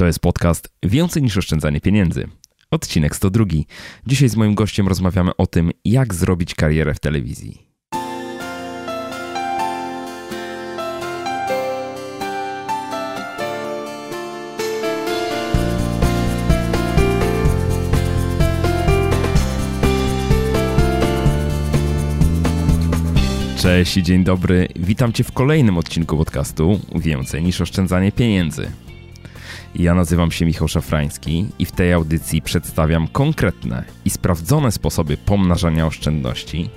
To jest podcast Więcej niż oszczędzanie pieniędzy. Odcinek 102. Dzisiaj z moim gościem rozmawiamy o tym, jak zrobić karierę w telewizji. Cześć dzień dobry. Witam Cię w kolejnym odcinku podcastu Więcej niż oszczędzanie pieniędzy. Ja nazywam się Michał Szafrański i w tej audycji przedstawiam konkretne i sprawdzone sposoby pomnażania oszczędności.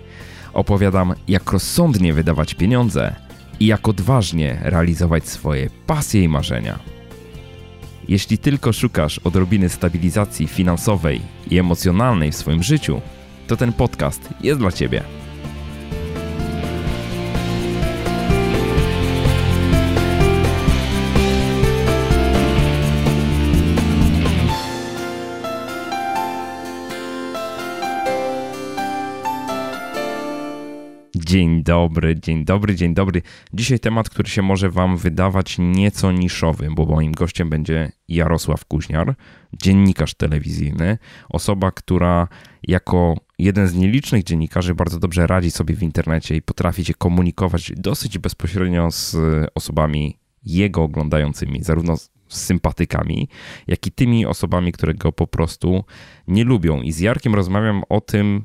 Opowiadam, jak rozsądnie wydawać pieniądze i jak odważnie realizować swoje pasje i marzenia. Jeśli tylko szukasz odrobiny stabilizacji finansowej i emocjonalnej w swoim życiu, to ten podcast jest dla Ciebie. Dzień dobry, dzień dobry, dzień dobry. Dzisiaj temat, który się może Wam wydawać nieco niszowy, bo moim gościem będzie Jarosław Kuźniar, dziennikarz telewizyjny, osoba, która jako jeden z nielicznych dziennikarzy bardzo dobrze radzi sobie w internecie i potrafi się komunikować dosyć bezpośrednio z osobami jego oglądającymi, zarówno z sympatykami, jak i tymi osobami, które go po prostu nie lubią. I z Jarkiem rozmawiam o tym,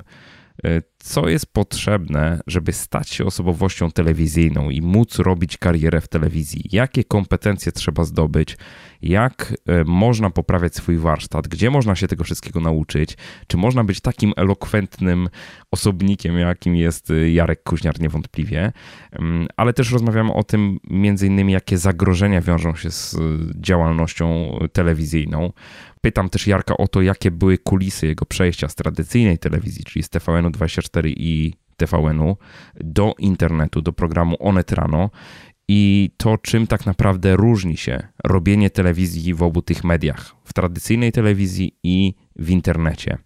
E, co jest potrzebne, żeby stać się osobowością telewizyjną i móc robić karierę w telewizji? Jakie kompetencje trzeba zdobyć? Jak e, można poprawiać swój warsztat? Gdzie można się tego wszystkiego nauczyć? Czy można być takim elokwentnym osobnikiem, jakim jest e, Jarek Kuźniar niewątpliwie? Mm, ale też rozmawiamy o tym, między innymi, jakie zagrożenia wiążą się z działalnością telewizyjną. Pytam też Jarka o to, jakie były kulisy jego przejścia z tradycyjnej telewizji, czyli z TVN-24 i TVN-u do internetu, do programu Onet Rano i to, czym tak naprawdę różni się robienie telewizji w obu tych mediach, w tradycyjnej telewizji i w internecie.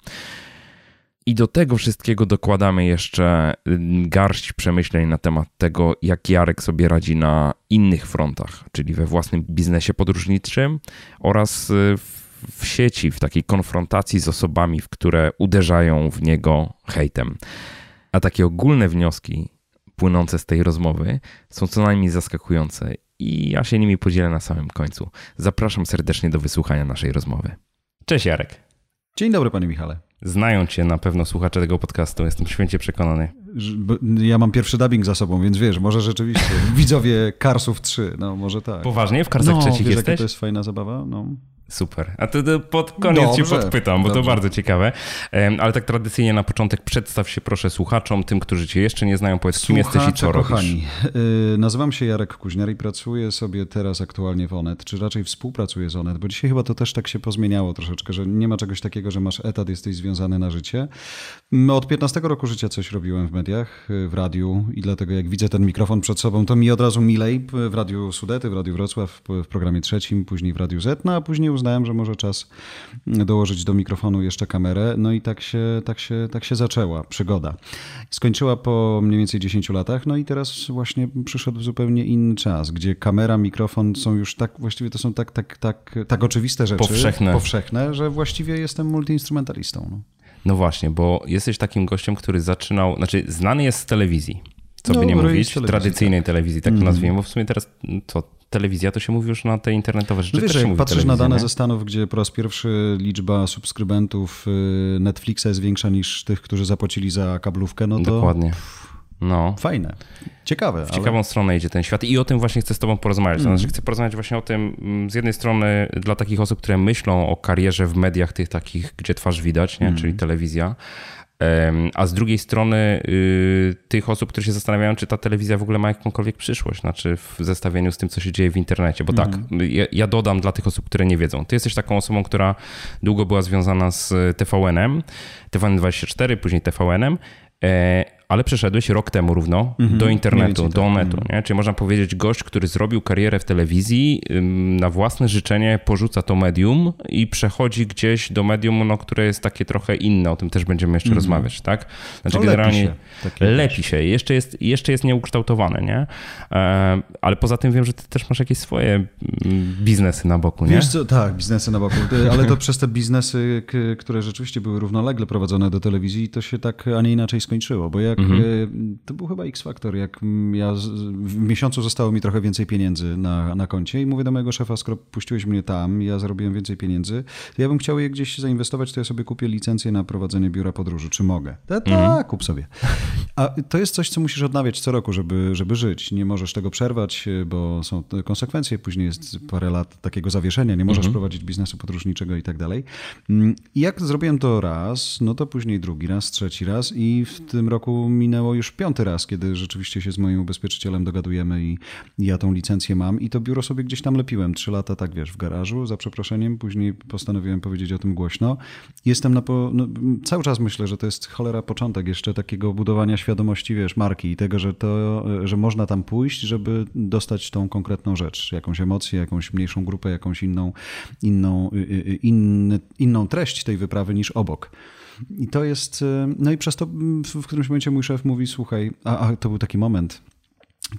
I do tego wszystkiego dokładamy jeszcze garść przemyśleń na temat tego, jak Jarek sobie radzi na innych frontach, czyli we własnym biznesie podróżniczym oraz w w sieci, w takiej konfrontacji z osobami, w które uderzają w niego hejtem. A takie ogólne wnioski płynące z tej rozmowy są co najmniej zaskakujące i ja się nimi podzielę na samym końcu. Zapraszam serdecznie do wysłuchania naszej rozmowy. Cześć Jarek. Dzień dobry panie Michale. Znają cię na pewno słuchacze tego podcastu, jestem święcie przekonany. Ja mam pierwszy dubbing za sobą, więc wiesz, może rzeczywiście widzowie Karsów 3, no może tak. Poważnie? W Karsach no, trzecich wiesz, jesteś? to jest fajna zabawa? No. Super. A to, to pod koniec dobrze, cię podpytam, bo dobrze. to bardzo ciekawe. Ale tak tradycyjnie na początek przedstaw się proszę słuchaczom, tym, którzy cię jeszcze nie znają, powiedz kim jesteś i co kochani. robisz. Yy, nazywam się Jarek Kuźniar i pracuję sobie teraz aktualnie w Onet, czy raczej współpracuję z Onet, bo dzisiaj chyba to też tak się pozmieniało troszeczkę, że nie ma czegoś takiego, że masz etat, jesteś związany na życie. Od 15 roku życia coś robiłem w mediach, y, w radiu i dlatego jak widzę ten mikrofon przed sobą, to mi od razu milej w Radiu Sudety, w Radiu Wrocław, w programie trzecim, później w Radiu Z, no a później uznałem, że może czas dołożyć do mikrofonu jeszcze kamerę. No i tak się, tak się, tak się zaczęła przygoda. Skończyła po mniej więcej 10 latach, no i teraz właśnie przyszedł zupełnie inny czas, gdzie kamera, mikrofon są już tak, właściwie to są tak, tak, tak, tak oczywiste rzeczy. Powszechne. Powszechne, że właściwie jestem multiinstrumentalistą. No. no właśnie, bo jesteś takim gościem, który zaczynał, znaczy znany jest z telewizji co no, by nie mówić, tradycyjnej tak. telewizji, tak to mm. nazwijmy, bo w sumie teraz to telewizja, to się mówi już na te internetowe rzeczy. No wiesz, jak patrzysz na dane nie? ze Stanów, gdzie po raz pierwszy liczba subskrybentów y, Netflixa jest większa niż tych, którzy zapłacili za kablówkę, no to... Dokładnie. No. Fajne. Ciekawe. W ale... ciekawą stronę idzie ten świat i o tym właśnie chcę z tobą porozmawiać. Mm. Znaczy chcę porozmawiać właśnie o tym mm, z jednej strony dla takich osób, które myślą o karierze w mediach tych takich, gdzie twarz widać, nie? Mm. czyli telewizja, a z drugiej strony y, tych osób, które się zastanawiają, czy ta telewizja w ogóle ma jakąkolwiek przyszłość, znaczy w zestawieniu z tym, co się dzieje w internecie. Bo tak, mhm. ja, ja, dodam dla tych osób, które nie wiedzą. Ty jesteś taką osobą, która długo była związana z TVN-em, TVN24, później TVN-em, e, ale przeszedłeś rok temu równo mhm, do internetu, do tak. netu. Nie? Czyli można powiedzieć, gość, który zrobił karierę w telewizji, na własne życzenie porzuca to medium i przechodzi gdzieś do medium, no, które jest takie trochę inne. O tym też będziemy jeszcze mhm. rozmawiać, tak? Znaczy, no, generalnie lepi się, lepi się. Jeszcze jest, jeszcze jest nieukształtowane, nie? E, ale poza tym wiem, że ty też masz jakieś swoje mm, biznesy na boku, nie? Wiesz co, tak, biznesy na boku, ale to przez te biznesy, które rzeczywiście były równolegle prowadzone do telewizji, to się tak, a nie inaczej skończyło, bo jak, mhm. E, to był chyba X-Factor, jak ja w miesiącu zostało mi trochę więcej pieniędzy na, na koncie i mówię do mojego szefa, skoro puściłeś mnie tam, ja zarobiłem więcej pieniędzy, to ja bym chciał je gdzieś zainwestować, to ja sobie kupię licencję na prowadzenie biura podróży, czy mogę? Tak, mhm. kup sobie. A to jest coś, co musisz odnawiać co roku, żeby, żeby żyć. Nie możesz tego przerwać, bo są konsekwencje, później jest parę lat takiego zawieszenia, nie możesz mhm. prowadzić biznesu podróżniczego i tak dalej. Mm, I jak zrobiłem to raz, no to później drugi raz, trzeci raz i w tym roku minęło już piąty raz, kiedy rzeczywiście się z moim ubezpieczycielem dogadujemy i ja tą licencję mam i to biuro sobie gdzieś tam lepiłem. Trzy lata, tak wiesz, w garażu, za przeproszeniem, później postanowiłem powiedzieć o tym głośno. Jestem na... Po, no, cały czas myślę, że to jest cholera początek jeszcze takiego budowania świadomości, wiesz, marki i tego, że to, że można tam pójść, żeby dostać tą konkretną rzecz, jakąś emocję, jakąś mniejszą grupę, jakąś inną, inną, y, y, y, inną treść tej wyprawy niż obok. I to jest, no i przez to w którymś momencie mój szef mówi, słuchaj, a, a to był taki moment,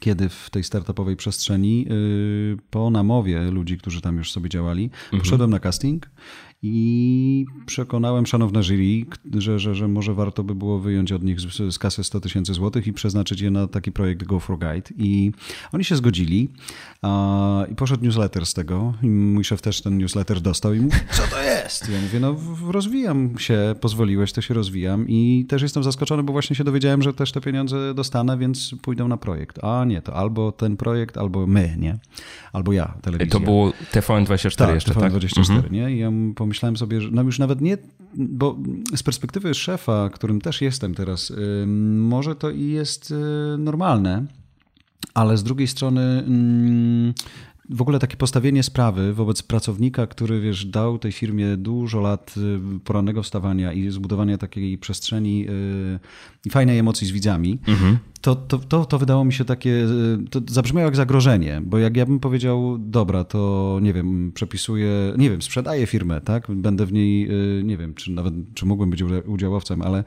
kiedy w tej startupowej przestrzeni po namowie ludzi, którzy tam już sobie działali, mhm. poszedłem na casting i przekonałem szanowne jury, że, że, że może warto by było wyjąć od nich z, z kasy 100 tysięcy złotych i przeznaczyć je na taki projekt Go for Guide. I oni się zgodzili a, i poszedł newsletter z tego. I mój szef też ten newsletter dostał i mówi, co to jest? Ja mówię, no rozwijam się, pozwoliłeś, to się rozwijam i też jestem zaskoczony, bo właśnie się dowiedziałem, że też te pieniądze dostanę, więc pójdą na projekt. A nie, to albo ten projekt, albo my, nie? Albo ja, telewizja. To było TVN24 tak, jeszcze, TVN24, tak? Mhm. nie? I ja pomyślałem, pomyślałem sobie, że no już nawet nie, bo z perspektywy szefa, którym też jestem teraz, może to i jest y, normalne, ale z drugiej strony w ogóle takie postawienie sprawy wobec pracownika, który wiesz, dał tej firmie dużo lat y, porannego wstawania i zbudowania takiej przestrzeni y, i fajnej emocji z widzami, mhm to, to, to, to wydało mi się takie, to zabrzmiało jak zagrożenie, bo jak ja bym powiedział, dobra, to nie wiem, przepisuję, nie wiem, sprzedaję firmę, tak, będę w niej, y, nie wiem, czy nawet, czy mógłbym być udziałowcem, ale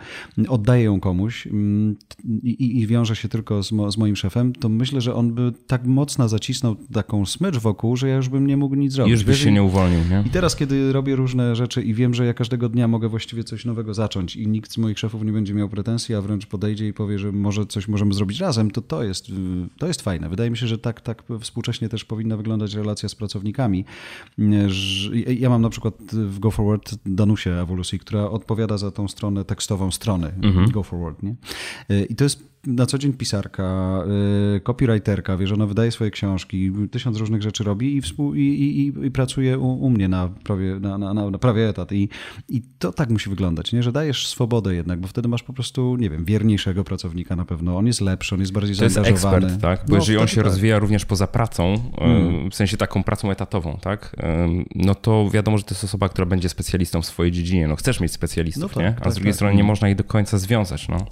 oddaję ją komuś mm, i, i wiąże się tylko z, mo, z moim szefem, to myślę, że on by tak mocno zacisnął taką smycz wokół, że ja już bym nie mógł nic zrobić. Już byś się nie uwolnił, nie? I teraz, kiedy robię różne rzeczy i wiem, że ja każdego dnia mogę właściwie coś nowego zacząć i nikt z moich szefów nie będzie miał pretensji, a wręcz podejdzie i powie, że może coś możemy możemy zrobić razem, to to jest, to jest fajne. Wydaje mi się, że tak, tak współcześnie też powinna wyglądać relacja z pracownikami. Ja mam na przykład w Go Forward Danusię Ewolucji, która odpowiada za tą stronę tekstową strony mhm. Go Forward. Nie? I to jest na co dzień pisarka, y, copywriterka, wiesz, ona wydaje swoje książki, tysiąc różnych rzeczy robi i, współ, i, i, i pracuje u, u, mnie na prawie, na, na, na, prawie etat. I, I to tak musi wyglądać, nie? że dajesz swobodę jednak, bo wtedy masz po prostu, nie wiem, wierniejszego pracownika na pewno. On jest lepszy, on jest bardziej to zaangażowany. To jest ekspert, tak? Bo no, jeżeli on się tak. rozwija również poza pracą, hmm. w sensie taką pracą etatową, tak? No to wiadomo, że to jest osoba, która będzie specjalistą w swojej dziedzinie. No chcesz mieć specjalistów, no tak, nie? A tak, z drugiej tak. strony nie można ich do końca związać, no.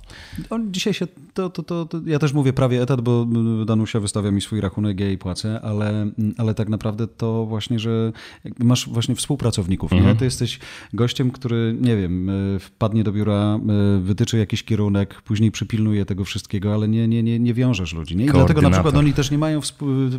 On dzisiaj się to to, to, to, ja też mówię prawie etat, bo Danusia wystawia mi swój rachunek, ja jej płacę, ale, ale tak naprawdę to właśnie, że masz właśnie współpracowników, mhm. nie? Ty jesteś gościem, który, nie wiem, e, wpadnie do biura, e, wytyczy jakiś kierunek, później przypilnuje tego wszystkiego, ale nie, nie, nie, nie wiążesz ludzi, nie? I dlatego na przykład oni też nie mają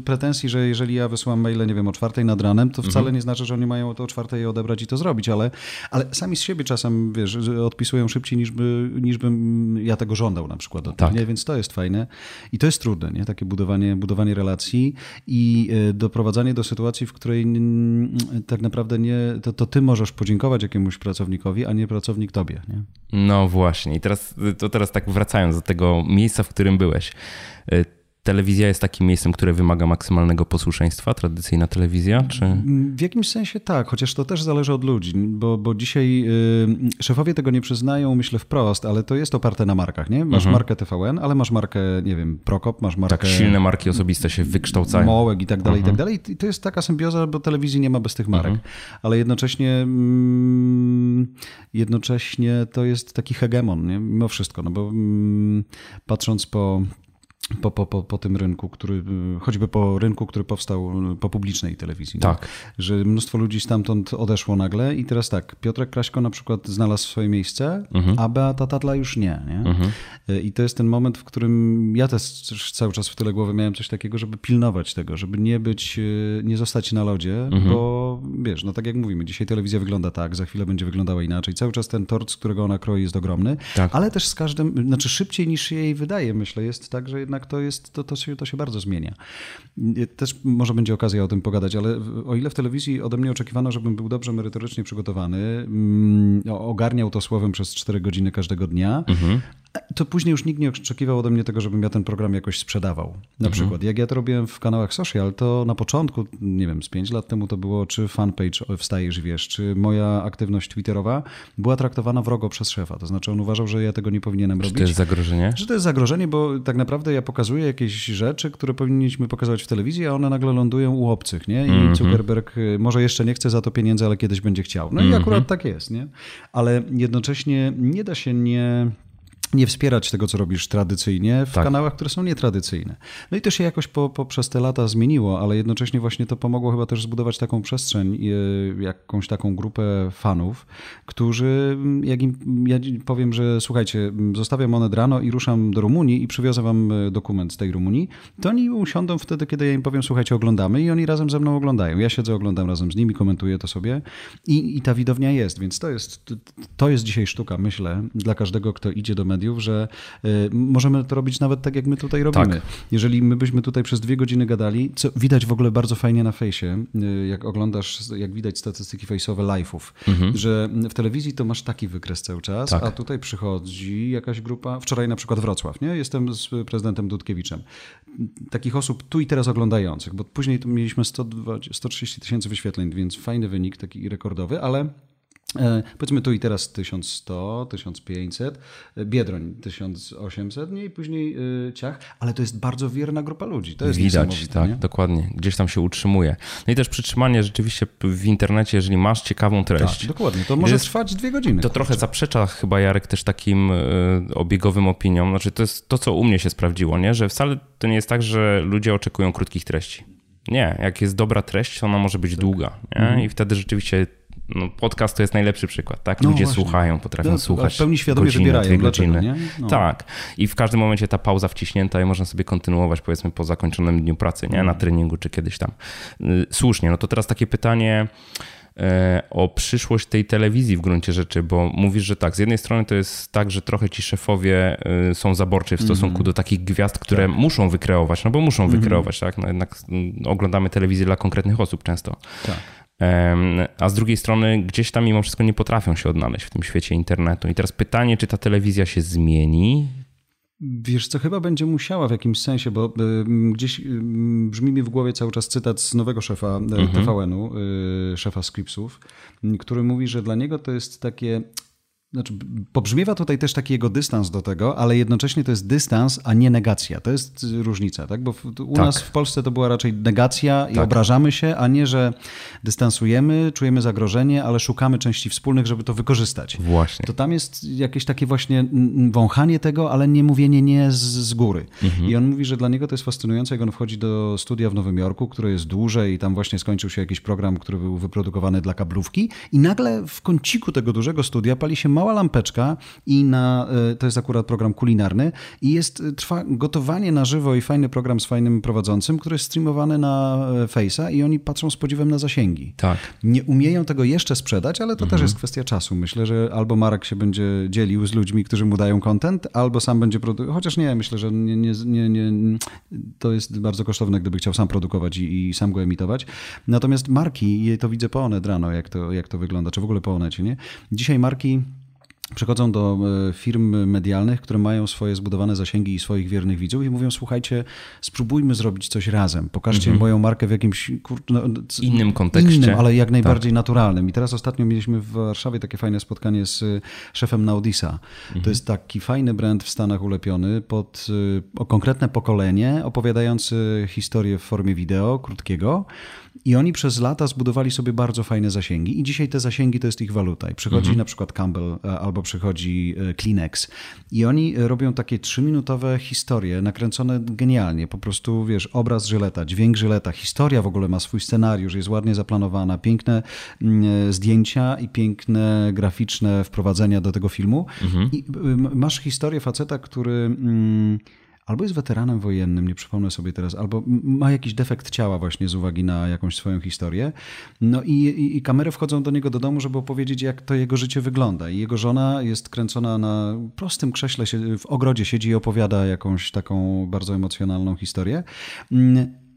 pretensji, że jeżeli ja wysyłam maile, nie wiem, o czwartej nad ranem, to wcale mhm. nie znaczy, że oni mają to o czwartej odebrać i to zrobić, ale, ale sami z siebie czasem, wiesz, odpisują szybciej niż, by, niż bym ja tego żądał na przykład. Tak. Nie? Więc to jest fajne i to jest trudne, nie? takie budowanie, budowanie relacji i e, doprowadzanie do sytuacji, w której tak naprawdę nie, to, to ty możesz podziękować jakiemuś pracownikowi, a nie pracownik tobie. Nie? No właśnie i teraz, to teraz tak wracając do tego miejsca, w którym byłeś e, telewizja jest takim miejscem, które wymaga maksymalnego posłuszeństwa, tradycyjna telewizja? Czy... W jakimś sensie tak, chociaż to też zależy od ludzi, bo, bo dzisiaj y, szefowie tego nie przyznają, myślę wprost, ale to jest oparte na markach, nie? Masz mhm. markę TVN, ale masz markę, nie wiem, Prokop, masz markę... Tak, silne marki osobiste się wykształcają. Mołek i tak dalej, mhm. i tak mhm. dalej. I to jest taka symbioza, bo telewizji nie ma bez tych marek. Mhm. Ale jednocześnie mm, jednocześnie to jest taki hegemon, nie? mimo wszystko, no bo mm, patrząc po po, po, po, po tym rynku, który, choćby po rynku, który powstał po publicznej telewizji. Tak. Że mnóstwo ludzi stamtąd odeszło nagle i teraz tak, Piotrek Kraśko na przykład znalazł swoje miejsce, mhm. a Beata Tatla już nie. nie? Mhm. I to jest ten moment, w którym ja też cały czas w tyle głowy miałem coś takiego, żeby pilnować tego, żeby nie być, nie zostać na lodzie, mhm. bo wiesz, no tak jak mówimy, dzisiaj telewizja wygląda tak, za chwilę będzie wyglądała inaczej. Cały czas ten tort, z którego ona kroi jest ogromny, tak. ale też z każdym, znaczy szybciej niż jej wydaje, myślę, jest tak, że jednak jednak to, jest, to, to, się, to się bardzo zmienia. Też może będzie okazja o tym pogadać, ale o ile w telewizji ode mnie oczekiwano, żebym był dobrze merytorycznie przygotowany, mm, ogarniał to słowem przez 4 godziny każdego dnia, mhm to później już nikt nie oczekiwał ode mnie tego, żebym ja ten program jakoś sprzedawał. Na mhm. przykład, jak ja to robiłem w kanałach social, to na początku, nie wiem, z 5 lat temu to było, czy fanpage wstajesz wiesz, czy moja aktywność twitterowa była traktowana wrogo przez szefa. To znaczy on uważał, że ja tego nie powinienem robić. Czy to jest zagrożenie? Że to jest zagrożenie, bo tak naprawdę ja pokazuję jakieś rzeczy, które powinniśmy pokazywać w telewizji, a one nagle lądują u obcych, nie? I mm -hmm. Zuckerberg y, może jeszcze nie chce za to pieniędzy, ale kiedyś będzie chciał. No mm -hmm. i mhm. akurat tak jest, nie? Ale jednocześnie nie da się nie nie wspierać tego, co robisz tradycyjnie w tak. kanałach, które są nietradycyjne. No i to się jakoś po, po, przez te lata zmieniło, ale jednocześnie właśnie to pomogło chyba też zbudować taką przestrzeń, e, jakąś taką grupę fanów, którzy, jak im ja powiem, że słuchajcie, zostawiam monet rano i ruszam do Rumunii i przywiozę wam e, dokument z tej Rumunii, to oni usiądą wtedy, kiedy ja im powiem, słuchajcie, oglądamy i oni razem ze mną oglądają. Ja siedzę, oglądam razem z nimi, komentuję to sobie i, i ta widownia jest, więc to jest, to jest dzisiaj sztuka, myślę, dla każdego, kto idzie do mediów, mediów, że y, możemy to robić nawet tak, jak my tutaj robimy. Tak. Jeżeli my byśmy tutaj przez dwie godziny gadali, co widać w ogóle bardzo fajnie na fejsie, y, jak oglądasz, jak widać statystyki fejsowe live'ów, mhm. że w telewizji to masz taki wykres cały czas, tak. a tutaj przychodzi jakaś grupa, wczoraj na przykład Wrocław, nie? Jestem z prezydentem Dudkiewiczem. Takich osób tu i teraz oglądających, bo później mieliśmy 120, 130 tysięcy wyświetleń, więc fajny wynik, taki rekordowy, ale powiedzmy tu i teraz 1100, 1500, e, Biedroń 1800 nie? i później e, Ciach, ale to jest bardzo wierna grupa ludzi. To jest Widać, tak, nie? dokładnie. Gdzieś tam się utrzymuje. No i też przytrzymanie rzeczywiście w internecie, jeżeli masz ciekawą treść. Tak, dokładnie. To może jest, trwać dwie godziny. To trochę zaprzecza chyba Jarek też takim obiegowym opiniom. Znaczy to jest to, co u mnie się sprawdziło, nie? że wcale to nie jest tak, że ludzie oczekują krótkich treści. Nie, jak jest dobra treść, to ona może być tak. długa. Nie? Mhm. I wtedy rzeczywiście no, podcast to jest najlepszy przykład, tak? No Ludzie no słuchają, potrafią no, słuchać. W pełni świadomie godzinę, wybierają, godziny. Nie? No. Tak. I w każdym momencie ta pauza wciśnięta i można sobie kontynuować, powiedzmy, po zakończonym dniu pracy, nie? Na mm. treningu czy kiedyś tam. Y, słusznie. No to teraz takie pytanie e, o przyszłość tej telewizji w gruncie rzeczy, bo mówisz, że tak, z jednej strony to jest tak, że trochę ci szefowie y, są zaborczy w stosunku mm. do takich gwiazd, które tak. muszą wykreować, no bo muszą mm. wykreować, tak? No jednak mm, oglądamy telewizję dla konkretnych osób często. Tak a z drugiej strony gdzieś tam mimo wszystko nie potrafią się odnaleźć w tym świecie internetu. I teraz pytanie, czy ta telewizja się zmieni? Wiesz co, chyba będzie musiała w jakimś sensie, bo gdzieś brzmi mi w głowie cały czas cytat z nowego szefa e, mhm. TVN-u, y, szefa Scripsów, który mówi, że dla niego to jest takie znaczy, pobrzmiewa tutaj też taki jego dystans do tego, ale jednocześnie to jest dystans, a nie negacja. To jest różnica, tak? Bo u tak. nas w Polsce to była raczej negacja i tak. obrażamy się, a nie, że dystansujemy, czujemy zagrożenie, ale szukamy części wspólnych, żeby to wykorzystać. Właśnie. To tam jest jakieś takie właśnie wąchanie tego, ale nie mówienie nie z, z góry. Mhm. I on mówi, że dla niego to jest fascynujące, jak on wchodzi do studia w Nowym Jorku, które jest duże i tam właśnie skończył się jakiś program, który był wyprodukowany dla kablówki i nagle w kąciku tego dużego studia pali się mała lampeczka i na, e, to jest akurat program kulinarny i jest, e, trwa gotowanie na żywo i fajny program z fajnym prowadzącym, który jest streamowany na e, Face'a i oni patrzą z podziwem na zasięgi. Tak. Nie umieją tego jeszcze sprzedać, ale to mhm. też jest kwestia czasu. Myślę, że albo Marek się będzie dzielił z ludźmi, którzy mu dają content, albo sam będzie produkował, chociaż nie, myślę, że nie, nie, nie, nie, to jest bardzo kosztowne, gdyby chciał sam produkować i, i sam go emitować. Natomiast marki, to widzę po Onet rano, jak to, jak to wygląda, czy w ogóle po Onecie, nie? Dzisiaj marki przychodzą do e, firm medialnych, które mają swoje zbudowane zasięgi i swoich wiernych widzów i mówią, słuchajcie, spróbujmy zrobić coś razem, pokażcie mhm. moją markę w jakimś kur... no, innym kontekście. Innym, ale jak najbardziej tak. naturalnym. I teraz ostatnio mieliśmy w Warszawie takie fajne spotkanie z e, szefem Naudisa. Mhm. To jest taki fajny brand w Stanach ulepiony pod e, o konkretne pokolenie, opowiadający historię w formie wideo, krótkiego. I oni przez lata zbudowali sobie bardzo fajne zasięgi i dzisiaj te zasięgi to jest ich waluta. I przychodzi mhm. na przykład Campbell e, albo przychodzi e, Kleenex i oni robią takie trzyminutowe historie nakręcone genialnie. Po prostu, wiesz, obraz Żyleta, dźwięk Żyleta, historia w ogóle ma swój scenariusz, jest ładnie zaplanowana, piękne mm, e, zdjęcia i piękne graficzne wprowadzenia do tego filmu. Mhm. I masz historię faceta, który mm, albo jest weteranem wojennym, nie przypomnę sobie teraz, albo ma jakiś defekt ciała właśnie z uwagi na jakąś swoją historię. No i, i, i kamery wchodzą do niego do domu, żeby opowiedzieć, jak to jego życie wygląda. I jego żona jest kręcona na prostym krześle, w ogrodzie siedzi i opowiada jakąś taką bardzo emocjonalną historię.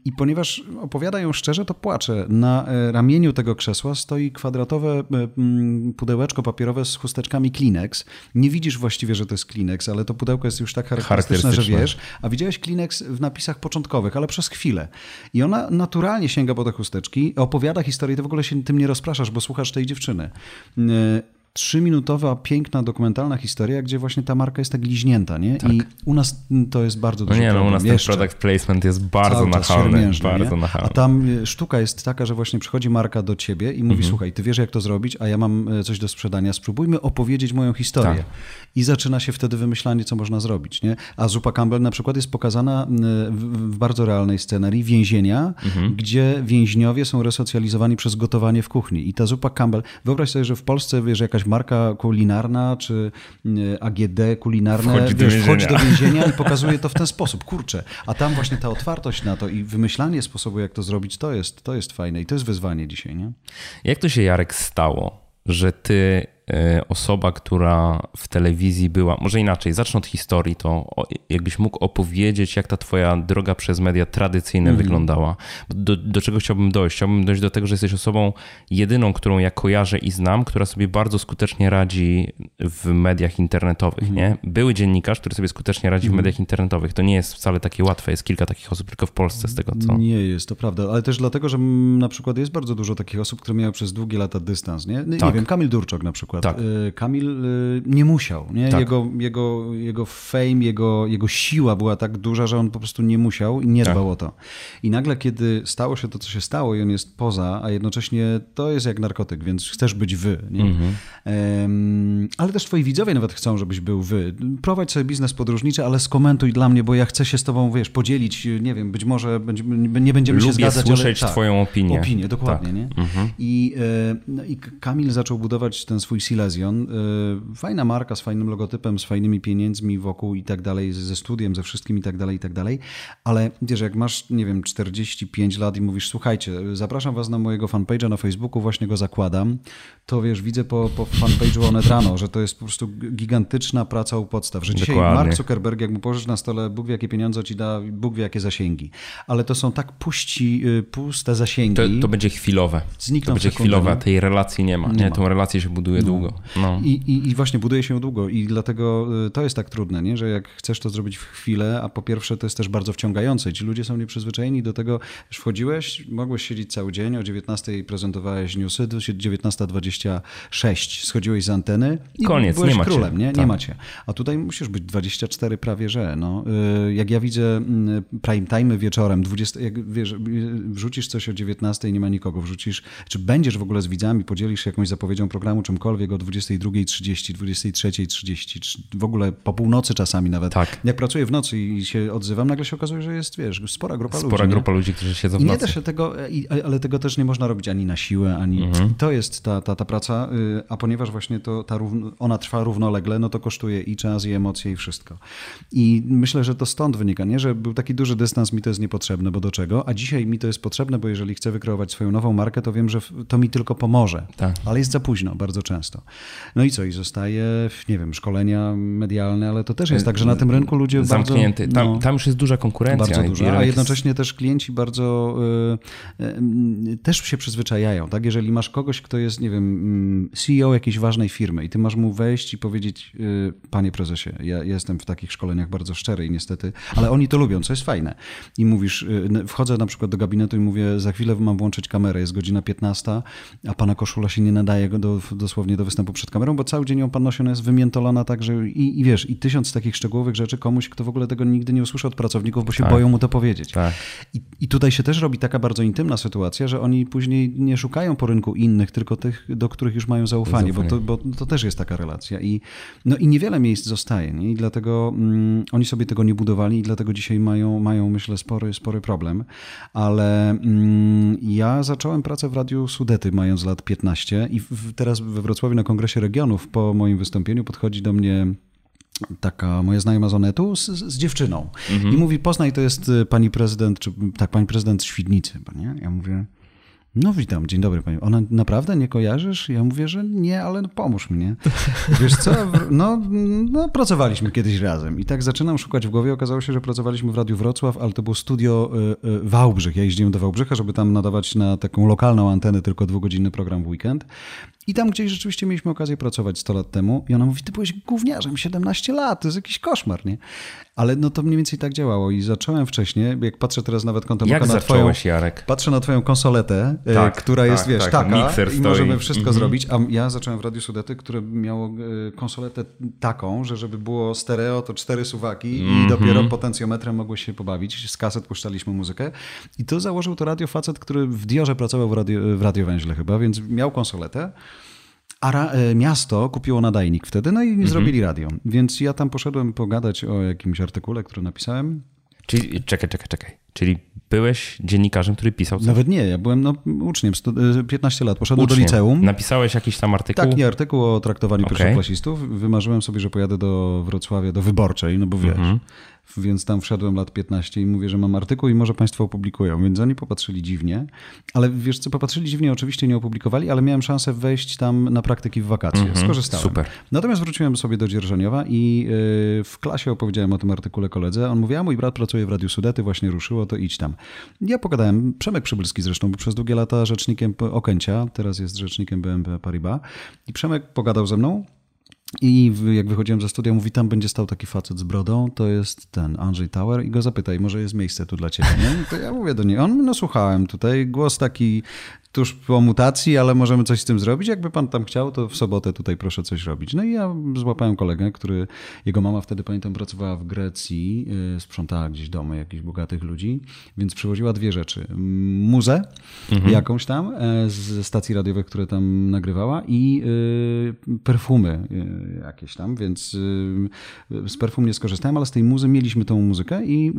I ponieważ opowiada ją szczerze, to płacze. Na e, ramieniu tego krzesła stoi kwadratowe e, mm, pudełeczko papierowe z chusteczkami Kleenex. Nie widzisz właściwie, że to jest Kleenex, ale to pudełko jest już tak charakterystyczne, że wiesz. A widziałeś Kleenex w napisach początkowych, ale przez chwilę. I ona naturalnie sięga po te chusteczki, opowiada historię, ty w ogóle się tym nie rozpraszasz, bo słuchasz tej dziewczyny e, trzyminutowa, piękna, dokumentalna historia, gdzie właśnie ta marka jest tak liźnięta, nie? Tak. I u nas to jest bardzo duży No nie, no u nas ten product placement jest bardzo nachalny. Bardzo nachalny. A tam e, sztuka jest taka, że właśnie przychodzi marka do ciebie i mówi, mhm. słuchaj, ty wiesz jak to zrobić, a ja mam e, coś do sprzedania, spróbujmy opowiedzieć moją historię. Tak. I zaczyna się wtedy wymyślanie, co można zrobić, nie? A zupa Campbell na przykład jest pokazana w, w bardzo realnej scenerii więzienia, mhm. gdzie więźniowie są resocjalizowani przez gotowanie w kuchni. I ta zupa Campbell, wyobraź sobie, że w Polsce, wiesz, jakaś marka kulinarna czy e, AGD kulinarne wchodzi, wiesz, do, wchodzi do więzienia i pokazuje to w ten sposób. Kurczę. A tam właśnie ta otwartość na to i wymyślanie sposobu, jak to zrobić, to jest, to jest fajne i to jest wyzwanie dzisiaj. Nie? Jak to się, Jarek, stało, że ty osoba, która w telewizji była, może inaczej, zacznę od historii, to jakbyś mógł opowiedzieć, jak ta twoja droga przez media tradycyjne mm. wyglądała. Do, do, czego chciałbym dojść? Chciałbym dojść do tego, że jesteś osobą jedyną, którą ja kojarzę i znam, która sobie bardzo skutecznie radzi w mediach internetowych. Mm. Nie? Były dziennikarz, który sobie skutecznie radzi mm. w mhm. mediach internetowych. To nie jest wcale takie łatwe. Jest kilka takich osób tylko w Polsce z tego, co... Nie jest, to prawda. Ale też dlatego, że na przykład jest bardzo dużo takich osób, które miały przez długie lata dystans. Nie, nie tak. wiem, Kamil Durczok na przykład przykład. Tak. Y, Kamil y, nie musiał. Nie? Tak. Jego, jego, jego fame, jego, jego siła była tak duża, że on po prostu nie musiał i nie dbał tak. o to. I nagle, kiedy stało się to, co się stało i on jest poza, a jednocześnie to jest jak narkotyk, więc chcesz być wy. Mhm. Um, ale też twoi widzowie nawet chcą, żebyś był wy. Prowadź sobie biznes podróżniczy, ale skomentuj dla mnie, bo ja chcę się z tobą, wiesz, podzielić, nie wiem, być może nie będziemy Lubię się zgadzać, słyszeć ale, tak, twoją opinię. Opinię, dokładnie. Tak. Nie? Mhm. I, e, no I Kamil zaczął budować ten swój Silesian. Y, fajna marka z fajnym logotypem, z fajnymi pieniędzmi wokół i tak dalej, ze studiem, ze wszystkim i tak dalej, i tak dalej. Ale wiesz, jak masz, nie wiem, 45 lat i mówisz, słuchajcie, zapraszam was na mojego fanpage'a na Facebooku, właśnie go zakładam, to wiesz, widzę po, po fanpage'u Onet Rano, że to jest po prostu gigantyczna praca u podstaw, że dzisiaj Dokładnie. Mark Zuckerberg, jak mu położysz na stole, Bóg wie jakie pieniądze ci da, Bóg wie jakie zasięgi. Ale to są tak puści, y, puste zasięgi. To, to będzie chwilowe. Znikną to będzie chwilowe, tej relacji nie ma. Nie, nie? Tą relację się buduje no. Długo. No. I, i, I, właśnie buduje się długo i dlatego y, to jest tak trudne, nie? że jak chcesz to zrobić w chwilę, a po pierwsze to jest też bardzo wciągające. Ci ludzie są nieprzyzwyczajeni do tego, że wchodziłeś, mogłeś siedzieć cały dzień, o 19 prezentowałeś newsy, 19.26 schodziłeś z anteny i Koniec, byłeś nie królem, macie. nie? Tak. Nie macie. A tutaj musisz być 24 prawie, że. No. Y, jak ja widzę mm, prime time wieczorem, 20, jak wiesz, wrzucisz coś o 19 i nie ma nikogo, wrzucisz, czy będziesz w ogóle z widzami, podzielisz się jakąś zapowiedzią programu, czymkolwiek o 22.30, 23.30, w ogóle po północy czasami nawet. Tak. Jak pracuję w nocy i się odzywam, nagle się okazuje, że jest, wiesz, spora grupa spora ludzi. Spora grupa nie? ludzi, którzy siedzą w I nocy. nie da się tego, ale tego też nie można robić ani na siłę, ani... Mhm. To jest ta, ta, ta praca, y, a ponieważ właśnie to, ta równo, ona trwa równolegle, no to kosztuje i czas, i emocje, i wszystko. I myślę, że to stąd wynika, nie? Że był taki duży dystans, mi to jest niepotrzebne, bo do czego? A dzisiaj mi to jest potrzebne, bo jeżeli chcę wykreować swoją nową markę, to wiem, że to mi tylko pomoże. Tak. Ale jest za późno, bardzo często. No i co? I zostaje, nie wiem, szkolenia medialne, ale to też jest tak, że na tym rynku ludzie Zamknięty. bardzo... Tam, no, tam już jest duża konkurencja. Bardzo duża, a jednocześnie też klienci bardzo y, y, też się przyzwyczajają. Tak? Jeżeli masz kogoś, kto jest, nie wiem, wiem, CEO jakiejś ważnej firmy i ty masz mu wejść i powiedzieć, y, panie prezesie, ja jestem w takich szkoleniach bardzo szczery i niestety, ale oni to lubią, co jest fajne. I mówisz, y, wchodzę na przykład do gabinetu i mówię, za chwilę mam włączyć kamerę, jest godzina 15, a pana koszula się nie nadaje do, dosłownie do występu przed kamerą, bo cały dzień ją pan nosi, ona jest wymiętolona tak, że i, i wiesz, i tysiąc takich szczegółowych rzeczy komuś, kto w ogóle tego nigdy nie usłyszy od pracowników, bo się tak. boją mu to powiedzieć. Tak. I, I tutaj się też robi taka bardzo intymna sytuacja, że oni później nie szukają po rynku innych, tylko tych, do których już mają zaufanie, bo to, bo to też jest taka relacja. I, no i niewiele miejsc zostaje nie? i dlatego mm, oni sobie tego nie budowali i dlatego dzisiaj mają, mają myślę, spory, spory problem. Ale mm, ja zacząłem pracę w Radiu Sudety mając lat 15 i w, teraz we Wrocławiu na Kongresie Regionów po moim wystąpieniu podchodzi do mnie taka moja znajoma z Onetu z, z dziewczyną. Mhm. I mówi, poznaj, to jest y, pani prezydent, czy tak, pani prezydent Świdnicy. Nie? Ja mówię, no witam, dzień dobry pani. Ona naprawdę nie kojarzysz? Ja mówię, że nie, ale pomóż mi, nie? Wiesz co, no, no pracowaliśmy kiedyś razem i tak zaczynam szukać w głowie. Okazało się, że pracowaliśmy w Radiu Wrocław, ale to było studio y, y, Wałbrzych. Ja jeździłem do Wałbrzycha, żeby tam nadawać na taką lokalną antenę tylko dwugodzinny program w weekend. I tam gdzieś rzeczywiście mieliśmy okazję pracować 100 lat temu i ona mówi, ty byłeś gówniarzem 17 lat, to jest jakiś koszmar, nie? Ale no to mniej więcej tak działało i zacząłem wcześniej, jak patrzę teraz nawet kątem jak oka na twoją, Jarek? Patrzę na twoją konsoletę, e, tak, która tak, jest, wiesz, tak, taka Mikser i stoi. możemy wszystko -hmm. zrobić, a ja zacząłem w Radiu Sudety, które miało e, konsoletę taką, że żeby było stereo, to cztery suwaki i mhm. dopiero potencjometrem mogłeś się pobawić, z kaset puszczaliśmy muzykę i to założył to radio facet, który w Diorze pracował w, radio, w radiowęźle chyba, więc miał konsoletę, a e, miasto kupiło nadajnik wtedy, no i mhm. zrobili radio. Więc ja tam poszedłem pogadać o jakimś artykule, który napisałem. Czyli, czekaj, czekaj, czekaj. Czyli byłeś dziennikarzem, który pisał coś? Nawet nie, ja byłem no, uczniem, 15 e, lat, poszedłem uczniem. do liceum. Napisałeś jakiś tam artykuł? Tak, nie, artykuł o traktowaniu okay. pierwszoklasistów. Wymarzyłem sobie, że pojadę do Wrocławia, do Wyborczej, no bo wiesz, mm -hmm więc tam wszedłem lat 15 i mówię, że mam artykuł i może Państwo opublikują. Więc oni popatrzyli dziwnie, ale wiesz co, popatrzyli dziwnie, oczywiście nie opublikowali, ale miałem szansę wejść tam na praktyki w wakacje. Mm -hmm, Skorzystałem. Super. Natomiast wróciłem sobie do Dzierżoniowa i y, w klasie opowiedziałem o tym artykule koledze. On mówi, a mój brat pracuje w Radiu Sudety, właśnie ruszyło, to idź tam. Ja pogadałem, Przemek Przybylski zresztą był przez długie lata rzecznikiem Okęcia, teraz jest rzecznikiem BNP Paribas i Przemek pogadał ze mną, i jak wychodziłem ze studia, mówi, tam będzie stał taki facet z brodą, to jest ten Andrzej Tower i go zapytaj, może jest miejsce tu dla ciebie, nie? to ja mówię do niej, on, no słuchałem tutaj, głos taki tuż po mutacji, ale możemy coś z tym zrobić. Jakby pan tam chciał, to w sobotę tutaj proszę coś robić. No i ja złapałem kolegę, który, jego mama wtedy pamiętam pracowała w Grecji, y, sprzątała gdzieś domy jakichś bogatych ludzi, więc przywoziła dwie rzeczy. Muzę mhm. jakąś tam e, z stacji radiowych, które tam nagrywała i y, perfumy y, jakieś tam, więc z perfum nie skorzystałem, ale z tej muzy mieliśmy tą muzykę i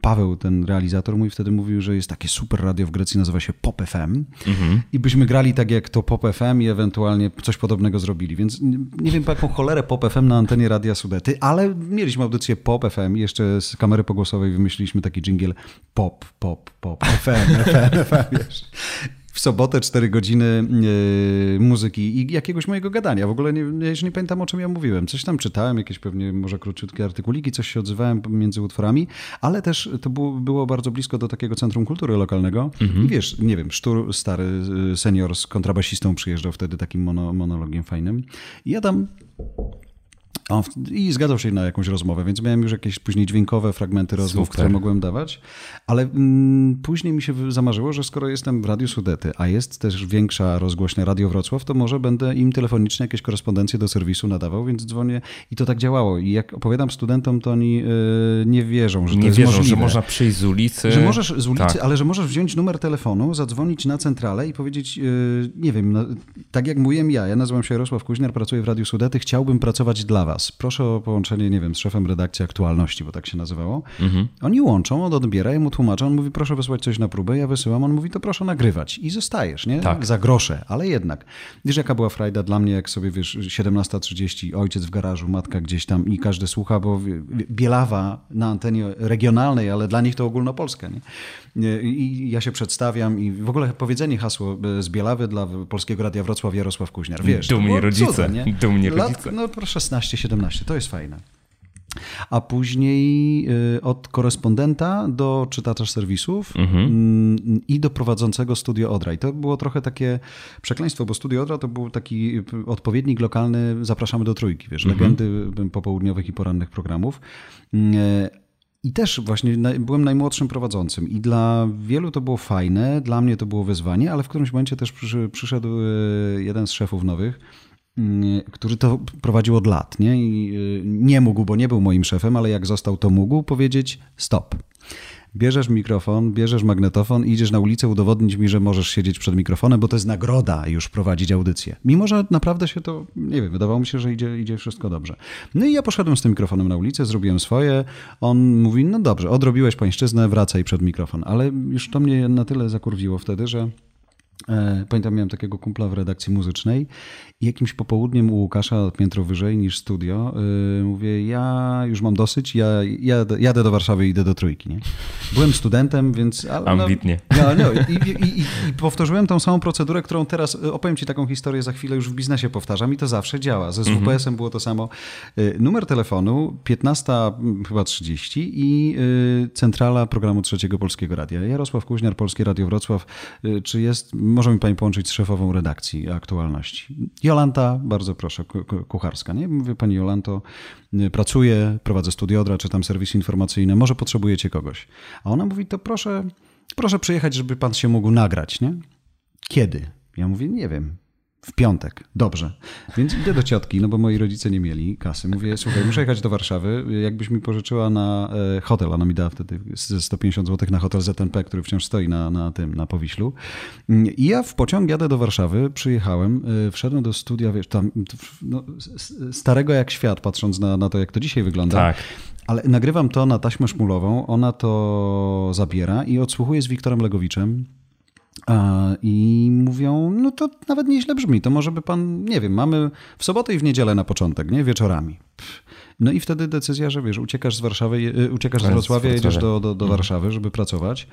Paweł, ten realizator mój wtedy mówił, że jest takie super radio w Grecji, nazywa się Pop FM mhm. i byśmy grali tak jak to Pop FM i ewentualnie coś podobnego zrobili. Więc nie wiem po jaką cholerę Pop FM na antenie Radia Sudety, ale mieliśmy audycję Pop FM i jeszcze z kamery pogłosowej wymyśliliśmy taki jingle Pop, Pop, Pop, FM, FM, FM, wiesz w sobotę 4 godziny yy, muzyki i jakiegoś mojego gadania. W ogóle nie, ja już nie pamiętam, o czym ja mówiłem. Coś tam czytałem, jakieś pewnie może króciutkie artykuliki, coś się odzywałem między utworami, ale też to było, było bardzo blisko do takiego Centrum Kultury Lokalnego. Mhm. I wiesz, nie wiem, Sztur, stary y, senior z kontrabasistą przyjeżdżał wtedy takim mono, monologiem fajnym. I ja tam i zgadzał się na jakąś rozmowę, więc miałem już jakieś później dźwiękowe fragmenty rozmów, Super. które mogłem dawać, ale mm, później mi się zamarzyło, że skoro jestem w Radiu Sudety, a jest też większa rozgłośnia Radio Wrocław, to może będę im telefonicznie jakieś korespondencje do serwisu nadawał, więc dzwonię i to tak działało. I jak opowiadam studentom, to oni yy, nie wierzą, że nie to jest wierzą, możliwe. że można przyjść z ulicy. Że możesz z ulicy, tak. ale że możesz wziąć numer telefonu, zadzwonić na centralę i powiedzieć, yy, nie wiem, no, tak jak mówiłem ja, ja nazywam się Jarosław Kuźniar, pracuję w Radiu Sudety, chciałbym pracować dla was. Proszę o połączenie, nie wiem, z szefem redakcji aktualności, bo tak się nazywało. Mhm. Oni łączą, on odbiera, mu tłumaczę, on mówi, proszę wysłać coś na próbę, ja wysyłam, on mówi, to proszę nagrywać. I zostajesz, nie? Tak. Za grosze, ale jednak. Wiesz, jaka była frajda dla mnie, jak sobie, wiesz, 17.30, ojciec w garażu, matka gdzieś tam i każdy słucha, bo Bielawa na antenie regionalnej, ale dla nich to ogólnopolska, nie? I ja się przedstawiam i w ogóle powiedzenie hasło z Bielawy dla Polskiego Radia Wrocław Jarosław Kuźniar, wiesz. Dumni rodzice, cuda, nie? Dumni rodzice. Lat, no 16, 17, to jest fajne. a później y, od korespondenta do czytacza serwisów mhm. Mm, i do prowadzącego Studio Odra. I to było trochę takie przekleństwo, bo Studio Odra to był taki odpowiednik lokalny, zapraszamy do trójki, wiesz, mhm. legendy popołudniowych i porannych programów. I też właśnie byłem najmłodszym prowadzącym i dla wielu to było fajne, dla mnie to było wyzwanie, ale w którymś momencie też przyszedł y, jeden z szefów nowych, który to prowadził od lat. Nie? I y, nie mógł, bo nie był moim szefem, ale jak został, to mógł powiedzieć stop. Bierzesz mikrofon, bierzesz magnetofon, idziesz na ulicę udowodnić mi, że możesz siedzieć przed mikrofonem, bo to jest nagroda już prowadzić audycję. Mimo, że naprawdę się to, nie wiem, wydawało mi się, że idzie, idzie wszystko dobrze. No i ja poszedłem z tym mikrofonem na ulicę, zrobiłem swoje. On mówi, no dobrze, odrobiłeś pańszczyznę, wracaj przed mikrofon. Ale już to mnie na tyle zakurwiło wtedy, że E, pamiętam, miałem takiego kumpla w redakcji muzycznej i jakimś popołudniem u Łukasza, piętro wyżej niż studio, yy, mówię, ja już mam dosyć, ja jadę, jadę do Warszawy i idę do trójki. Nie? Byłem studentem, więc... Ale, Ambitnie. No, no, i, i, i, I powtórzyłem tą samą procedurę, którą teraz, e, opowiem ci taką historię, za chwilę już w biznesie powtarzam i to zawsze działa. Ze mhm. było to samo. Yy, numer telefonu 15 chyba 30 i yy, centrala programu Trzeciego Polskiego Radia. Jarosław Kuźniar, Polskie Radio Wrocław. czy jest może mi pani połączyć z szefową redakcji aktualności. Jolanta, bardzo proszę, kucharska. Nie? Mówię, pani Jolanto, y, pracuję, prowadzę studiodra, czytam serwis informacyjny, może potrzebujecie kogoś. A ona mówi, to proszę, proszę przyjechać, żeby pan się mógł nagrać, nie? Kiedy? Ja mówię, nie wiem, w piątek. Dobrze. Więc idę do ciotki, no bo moi rodzice nie mieli kasy. Mówię, słuchaj, muszę jechać do Warszawy. Jakbyś mi pożyczyła na e, hotel, ona mi dała wtedy 150 zł na hotel ZNP, który wciąż stoi na, na tym, na Powiślu. I ja w pociąg jadę do Warszawy, przyjechałem, e, wszedłem do studia, wiesz, tam no, starego jak świat, patrząc na, na to, jak to dzisiaj wygląda. Tak. Ale nagrywam to na taśmę szmulową, ona to zabiera i odsłuchuję z Wiktorem Legowiczem, i mówią, no to nawet nieźle brzmi, to może by pan, nie wiem, mamy w sobotę i w niedzielę na początek, nie, wieczorami. No i wtedy decyzja, że wiesz, uciekasz z Warszawy, y, uciekasz z Wrocławia, jedziesz do, do, do mhm. Warszawy, żeby pracować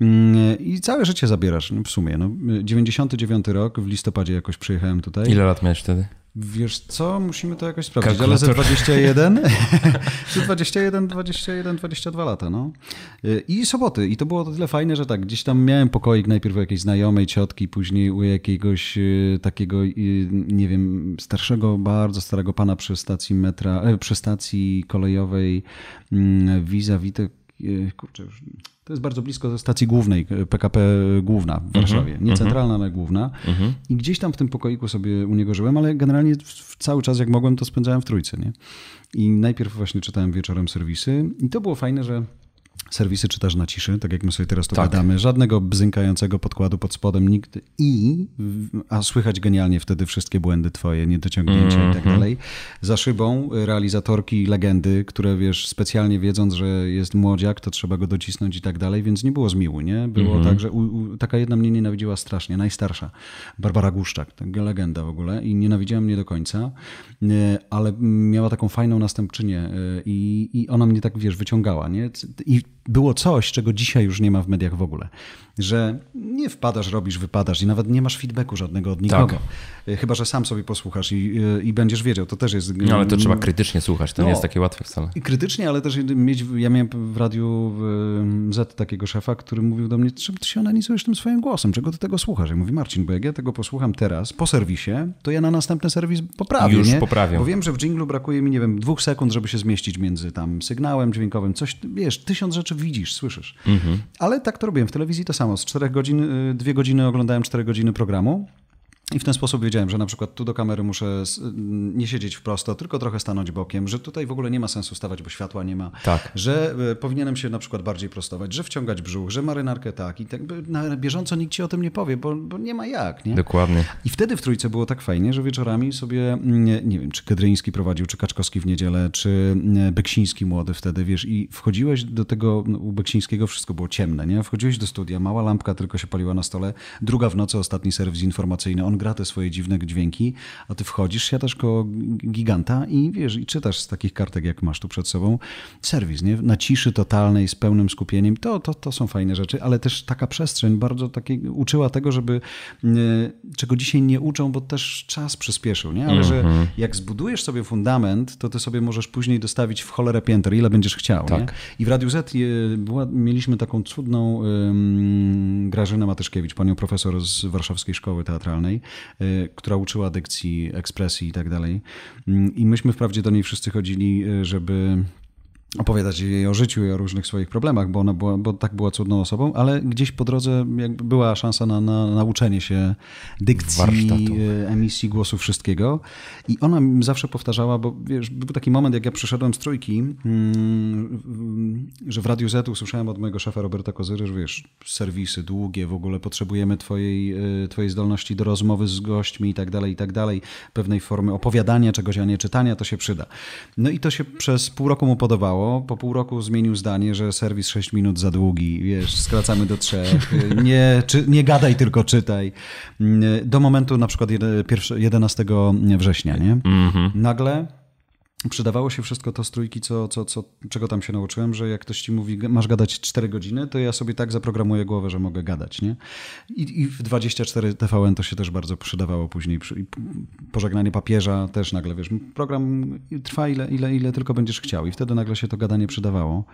mm, i całe życie zabierasz, no w sumie. No, 99 rok, w listopadzie jakoś przyjechałem tutaj. Ile lat miałeś wtedy? Wiesz co, musimy to jakoś sprawdzić, ale ze 21, ze 21, 21, 22 lata, no. I soboty. I to było to tyle fajne, że tak, gdzieś tam miałem pokoik najpierw u jakiejś znajomej ciotki, później u jakiegoś y, takiego, y, nie wiem, starszego, bardzo starego pana przy stacji metra, e, przy stacji kolejowej mm, vis-a-vis, kurczę, już to jest bardzo blisko stacji głównej, PKP główna w mhm, Warszawie. Nie mhm. centralna, ale główna. Mhm. I gdzieś tam w tym pokoiku sobie u niego żyłem, ale generalnie cały czas jak mogłem, to spędzałem w trójce. Nie? I najpierw właśnie czytałem wieczorem serwisy i to było fajne, że serwisy czytasz na ciszy, tak jak my sobie teraz to tak. gadamy. Żadnego bzękającego podkładu pod spodem nikt i, a słychać genialnie wtedy wszystkie błędy twoje, niedociągnięcia mm -hmm. i tak mhm. dalej. Za szybą realizatorki legendy, które wiesz, specjalnie wiedząc, że jest młodziak, to trzeba go docisnąć i tak dalej, więc nie było zmiłu, nie? Było mm -hmm. tak, że u, u, taka jedna mnie nienawidziła strasznie, najstarsza. Barbara Guszczak, taka legenda w ogóle i nienawidziła mnie do końca, ale miała taką fajną następczynię e, i, i ona mnie tak, wiesz, wyciągała, nie? I było coś, czego dzisiaj już nie ma w mediach w ogóle. Że nie wpadasz, robisz, wypadasz i nawet nie masz feedbacku żadnego od nikogo. Tak. Chyba, że sam sobie posłuchasz i, i będziesz wiedział. To też jest... No ale to trzeba krytycznie słuchać, to no, nie jest takie łatwe wcale. I krytycznie, ale też mieć... Ja miałem w radiu Z takiego szefa, który mówił do mnie, czemu ty się analizujesz tym swoim głosem? Czego ty tego słuchasz? Ja mówię, Marcin, bo jak ja tego posłucham teraz, po serwisie, to ja na następny serwis poprawię, Już nie? poprawię. Bo wiem, że w dżinglu brakuje mi, nie wiem, dwóch sekund, żeby się zmieścić między tam sygnałem dźwiękowym, coś, wiesz, tysiąc rzeczy widzisz, słyszysz. Mhm. Ale tak to robiłem. W telewizji to samo. Z czterech godzin, y, dwie godziny oglądałem cztery godziny programu. I w ten sposób wiedziałem, że na przykład tu do kamery muszę nie siedzieć wprost, tylko trochę stanąć bokiem, że tutaj w ogóle nie ma sensu stawać, bo światła nie ma. Tak. Że e, powinienem się na przykład bardziej prostować, że wciągać brzuch, że marynarkę tak. I tak na bieżąco nikt ci o tym nie powie, bo, bo nie ma jak. Nie? Dokładnie. I wtedy w Trójce było tak fajnie, że wieczorami sobie, nie, nie wiem, czy Kedryński prowadził, czy Kaczkowski w niedzielę, czy Beksiński młody wtedy, wiesz, i wchodziłeś do tego, no, u Beksińskiego wszystko było ciemne, nie? Wchodziłeś do studia, mała lampka tylko się paliła na stole, druga w nocy, ostatni serwis informacyjny, on gra te swoje dziwne dźwięki, a ty wchodzisz, siadasz koło giganta i wiesz, i czytasz z takich kartek, jak masz tu przed sobą, serwis, nie? Na ciszy totalnej, z pełnym skupieniem. To, to, to są fajne rzeczy, ale też taka przestrzeń bardzo takie, uczyła tego, żeby, czego dzisiaj nie uczą, bo też czas przyspieszył, nie? Ale mm -hmm. że mhm. jak zbudujesz sobie fundament, to ty sobie możesz później dostawić w cholerę pięter, ile będziesz chciał, tak. nie? I w Radiu Z była, mieliśmy taką cudną um, Grażynę Matyszkiewicz, panią profesor z Warszawskiej Szkoły Teatralnej, która uczyła dykcji, ekspresji i tak dalej. Mm, I myśmy wprawdzie do niej wszyscy chodzili, y, żeby opowiadać jej o życiu i o różnych swoich problemach, bo ona była, bo tak była cudną osobą, ale gdzieś po drodze była szansa na, na nauczenie się dykcji, Warsztatu. E, emisji głosu, wszystkiego. I ona mi zawsze powtarzała, bo wiesz, był taki moment, jak ja przyszedłem z trójki, mm, że w Radiu Z usłyszałem od mojego szefa Roberta Kozyry, że wiesz, serwisy długie, w ogóle potrzebujemy twojej, e, twojej zdolności do rozmowy z gośćmi i tak dalej, i tak dalej, pewnej formy opowiadania czegoś, a nie czytania, to się przyda. No i to się przez pół roku mu podobało po pół roku zmienił zdanie, że serwis 6 minut za długi, wiesz, skracamy do trzech, nie, czy, nie gadaj, tylko czytaj. Do momentu na przykład 11 września, nie? Mhm. Nagle przydawało się wszystko to z trójki, co, co, co, czego tam się nauczyłem, że jak ktoś ci mówi, masz gadać 4 godziny, to ja sobie tak zaprogramuję głowę, że mogę gadać, nie? I, i w 24 TVN to się też bardzo przydawało później. Pożegnanie papieża też nagle, wiesz, program trwa ile, ile, ile tylko będziesz chciał i wtedy nagle się to gadanie przydawało.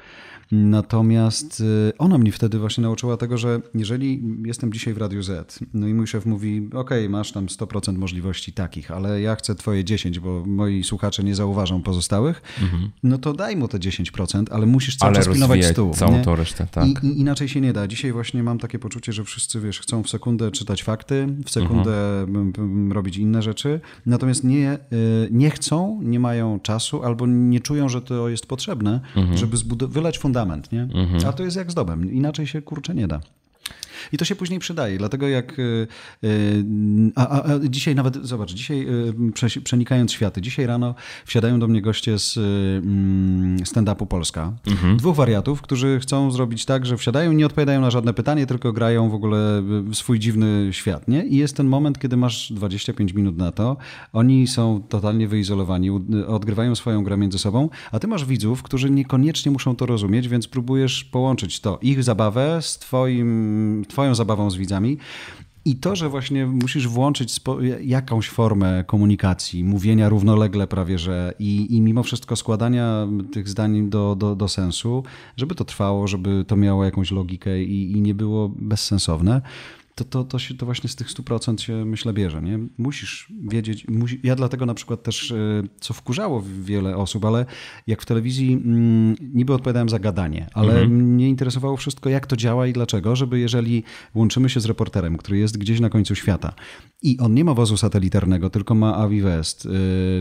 Natomiast y, ona mnie wtedy właśnie nauczyła tego, że jeżeli jestem dzisiaj w Radiu Z, no i mój szef mówi, ok, masz tam 100% możliwości takich, ale ja chcę twoje 10, bo moi słuchacze nie zauważą pozostałych, mhm. no to daj mu te 10%, ale musisz cały ale czas pilnować stół. całą nie? tą resztę, tak. I, I, inaczej się nie da. Dzisiaj właśnie mam takie poczucie, że wszyscy, wiesz, chcą w sekundę czytać fakty, w sekundę mhm. robić inne rzeczy, natomiast nie, y, nie chcą, nie mają czasu albo nie czują, że to jest potrzebne, mhm. żeby wylać fundament, nie? Mhm. A to jest jak z dobem. Inaczej się kurczę nie da. I to się później przydaje, dlatego jak. Y, y, a, a, a dzisiaj nawet, zobacz, dzisiaj y, przenikając światy, dzisiaj rano wsiadają do mnie goście z mm, stand-upu Polska. Mhm. Dwóch wariatów, którzy chcą zrobić tak, że wsiadają i nie odpowiadają na żadne pytanie, tylko grają w ogóle swój dziwny świat, nie? I jest ten moment, kiedy masz 25 minut na to, oni są totalnie wyizolowani, odgrywają swoją grę między sobą, a ty masz widzów, którzy niekoniecznie muszą to rozumieć, więc próbujesz połączyć to, ich zabawę z twoim twoją zabawą z widzami. I to, że właśnie musisz włączyć jakąś formę komunikacji, mówienia równolegle prawie, że i, i mimo wszystko składania tych zdań do, do, do sensu, żeby to trwało, żeby to miało jakąś logikę i, i nie było bezsensowne, to, to, to, się, to właśnie z tych 100% się myślę bierze. Nie? Musisz wiedzieć. Musi, ja dlatego na przykład też, e, co wkurzało wiele osób, ale jak w telewizji mm, niby odpowiadałem za gadanie, ale mhm. mnie interesowało wszystko, jak to działa i dlaczego, żeby jeżeli łączymy się z reporterem, który jest gdzieś na końcu świata i on nie ma wozu satelitarnego, tylko ma AVIWEST, yy,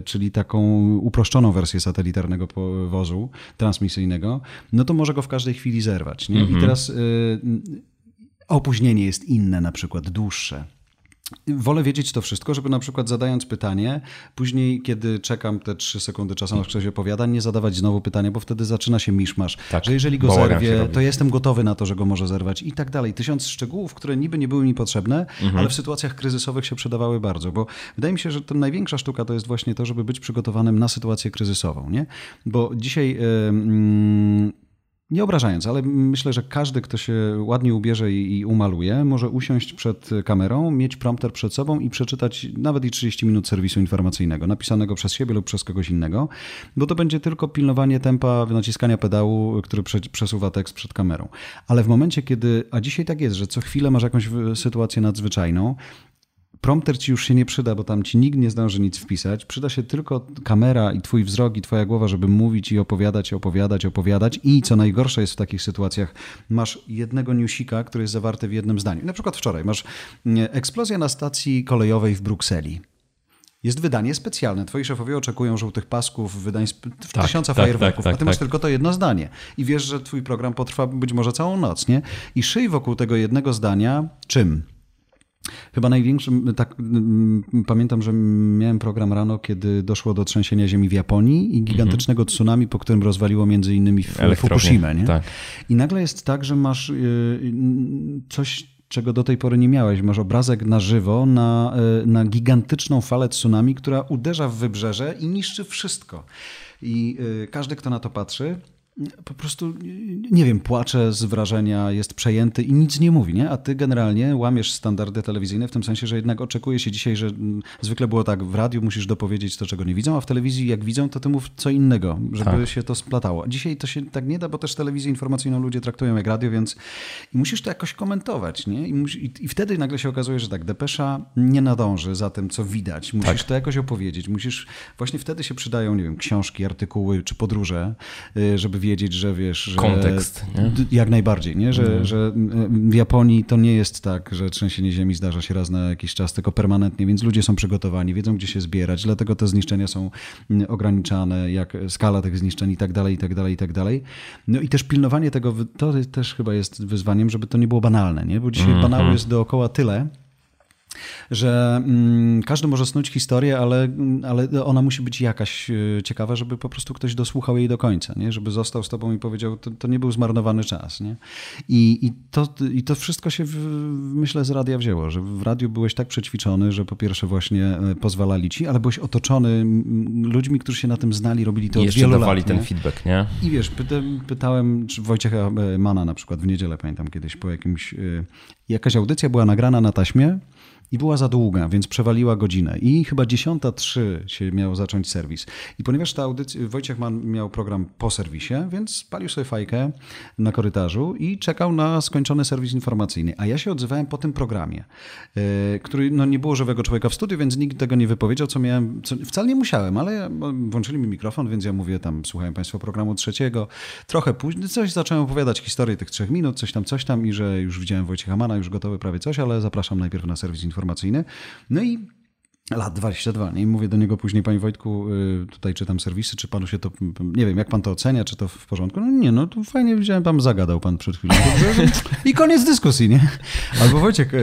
czyli taką uproszczoną wersję satelitarnego wozu transmisyjnego, no to może go w każdej chwili zerwać. Nie? Mhm. I teraz... Yy, opóźnienie jest inne, na przykład dłuższe. Wolę wiedzieć to wszystko, żeby na przykład zadając pytanie, później, kiedy czekam te trzy sekundy czasu, aż ktoś opowiada, nie zadawać znowu pytania, bo wtedy zaczyna się miszmasz. Tak, że jeżeli go zerwie, to jestem gotowy na to, że go może zerwać i tak dalej. Tysiąc szczegółów, które niby nie były mi potrzebne, mhm. ale w sytuacjach kryzysowych się przydawały bardzo, bo wydaje mi się, że to największa sztuka to jest właśnie to, żeby być przygotowanym na sytuację kryzysową, nie? Bo dzisiaj... Yy, nie obrażając, ale myślę, że każdy, kto się ładnie ubierze i, umaluje, może usiąść przed kamerą, mieć prompter przed sobą i przeczytać nawet i 30 minut serwisu informacyjnego, napisanego przez siebie lub przez kogoś innego, bo to będzie tylko pilnowanie tempa naciskania pedału, który prze, przesuwa tekst przed kamerą. Ale w momencie, kiedy, a dzisiaj tak jest, że co chwilę masz jakąś sytuację nadzwyczajną, prompter ci już się nie przyda, bo tam ci nikt nie zdąży nic wpisać. Przyda się tylko kamera i twój wzrok i twoja głowa, żeby mówić i opowiadać, opowiadać, opowiadać. I co najgorsze jest w takich sytuacjach, masz jednego newsika, który jest zawarty w jednym zdaniu. Na przykład wczoraj masz mm, eksplozja na stacji kolejowej w Brukseli. Jest wydanie specjalne. Twoi szefowie oczekują żółtych pasków, wydań tak, tysiąca tak, fajerwerków, tak, tak, a ty masz tylko to jedno zdanie. I wiesz, że twój program potrwa być może całą noc, nie? I szyj wokół tego jednego zdania czym? Chyba największym, tak pamiętam, że miałem program rano, kiedy doszło do trzęsienia ziemi w Japonii i gigantycznego mm -hmm. tsunami, po którym rozwaliło między innymi Fukushimę. Nie? Tak. I nagle jest tak, że masz y, coś czego do tej pory nie miałeś. Masz obrazek na żywo, na, e, na gigantyczną falę tsunami, która uderza w wybrzeże i niszczy wszystko. I każdy, kto na to patrzy, po prostu, nie wiem, płacze z wrażenia, jest przejęty i nic nie mówi, nie? A ty generalnie łamiesz standardy telewizyjne w tym sensie, że jednak oczekuje się dzisiaj, że mm, zwykle było tak, w radiu musisz dopowiedzieć to, czego nie widzą, a w telewizji jak widzą, to ty mów co innego, żeby tak. się to splatało. Dzisiaj to się tak nie da, bo też telewizję informacyjną ludzie traktują jak radio, więc i musisz to jakoś komentować, nie? I, musi, i, wtedy nagle się okazuje, że tak, depesza nie nadąży za tym, co widać. Musisz tak. to jakoś opowiedzieć. Musisz, właśnie wtedy się przydają, nie wiem, książki, artykuły czy podróże, y, żeby wiedzieć, że wiesz, że kontekst. Nie? Jak najbardziej, nie? Że, mhm. że w Japonii to nie jest tak, że trzęsienie ziemi zdarza się raz na jakiś czas, tylko permanentnie, więc ludzie są przygotowani, wiedzą gdzie się zbierać, dlatego te zniszczenia są ograniczane, jak skala tych zniszczeń i tak dalej, i tak dalej, i tak dalej. No i też pilnowanie tego, to też chyba jest wyzwaniem, żeby to nie było banalne, nie? Bo dzisiaj -hmm. banału jest dookoła tyle, że mm, każdy może snuć historię, ale, ale ona musi być jakaś e, ciekawa, żeby po prostu ktoś dosłuchał jej do końca, nie? żeby został z tobą i powiedział, to, to nie był zmarnowany czas. Nie? I, i, to, I to wszystko się, w, myślę, z radia wzięło, że w radiu byłeś tak przećwiczony, że po pierwsze właśnie e, pozwalali ci, ale byłeś otoczony ludźmi, którzy się na tym znali, robili to I od jeszcze wielu dawali lat. ten nie? feedback, nie? I wiesz, pyta, pytałem czy Wojciecha e, Mana na przykład w niedzielę, pamiętam kiedyś po jakimś, jakaś audycja była nagrana na taśmie, i była za długa, więc przewaliła godzinę. I chyba 10.03 się miał zacząć serwis. I ponieważ ta audycja, Wojciech Mann miał program po serwisie, więc palił sobie fajkę na korytarzu i czekał na skończony serwis informacyjny. A ja się odzywałem po tym programie, yy, który no, nie było żywego człowieka w studiu, więc nikt tego nie wypowiedział, co miałem. Co, wcale nie musiałem, ale włączyli mi mikrofon, więc ja mówię tam, słuchałem Państwa programu trzeciego. Trochę później coś zacząłem opowiadać historię tych trzech minut, coś tam, coś tam i że już widziałem Wojciecha Mana, już gotowy prawie coś, ale zapraszam najpierw na serwis informacyjny informacyjny. No i Lat 22. Nie? I mówię do niego później, panie Wojtku, y, tutaj czytam serwisy, czy panu się to, nie wiem, jak pan to ocenia, czy to w porządku? No nie, no to fajnie widziałem, tam zagadał pan przed chwilą. I koniec dyskusji, nie? Albo Wojciech, y,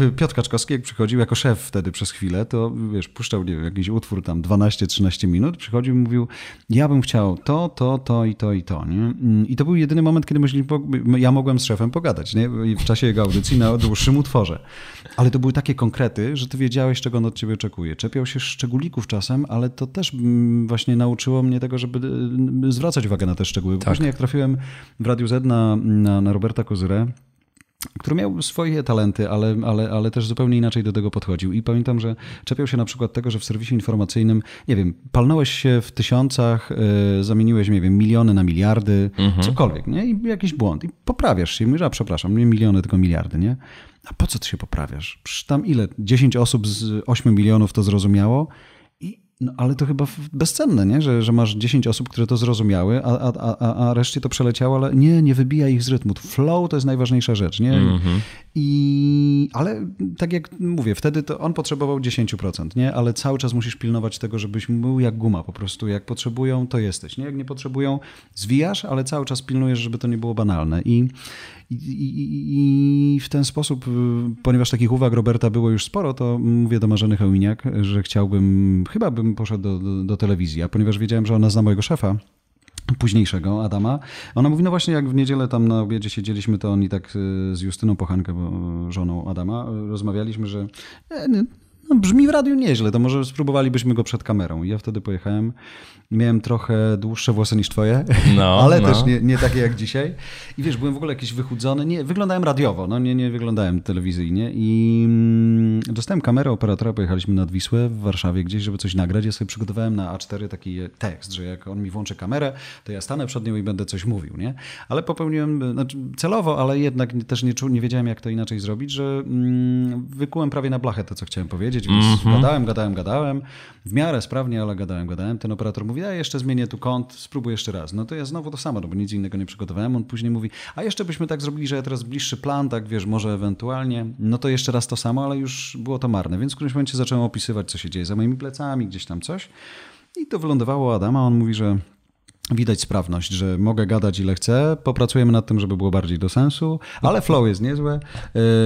y, Piotr Kaczkowski, jak przychodził jako szef wtedy przez chwilę, to wiesz, puszczał, nie wiem, jakiś utwór tam 12-13 minut, przychodził i mówił, ja bym chciał to, to, to i to i to, nie? I to był jedyny moment, kiedy ja mogłem z szefem pogadać, nie? w czasie jego audycji na dłuższym utworze. Ale to były takie konkrety, że ty wiedziałeś, czego on od ciebie oczekuje. Czepiał się szczególików czasem, ale to też mm, właśnie nauczyło mnie tego, żeby y, zwracać uwagę na te szczegóły. Tak. Później jak trafiłem w Radiu Z na, na, na Roberta Kozyrę, który miał swoje talenty, ale, ale, ale też zupełnie inaczej do tego podchodził. I pamiętam, że czepiał się na przykład tego, że w serwisie informacyjnym, nie wiem, palnąłeś się w tysiącach, yy, zamieniłeś, nie wiem, miliony na miliardy, mhm. cokolwiek, nie? I jakiś błąd. I poprawiasz się. I mówisz, a przepraszam, nie miliony, tylko miliardy, nie? A po co ty się poprawiasz? Przecież tam ile? 10 osób z 8 milionów to zrozumiało no, ale to chyba bezcenne, nie? Że, że masz 10 osób, które to zrozumiały, a, a, a, a reszcie to przeleciało, ale nie, nie wybija ich z rytmu. Flow to jest najważniejsza rzecz, nie? Mm -hmm. I, ale tak jak mówię, wtedy to on potrzebował 10%, nie? Ale cały czas musisz pilnować tego, żebyś był jak guma po prostu. Jak potrzebują, to jesteś, nie? Jak nie potrzebują, zwijasz, ale cały czas pilnujesz, żeby to nie było banalne. I, i, i, w ten sposób, ponieważ takich uwag Roberta było już sporo, to mówię do Marzeny Chełminiak, że chciałbym, chyba bym poszedł do, do, do telewizji, a ponieważ wiedziałem, że ona zna mojego szefa, późniejszego Adama. Ona mówi, no właśnie jak w niedzielę tam na obiedzie siedzieliśmy, to oni tak y, z Justyną Pochankę, żoną Adama, rozmawialiśmy, że e, no, brzmi w radiu nieźle, to może spróbowalibyśmy go przed kamerą. I ja wtedy pojechałem Miałem trochę dłuższe włosy niż twoje, no, ale no. też nie, nie, takie jak dzisiaj. I wiesz, byłem w ogóle jakiś wychudzony. Nie, wyglądałem radiowo, no nie, nie wyglądałem telewizyjnie. I mm, dostałem kamerę operatora, pojechaliśmy nad Wisłę w Warszawie gdzieś, żeby coś nagrać. Ja sobie przygotowałem na A4 taki tekst, że jak on mi włączy kamerę, to ja stanę przed nią i będę coś mówił, nie? Ale popełniłem, znaczy celowo, ale jednak też nie, nie wiedziałem, jak to inaczej zrobić, że mm, wykułem prawie na blachę to, co chciałem powiedzieć, więc mm -hmm. gadałem, gadałem, gadałem. W miarę sprawnie, ale gadałem, gadałem. Ten operator mówi, mówi, a jeszcze zmienię tu kąt, spróbuję jeszcze raz. No to ja znowu to samo, no bo nic innego nie przygotowałem. On później mówi, a jeszcze byśmy tak zrobili, że ja teraz bliższy plan, tak wiesz, może ewentualnie, no to jeszcze raz to samo, ale już było to marne. Więc w którymś momencie zacząłem opisywać, co się dzieje za moimi plecami, gdzieś tam coś. I to wylądowało Adama, on mówi, że widać sprawność, że mogę gadać ile chcę, popracujemy nad tym, żeby było bardziej do sensu, ale flow jest niezłe,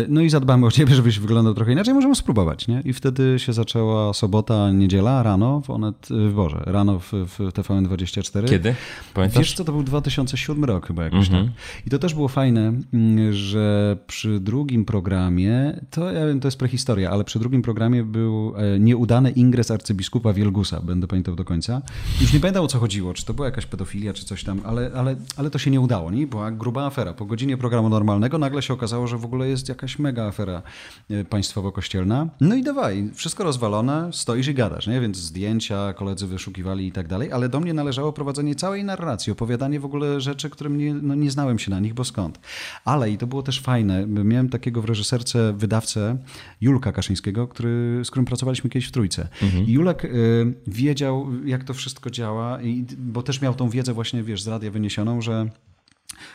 no i zadbamy o ciebie, żebyś wyglądał trochę inaczej, możemy spróbować, nie? I wtedy się zaczęła sobota, niedziela, rano w Onet, w Boże, rano w, w TVN24. Kiedy? Pamiętasz? Wiesz co, to był 2007 rok chyba jakoś -hmm. tak. I to też było fajne, mm, że przy drugim programie, to ja wiem, to jest prehistoria, ale przy drugim programie był e, nieudany ingres arcybiskupa Wielgusa, będę pamiętał do końca. Już nie pamiętam o co chodziło, czy to była jakaś pedofilia czy coś tam, ale, ale, ale to się nie udało, nie? Była gruba afera. Po godzinie programu normalnego nagle się okazało, że w ogóle jest jakaś mega afera e, państwowo-kościelna. No i dawaj, wszystko rozwalone, stoisz i gadasz, nie? Więc zdjęcia koledzy wyszukiwali i tak dalej, ale do mnie należało prowadzenie całej narracji, opowiadanie w ogóle rzeczy, którym nie, no nie znałem się na nich, bo skąd. Ale i to było też fajne, miałem takiego w reżyserce wydawcę Julka Kaszyńskiego, który, z którym pracowaliśmy kiedyś w Trójce. Mhm. Julek y, wiedział, jak to wszystko działa, i, bo też miał tą wiedzę właśnie, wiesz, z radia wyniesioną, że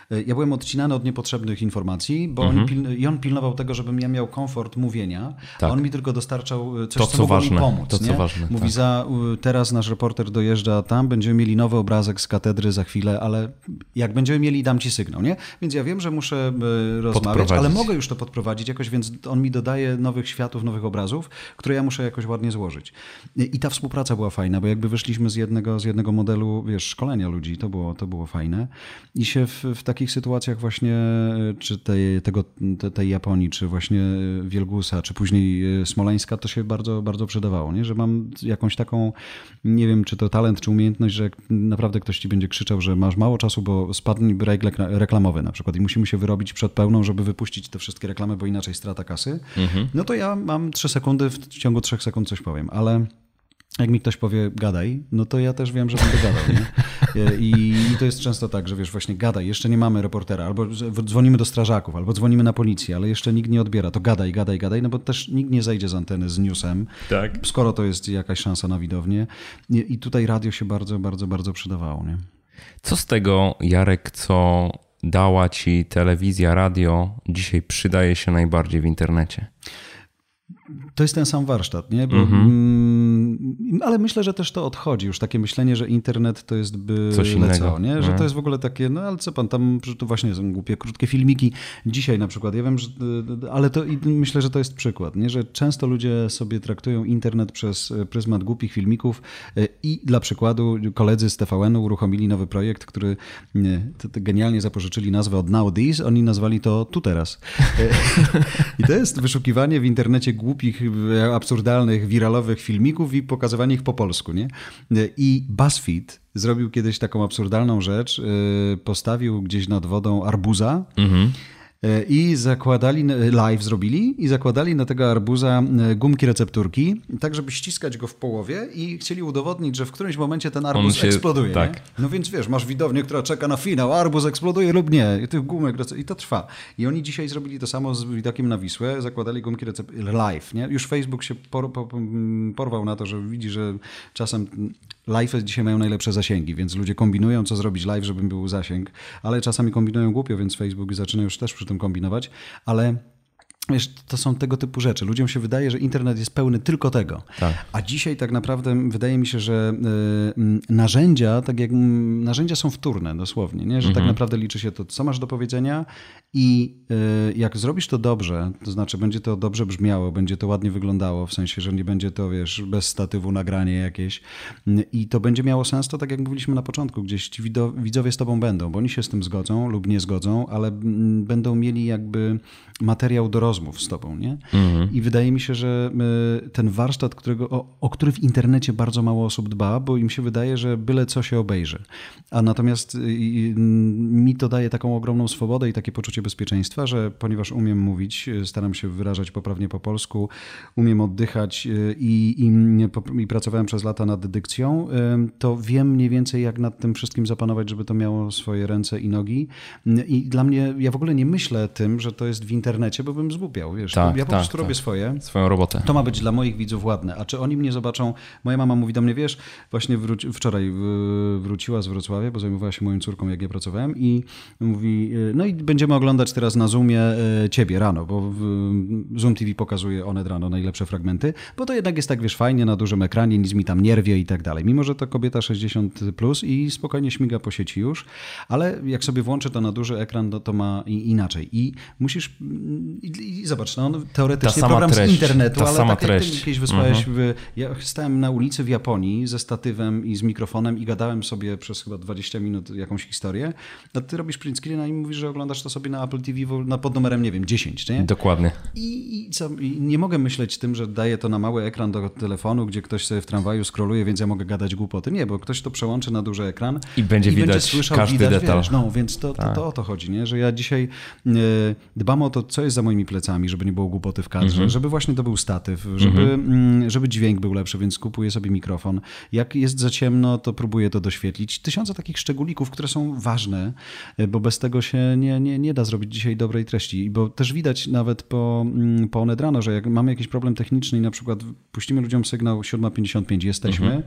ja byłem odcinany od niepotrzebnych informacji, bo mhm. on, piln, i on pilnował tego, żebym ja miał komfort mówienia, tak. a on mi tylko dostarczał e, coś, to, co, co mogło mi pomóc. To, co ważne, Mówi, tak. za, teraz nasz reporter dojeżdża tam, będziemy mieli nowy obrazek z katedry za chwilę, ale jak będziemy mieli, dam ci sygnał, nie? Więc ja wiem, że muszę e, rozmawiać, ale mogę już to podprowadzić jakoś, więc on mi dodaje nowych światów, nowych obrazów, które ja muszę jakoś ładnie złożyć. I ta współpraca była fajna, bo jakby wyszliśmy z jednego, z jednego modelu, wiesz, szkolenia ludzi, to było, to było fajne. I się w, w takich sytuacjach właśnie, czy tej, tego, tej Japonii, czy właśnie Wielgusa, czy później Smoleńska, to się bardzo, bardzo przydawało, nie? że mam jakąś taką, nie wiem, czy to talent, czy umiejętność, że naprawdę ktoś ci będzie krzyczał, że masz mało czasu, bo spadnie break reklamowy na przykład i musimy się wyrobić przed pełną, żeby wypuścić te wszystkie reklamy, bo inaczej strata kasy, mhm. no to ja mam trzy sekundy, w ciągu trzech sekund coś powiem, ale jak mi ktoś powie gadaj, no to ja też wiem, że będę gadał. Nie? I, I, to jest często tak, że wiesz, właśnie gadaj, jeszcze nie mamy reportera, albo dzwonimy do strażaków, albo dzwonimy na policję, ale jeszcze nikt nie odbiera, to gadaj, gadaj, gadaj, no bo też nikt nie zejdzie z anteny z newsem, tak. skoro to jest jakaś szansa na widownię. I, I tutaj radio się bardzo, bardzo, bardzo przydawało. Nie? Co z tego, Jarek, co dała ci telewizja, radio, dzisiaj przydaje się najbardziej w internecie? To jest ten sam warsztat, nie? Bo, mhm. mm, ale myślę, że też to odchodzi. Już takie myślenie, że internet to jest by Coś innego. nie? Że no. to jest w ogóle takie, no ale co pan tam, że to właśnie są głupie, krótkie filmiki. Dzisiaj na przykład, ja wiem, że, ale to myślę, że to jest przykład, nie? Że często ludzie sobie traktują internet przez pryzmat głupich filmików e, i dla przykładu koledzy z TVN-u uruchomili nowy projekt, który nie, genialnie zapożyczyli nazwę od Now This, oni nazwali to Tu Teraz. E, I to jest wyszukiwanie w internecie głupich absurdalnych, wiralowych filmików i pokazywanie ich po polsku. Nie? I BuzzFeed zrobił kiedyś taką absurdalną rzecz. Y, postawił gdzieś nad wodą arbuza. Mhm E, i zakładali, live zrobili i zakładali na tego arbuza e, gumki recepturki, tak żeby ściskać go w połowie i chcieli udowodnić, że w którymś momencie ten arbuz się, eksploduje. Tak. No więc wiesz, masz widownię, która czeka na finał, arbuz eksploduje lub nie, i tych gumek i to trwa. I oni dzisiaj zrobili to samo z widokiem na Wisłę, zakładali gumki recepturki live, nie? Już Facebook się por, por, porwał na to, że widzi, że czasem live dzisiaj mają najlepsze zasięgi, więc ludzie kombinują, co zrobić live, żeby był zasięg, ale czasami kombinują głupio, więc Facebook zaczyna już też przy tym kombinować, ale Wiesz, to są tego typu rzeczy. Ludziom się wydaje, że internet jest pełny tylko tego. Tak. A dzisiaj tak naprawdę wydaje mi się, że y, narzędzia, tak jak narzędzia są wtórne dosłownie, nie? że tak mhm. tak naprawdę liczy się to, co masz do powiedzenia i y, jak zrobisz to dobrze, to znaczy będzie to dobrze brzmiało, będzie to ładnie wyglądało, w sensie, że nie będzie to, wiesz, bez statywu nagranie jakieś y, i to będzie miało sens, to tak jak mówiliśmy na początku, gdzieś ci widzowie z tobą będą, bo oni się z tym zgodzą lub nie zgodzą, ale będą mieli jakby materiał do rozmów z tobą, nie? Mhm. I wydaje mi się, że e, ten warsztat, którego, o, o, który w internecie bardzo mało osób dba, bo im się wydaje, że byle co się obejrzy. A natomiast y, mi to daje taką ogromną swobodę i takie poczucie bezpieczeństwa, że ponieważ umiem mówić, y, staram się wyrażać poprawnie po polsku, umiem oddychać y, i, i, i pracowałem przez lata nad dykcją, to wiem mniej więcej jak nad tym wszystkim zapanować, żeby to miało swoje ręce i nogi. I dla mnie, ja w ogóle nie myślę tym, że to jest w internecie, bo bym zgubił wygłupiał, wiesz. Tak, ja po tak, prostu tak. robię swoje. Swoją robotę. To ma być dla moich widzów ładne. A czy oni mnie zobaczą? Moja mama mówi do mnie, wiesz, właśnie wróci, wczoraj wróciła z Wrocławia, bo zajmowała się moją córką, jak ja pracowałem i mówi, no i będziemy oglądać teraz na Zoomie e, ciebie rano, bo Zoom TV pokazuje one rano najlepsze fragmenty, bo to jednak jest tak, wiesz, fajnie na dużym ekranie, nic mi tam nie rwie i tak dalej. Mimo, że to kobieta 60 plus i spokojnie śmiga po sieci już, ale jak sobie włączę to na duży ekran, to, to ma inaczej. I musisz, i, i zobacz, no, teoretycznie program treść, z internetu, ale tak treść. jak ty kiedyś wysłałeś, mhm. w, ja stałem na ulicy w Japonii ze statywem i z mikrofonem i gadałem sobie przez chyba 20 minut jakąś historię, a ty robisz print screena i mówisz, że oglądasz to sobie na Apple TV na pod numerem, nie wiem, 10, nie? Dokładnie. I, i, co, I nie mogę myśleć tym, że daję to na mały ekran do telefonu, gdzie ktoś sobie w tramwaju scrolluje, więc ja mogę gadać głupoty. Nie, bo ktoś to przełączy na duży ekran i będzie i widać będzie słyszał, każdy widać, detal. Wiesz, no, więc to, tak. to, to, o to chodzi, nie? że ja dzisiaj e, dbam o to, co jest za moimi plecami, żeby nie było głupoty w kadrze, mhm. żeby właśnie to był statyw, żeby, mhm. Mm, żeby dźwięk był lepszy, więc kupuję sobie mikrofon. Jak jest za ciemno, to próbuję to doświetlić. Tysiące takich szczególików, które są ważne, e, bo bez tego się nie, nie, nie da zrobić dzisiaj dobrej treści. Bo też widać nawet po, mm, po Oned rano, że jak mamy jakiś problem techniczny i na przykład puścimy ludziom sygnał 7.55, jesteśmy, mhm.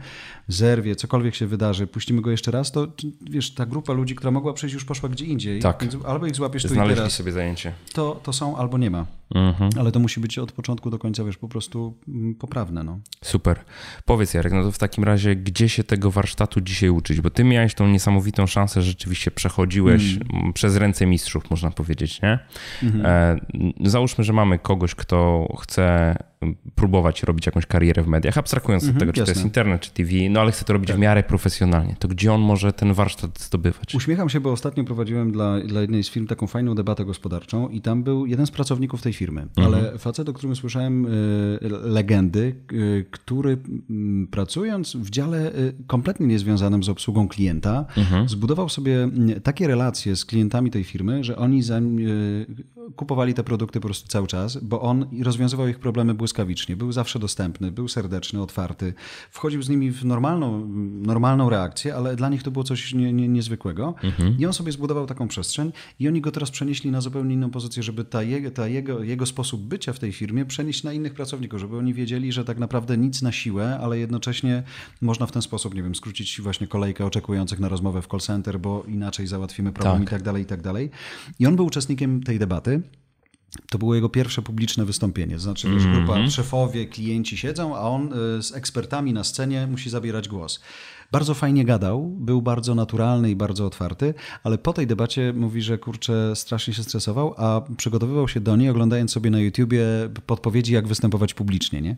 zerwie, cokolwiek się wydarzy, puścimy go jeszcze raz, to wiesz, ta grupa ludzi, która mogła przejść, już poszła gdzie indziej. Tak. Więc albo ich złapiesz tu i teraz. sobie zajęcie. To, to są albo nie ma. Mhm. Ale to musi być od początku do końca, wiesz, po prostu mm, poprawne. No. Super. Powiedz Jarek, no to w takim razie, gdzie się tego warsztatu dzisiaj uczyć? Bo ty miałeś tą niesamowitą szansę, rzeczywiście przechodziłeś mm. przez ręce mistrzów, można powiedzieć, nie? Mhm. E, załóżmy, że mamy kogoś, kto chce próbować robić jakąś karierę w mediach, abstrahując mhm, od tego, czy jasne. to jest internet, czy TV, no ale chce to robić tak. w miarę profesjonalnie. To gdzie on może ten warsztat zdobywać? Uśmiecham się, bo ostatnio prowadziłem dla, dla jednej z firm taką fajną debatę gospodarczą i tam był jeden z pracowników tej firmy, mhm. ale facet, o którym słyszałem y, legendy, y, który mm, pracując w dziale y, kompletnie niezwiązanym z obsługą klienta, mhm. zbudował sobie mm, takie relacje z klientami tej firmy, że oni za, kupowali te produkty po prostu cały czas, bo on rozwiązywał ich problemy błyskawicznie, był zawsze dostępny, był serdeczny, otwarty, wchodził z nimi w normalną, normalną reakcję, ale dla nich to było coś nie, nie, niezwykłego. Mhm. I on sobie zbudował taką przestrzeń i oni go teraz przenieśli na zupełnie inną pozycję, żeby ta jego, ta jego, jego sposób bycia w tej firmie przenieść na innych pracowników, żeby oni wiedzieli, że tak naprawdę nic na siłę, ale jednocześnie można w ten sposób, nie wiem, skrócić właśnie kolejkę oczekujących na rozmowę w call center, bo inaczej załatwimy problem tak. i tak dalej, i tak dalej. I on był uczestnikiem tej debaty. To było jego pierwsze publiczne wystąpienie. Znaczy, -hmm. grupa mhm. szefowie, klienci siedzą, a on y, z ekspertami na scenie musi zabierać głos. Bardzo fajnie gadał, był bardzo naturalny i bardzo otwarty, ale po tej debacie mówi, że kurczę, strasznie się stresował, a przygotowywał się do niej, oglądając sobie na YouTubie podpowiedzi, jak występować publicznie. Nie?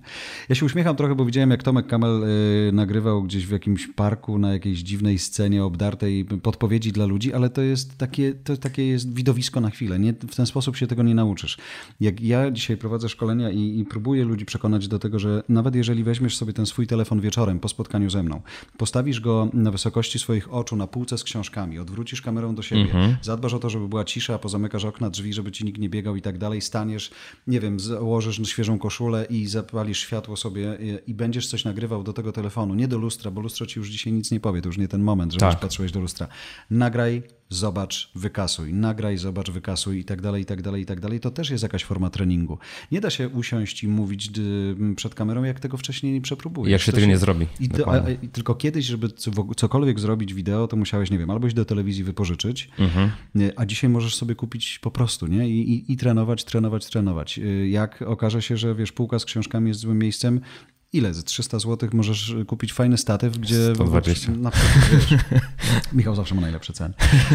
Ja się uśmiecham trochę, bo widziałem, jak Tomek Kamel y, nagrywał gdzieś w jakimś parku, na jakiejś dziwnej scenie obdartej podpowiedzi dla ludzi, ale to jest takie, to takie jest widowisko na chwilę. Nie? W ten sposób się tego nie nauczysz. Jak ja dzisiaj prowadzę szkolenia i, i próbuję ludzi przekonać do tego, że nawet jeżeli weźmiesz sobie ten swój telefon wieczorem po spotkaniu ze mną, postawisz postawisz go na wysokości swoich oczu na półce z książkami, odwrócisz kamerą do siebie, mhm. zadbasz o to, żeby była cisza, pozamykasz okna, drzwi, żeby ci nikt nie biegał i tak dalej, staniesz, nie wiem, założysz świeżą koszulę i zapalisz światło sobie i, i będziesz coś nagrywał do tego telefonu, nie do lustra, bo lustro ci już dzisiaj nic nie powie, to już nie ten moment, żebyś tak. patrzyłeś do lustra. Nagraj zobacz, wykasuj, nagraj, zobacz, wykasuj i tak dalej, i tak dalej, i tak dalej. To też jest jakaś forma treningu. Nie da się usiąść i mówić przed kamerą, jak tego wcześniej nie przepróbujesz. Jak się to tego się... nie zrobi. I a, a, tylko kiedyś, żeby cokolwiek zrobić wideo, to musiałeś, nie wiem, albo iść do telewizji wypożyczyć, mhm. a dzisiaj możesz sobie kupić po prostu, nie? I, i, I trenować, trenować, trenować. Y, jak okaże się, że wiesz, półka z książkami jest złym miejscem, ile? Za 300 zł możesz kupić fajny statyw, gdzie... 120. Na przykład, wiesz, Michał zawsze ma najlepsze ceny.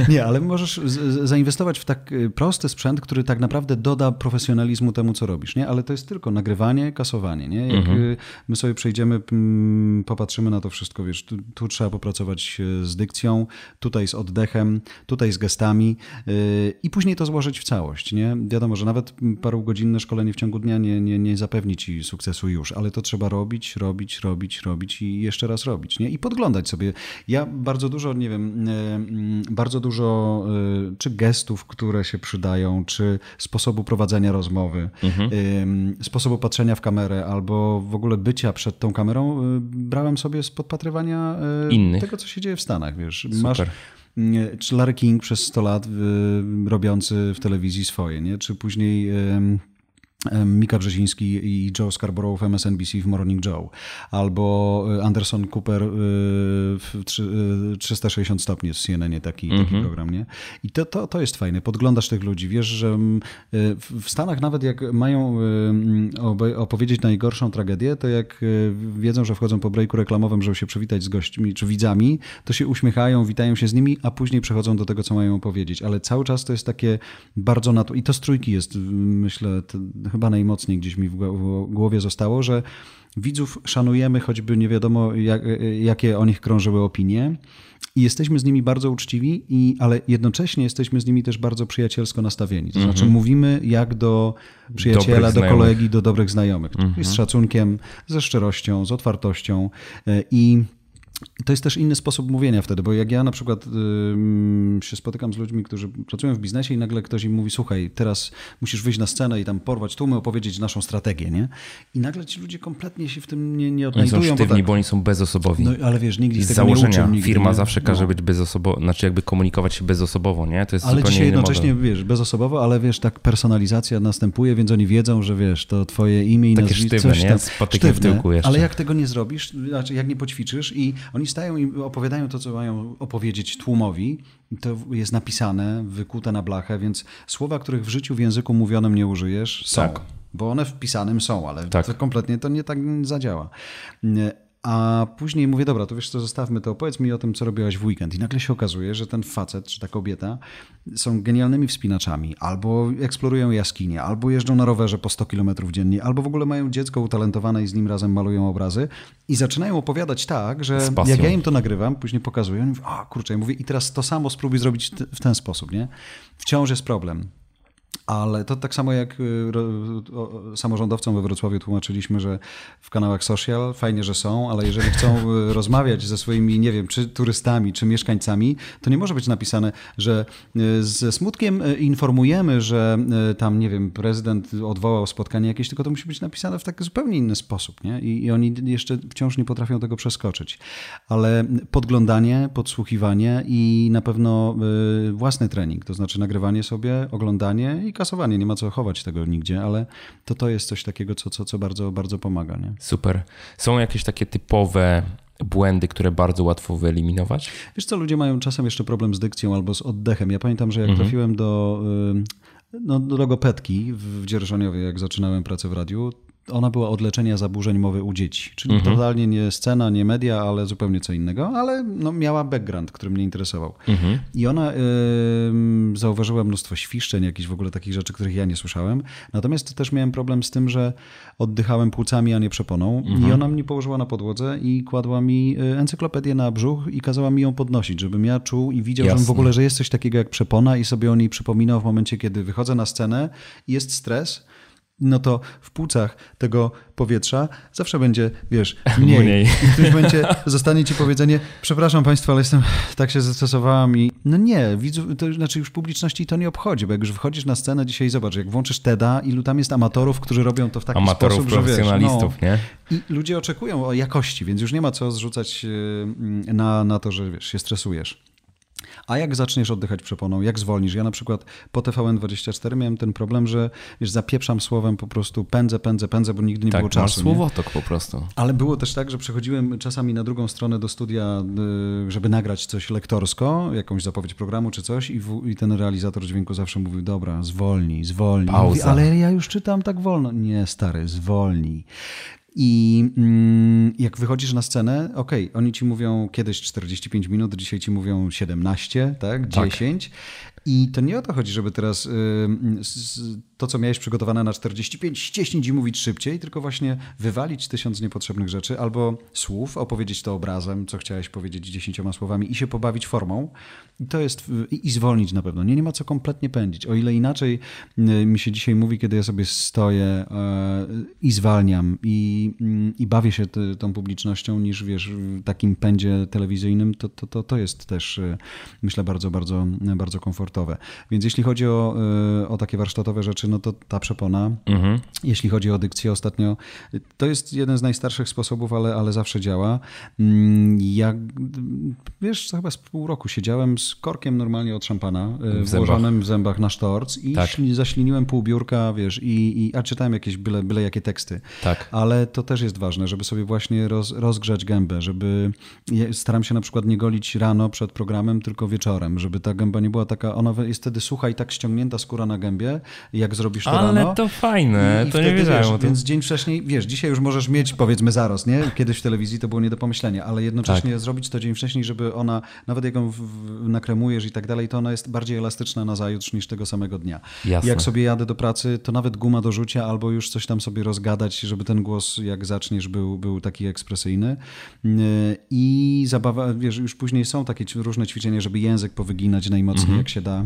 Nie, ale możesz zainwestować w tak y, prosty sprzęt, który tak naprawdę doda profesjonalizmu temu, co robisz, nie? Ale to jest tylko nagrywanie, kasowanie, nie? Jak mhm. Y, my sobie przejdziemy, popatrzymy na to wszystko, wiesz, tu, tu, trzeba popracować y, z dykcją, tutaj z oddechem, tutaj z gestami i później to złożyć w całość, nie? Wiadomo, że nawet parugodzinne szkolenie w ciągu dnia nie, nie, nie zapewni ci sukcesu już, ale to trzeba robić robić, robić, robić, robić i jeszcze raz robić, nie? I podglądać sobie. Ja bardzo dużo, nie wiem, e, mm, bardzo dużo e, czy gestów, które się przydają, czy sposobu prowadzenia rozmowy, mhm. sposobu patrzenia w kamerę albo w ogóle bycia przed tą kamerą e, brałem sobie z podpatrywania Innych. tego, co się dzieje w Stanach, wiesz. Super. Masz czy Larry King przez 100 lat robiący w telewizji swoje, nie? czy później Mika Brzeziński i Joe Scarborough w MSNBC w Morning Joe, albo e, Anderson Cooper e, w 360 e, stopni w CNN, taki, mm -hmm. taki mhm. program, nie? I to, to, to jest fajne, podglądasz tych ludzi, wiesz, że w Stanach nawet jak mają opowiedzieć najgorszą tragedię, to jak wiedzą, że wchodzą po breaku reklamowym, żeby się przywitać z gośćmi czy widzami, to się uśmiechają, witają się z nimi, a później przechodzą do tego, co mają powiedzieć, ale cały czas to jest takie bardzo na to, i to z trójki jest, myślę, chyba najmocniej gdzieś mi w głowie zostało, że widzów szanujemy, choćby nie wiadomo, jak, jakie o nich krążyły opinie. I jesteśmy z nimi bardzo uczciwi, i, ale jednocześnie jesteśmy z nimi też bardzo przyjacielsko nastawieni. To znaczy mm -hmm. mówimy jak do przyjaciela, do kolegi, do dobrych znajomych. Mm -hmm. Z szacunkiem, ze szczerością, z otwartością. E, I to jest też inny sposób mówienia wtedy, bo jak ja na przykład y, się spotykam z ludźmi, którzy pracują w biznesie i nagle ktoś im mówi, słuchaj, teraz musisz wyjść na scenę i tam porwać tłumy, opowiedzieć naszą strategię, nie? I nagle ci ludzie kompletnie się w tym nie, nie odnajdują. Oni są sztywni, bo, tak, bo oni są bezosobowi. No ale wiesz, nigdy z tego założenia nie uczył, firma nie? zawsze każe no. być bezosobowo, znaczy jakby komunikować się bezosobowo, nie? To jest ale dzisiaj jednocześnie, model. wiesz, bezosobowo, ale wiesz, tak personalizacja następuje, więc oni wiedzą, że wiesz, to twoje imię i Takie nazwisko. Takie sztywne, nie? Z patykiem sztywne, w tyłku jeszcze. Ale jak tego nie zrobisz, znaczy jak nie poćwiczysz i oni stają i opowiadają to, co mają opowiedzieć tłumowi. To jest napisane, wykute na blachę, więc słowa, których w życiu w języku mówionym nie użyjesz, są. Tak. Bo one w pisanym są, ale tak. to kompletnie to nie tak zadziała. A później mówię, dobra, to wiesz co, zostawmy to, opowiedz mi o tym, co robiłaś w weekend. I nagle się okazuje, że ten facet, czy ta kobieta są genialnymi wspinaczami, albo eksplorują jaskinie, albo jeżdżą na rowerze po 100 km dziennie, albo w ogóle mają dziecko utalentowane i z nim razem malują obrazy i zaczynają opowiadać tak, że jak ja im to nagrywam, później pokazuję, oni mówią, a kurczę, ja mówię i teraz to samo spróbuj zrobić w ten sposób, nie? Wciąż jest problem. Ale to tak samo jak y, samorządowcom we Wrocławiu tłumaczyliśmy, że w kanałach social fajnie, że są, ale jeżeli chcą y, rozmawiać ze swoimi, nie wiem, czy turystami, czy mieszkańcami, to nie może być napisane, że y, ze smutkiem informujemy, że tam, nie wiem, prezydent odwołał spotkanie jakieś, tylko to musi być napisane w taki zupełnie inny sposób. Nie? I, I oni jeszcze wciąż nie potrafią tego przeskoczyć. Ale podglądanie, podsłuchiwanie i na pewno własny trening, to znaczy nagrywanie sobie, oglądanie i kasowanie, nie ma co chować tego nigdzie, ale to to jest coś takiego, co, co, co bardzo, bardzo pomaga. Nie? Super. Są jakieś takie typowe błędy, które bardzo łatwo wyeliminować? Wiesz co, ludzie mają czasem jeszcze problem z dykcją albo z oddechem. Ja pamiętam, że jak mhm. trafiłem do, no, do logopedki w Dzierżoniowie, jak zaczynałem pracę w radiu, ona była od leczenia zaburzeń mowy u dzieci. Czyli mhm. totalnie nie scena, nie media, ale zupełnie co innego, ale no, miała background, który mnie interesował. Mhm. I ona y, zauważyła mnóstwo świszczeń, jakichś w ogóle takich rzeczy, których ja nie słyszałem. Natomiast też miałem problem z tym, że oddychałem płucami, a nie przeponą. Mhm. I ona mnie położyła na podłodze i kładła mi y, encyklopedię na brzuch i kazała mi ją podnosić, żebym ja czuł i widział, Jasne. że w ogóle, że jest coś takiego jak przepona i sobie o niej przypominał w momencie, kiedy wychodzę na scenę i jest stres no to w płucach tego powietrza zawsze będzie, wiesz, mniej. mniej. I w którymś momencie zostanie ci powiedzenie, przepraszam Państwa, ale jestem, tak się zestresowałam i no nie, widzów, to znaczy już publiczności to nie obchodzi, bo jak już wchodzisz na scenę dzisiaj, zobacz, jak włączysz TEDa, ilu tam jest amatorów, którzy robią to w taki amatorów, sposób, profesjonalistów, że wiesz, no, nie? I ludzie oczekują o jakości, więc już nie ma co zrzucać y, na, na to, że wiesz, się stresujesz. A jak zaczniesz oddychać przeponą, jak zwolnisz? Ja na przykład po TVN24 miałem ten problem, że wiesz, zapieprzam słowem po prostu pędzę, pędzę, pędzę, bo nigdy nie tak, było czasu. Tak, słowotok po prostu. Ale było też tak, że przechodziłem czasami na drugą stronę do studia, y, żeby nagrać coś lektorsko, jakąś zapowiedź programu czy coś i, w, i ten realizator dźwięku zawsze mówił, dobra, zwolnij, zwolnij. Mówi, ale ja już czytam tak wolno. Nie, stary, zwolnij. I mm, jak wychodzisz na scenę, okej, okay, oni ci mówią kiedyś 45 minut, dzisiaj ci mówią 17, tak? 10. Tak. I to nie o to chodzi, żeby teraz y, to, co miałeś przygotowane na 45, ścieśnić i mówić szybciej, tylko właśnie wywalić tysiąc niepotrzebnych rzeczy albo słów, opowiedzieć to obrazem, co chciałeś powiedzieć dziesięcioma słowami i się pobawić formą. I to jest i, zwolnić na pewno. Nie, nie ma co kompletnie pędzić. O ile inaczej y, mi się dzisiaj mówi, kiedy ja sobie stoję y, i zwalniam i, i bawię się tą publicznością, niż wiesz, w takim pędzie telewizyjnym, to, to, to, to jest też myślę bardzo, bardzo, bardzo komfortowe. Więc jeśli chodzi o, y, o takie warsztatowe rzeczy, no to ta przepona. Mhm. Jeśli chodzi o dykcję ostatnio, to jest jeden z najstarszych sposobów, ale, ale zawsze działa. Mm, jak, wiesz, chyba z pół roku siedziałem z korkiem normalnie od szampana, y, w włożonym zębach. w zębach na sztorc i tak. zaśliniłem pół biurka, wiesz, i, i, a czytałem jakieś byle, byle jakie teksty. Tak. Ale to też jest ważne, żeby sobie właśnie roz, rozgrzać gębę, żeby staram się na przykład nie golić rano przed programem, tylko wieczorem, żeby ta gęba nie była taka, ona jest wtedy sucha i tak ściągnięta skóra na gębie, jak zrobisz to Ale rano. to fajne, i, i to nie wiedziałem. Więc dzień wcześniej, wiesz, dzisiaj już możesz mieć powiedzmy zarost, nie? Kiedyś w telewizji to było nie do pomyślenia, ale jednocześnie tak. zrobić to dzień wcześniej, żeby ona, nawet jak ją w, w, nakremujesz i tak dalej, to ona jest bardziej elastyczna na zajutrz niż tego samego dnia. Jasne. Jak sobie jadę do pracy, to nawet guma do rzucia albo już coś tam sobie rozgadać, żeby ten głos jak zaczniesz był, był taki ekspresyjny. I zabawa, wiesz, już później są takie różne ćwiczenia, żeby język powyginać najmocniej mhm. jak się da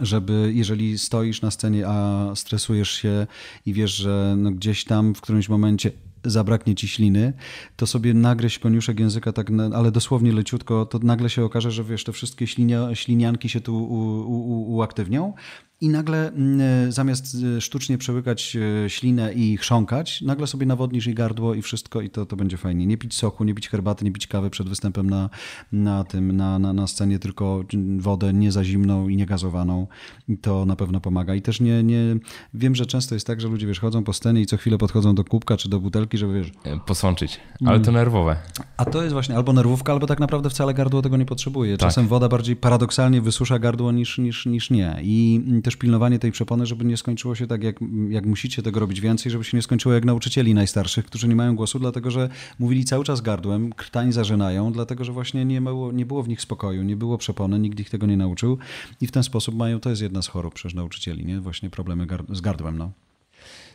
żeby jeżeli stoisz na scenie, a stresujesz się i wiesz, że no gdzieś tam w którymś momencie zabraknie ci śliny, to sobie nagryź koniuszek języka tak, ale dosłownie leciutko, to nagle się okaże, że wiesz, te wszystkie ślinia, ślinianki się tu u, u, uaktywnią i nagle mm, e, zamiast e, sztucznie przełykać e, ślinę i chrząkać, nagle sobie nawodnisz i gardło i wszystko i to, to będzie fajnie. Nie pić soku, nie pić herbaty, nie pić kawy przed występem na, na tym, na, na, na scenie, tylko wodę nie za zimną i nie gazowaną. I to na pewno pomaga. I też nie, nie, wiem, że często jest tak, że ludzie wiesz, chodzą po scenie i co chwilę podchodzą do kubka czy do butelki, żeby wiesz... Posączyć, ale to nerwowe. A to jest właśnie albo nerwówka, albo tak naprawdę wcale gardło tego nie potrzebuje. Tak. Czasem tak. woda bardziej paradoksalnie wysusza gardło niż, niż, niż nie. I też pilnowanie tej przepony, żeby nie skończyło się tak, jak, jak musicie tego robić więcej, żeby się nie skończyło jak nauczycieli najstarszych, którzy nie mają głosu, dlatego że mówili cały czas gardłem, krtań zażynają, dlatego że właśnie nie było, nie było w nich spokoju, nie było przepony, nikt ich tego nie nauczył i w ten sposób mają, to jest jedna z chorób przez nauczycieli, nie? właśnie problemy z gardłem. No.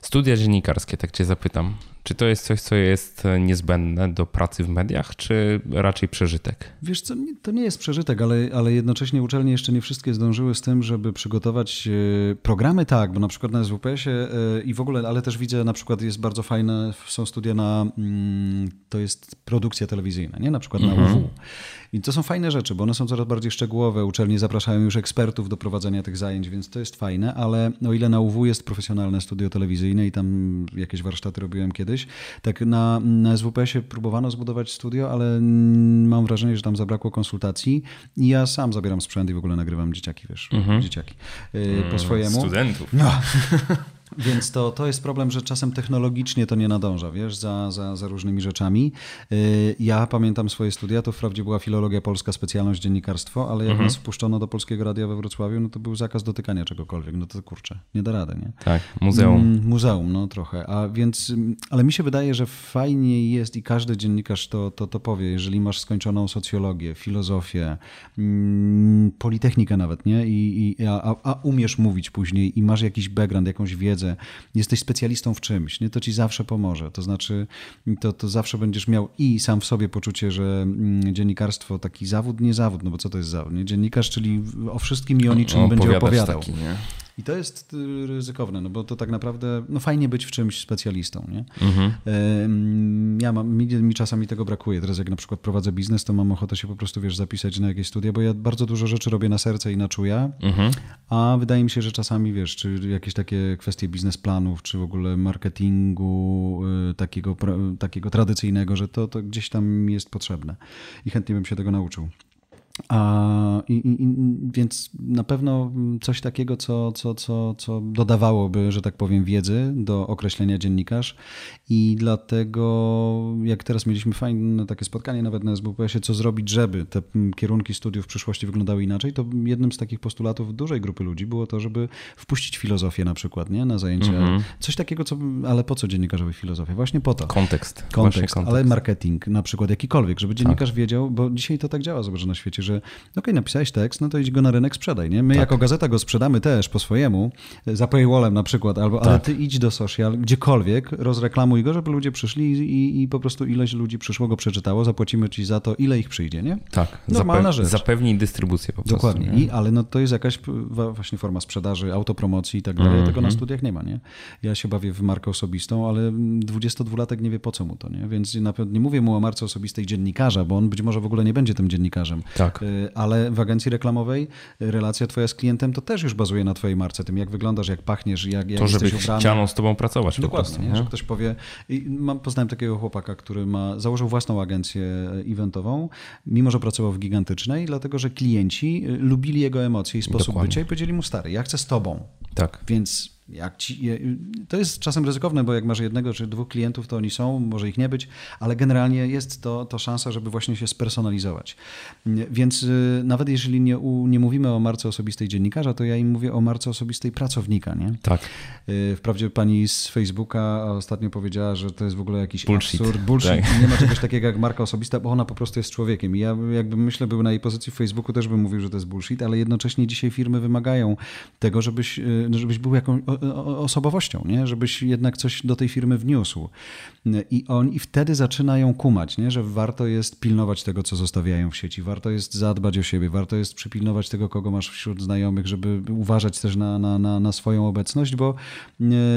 Studia dziennikarskie, tak cię zapytam. Czy to jest coś, co jest niezbędne do pracy w mediach, czy raczej przeżytek? Wiesz co, to nie jest przeżytek, ale, ale jednocześnie uczelnie jeszcze nie wszystkie zdążyły z tym, żeby przygotować e, programy tak, bo na przykład na SWPS-ie e, i w ogóle, ale też widzę na przykład jest bardzo fajne, są studia na, mm, to jest produkcja telewizyjna, nie? Na przykład na mhm. UW. I to są fajne rzeczy, bo one są coraz bardziej szczegółowe. Uczelnie zapraszają już ekspertów do prowadzenia tych zajęć, więc to jest fajne, ale o ile na UW jest profesjonalne studio telewizyjne i tam jakieś warsztaty robiłem kiedyś, tak na, na SWPS-ie próbowano zbudować studio, ale mam wrażenie, że tam zabrakło konsultacji i ja sam zabieram sprzęt i w ogóle nagrywam dzieciaki, wiesz, mhm. dzieciaki y, po swojemu. Studentów. No. Więc to, to jest problem, że czasem technologicznie to nie nadąża, wiesz, za, za, za różnymi rzeczami. Y, ja pamiętam swoje studia, to wprawdzie była filologia polska, specjalność dziennikarstwo, ale jak mhm. nas wpuszczono do Polskiego Radia we Wrocławiu, no to był zakaz dotykania czegokolwiek, no to kurczę, nie da rady, nie? Tak, muzeum. Mm, muzeum, no trochę, a więc, ale mi się wydaje, że fajnie jest i każdy dziennikarz to, to, to powie, jeżeli masz skończoną socjologię, filozofię, mm, politechnikę nawet, nie? I, i a, a umiesz mówić później i masz jakiś background, jakąś wiedzę, wiedzę, jesteś specjalistą w czymś, nie? to ci zawsze pomoże. To znaczy, to, to zawsze będziesz miał i sam w sobie poczucie, że mm, dziennikarstwo taki zawód, nie zawód, no bo co to jest zawód? Nie? Dziennikarz, czyli o wszystkim i o niczym będzie opowiadał. Taki, nie? I to jest y, ryzykowne, no bo to tak naprawdę no fajnie być w czymś specjalistą. Nie? Mhm. Ja mam, mi, mi, czasami tego brakuje. Teraz jak na przykład prowadzę biznes, to mam ochotę się po prostu wiesz, zapisać na jakieś studia, bo ja bardzo dużo rzeczy robię na serce i na czuja, mhm. a wydaje mi się, że czasami wiesz, czy jakieś takie kwestie biznesplanów, czy w ogóle marketingu y, takiego, takiego tradycyjnego, że to, to gdzieś tam jest potrzebne. I chętnie bym się tego nauczył. A, i, i, więc na pewno coś takiego, co, co, co, co dodawałoby, że tak powiem, wiedzy do określenia dziennikarz. I dlatego, jak teraz mieliśmy fajne takie spotkanie nawet na SBPS-ie, co zrobić, żeby te kierunki studiów w przyszłości wyglądały inaczej, to jednym z takich postulatów dużej grupy ludzi było to, żeby wpuścić filozofię na przykład nie? na zajęcia. Mm -hmm. Coś takiego, co, ale po co dziennikarzowi filozofia? Właśnie po to. Kontekst. Kontekst, kontekst. ale marketing na przykład jakikolwiek, żeby dziennikarz tak. wiedział, bo dzisiaj to tak działa, zobacz, na świecie, że okej, okay, napisałeś tekst, no to idź go na rynek, sprzedaj, nie? My tak. jako gazeta go sprzedamy też po swojemu, za paywallem na przykład, albo, tak. ale ty idź do social, gdziekolwiek, rozreklamuj go, żeby ludzie przyszli i, i po prostu ileś ludzi przyszło, go przeczytało, zapłacimy ci za to, ile ich przyjdzie, nie? Tak. Normalna Zape rzecz. Zapewnij dystrybucję po prostu. Dokładnie, I, ale no to jest jakaś właśnie forma sprzedaży, autopromocji i tak dalej, mm -hmm. tego na studiach nie ma, nie? Ja się bawię w markę osobistą, ale 22-latek nie wie po co mu to, nie? Więc na pewno nie mówię mu o marce osobistej dziennikarza, bo on być może w ogóle nie będzie tym dziennikarzem, tak Tak. Ale w agencji reklamowej relacja twoja z klientem to też już bazuje na twojej marce, tym jak wyglądasz, jak pachniesz, jak, jak to, jesteś żeby ubrany. chciano z tobą pracować Dokładnie, po prostu. nie? Ktoś powie, i mam, poznałem takiego chłopaka, który ma, założył własną agencję eventową, mimo że pracował w gigantycznej, dlatego że klienci lubili jego emocje i sposób Dokładnie. bycia i powiedzieli mu, stary, ja chcę z tobą. Tak. Więc jak ci, to jest czasem ryzykowne, bo jak masz jednego czy dwóch klientów, to oni są, może ich nie być, ale generalnie jest to, to szansa, żeby właśnie się spersonalizować. Więc y, nawet jeżeli nie, nie mówimy o marce osobistej dziennikarza, to ja im mówię o marce osobistej pracownika. Nie? Tak. Y, Wprawdzie pani z Facebooka ostatnio powiedziała, że to jest w ogóle jakiś Bullshit. absurd, bullshit. Tak. Nie ma czegoś takiego jak marka osobista, bo ona po prostu jest człowiekiem. I ja jakby myślę, był na jej pozycji w Facebooku, też bym mówił, że to jest bullshit, ale jednocześnie dzisiaj firmy wymagają tego, żebyś, y, żebyś był jakąś osobowością, nie? żebyś jednak coś do tej firmy wniósł. I oni wtedy zaczynają kumać, nie? że warto jest pilnować tego, co zostawiają w sieci, warto jest zadbać o siebie, warto jest przypilnować tego, kogo masz wśród znajomych, żeby uważać też na, na, na, na swoją obecność, bo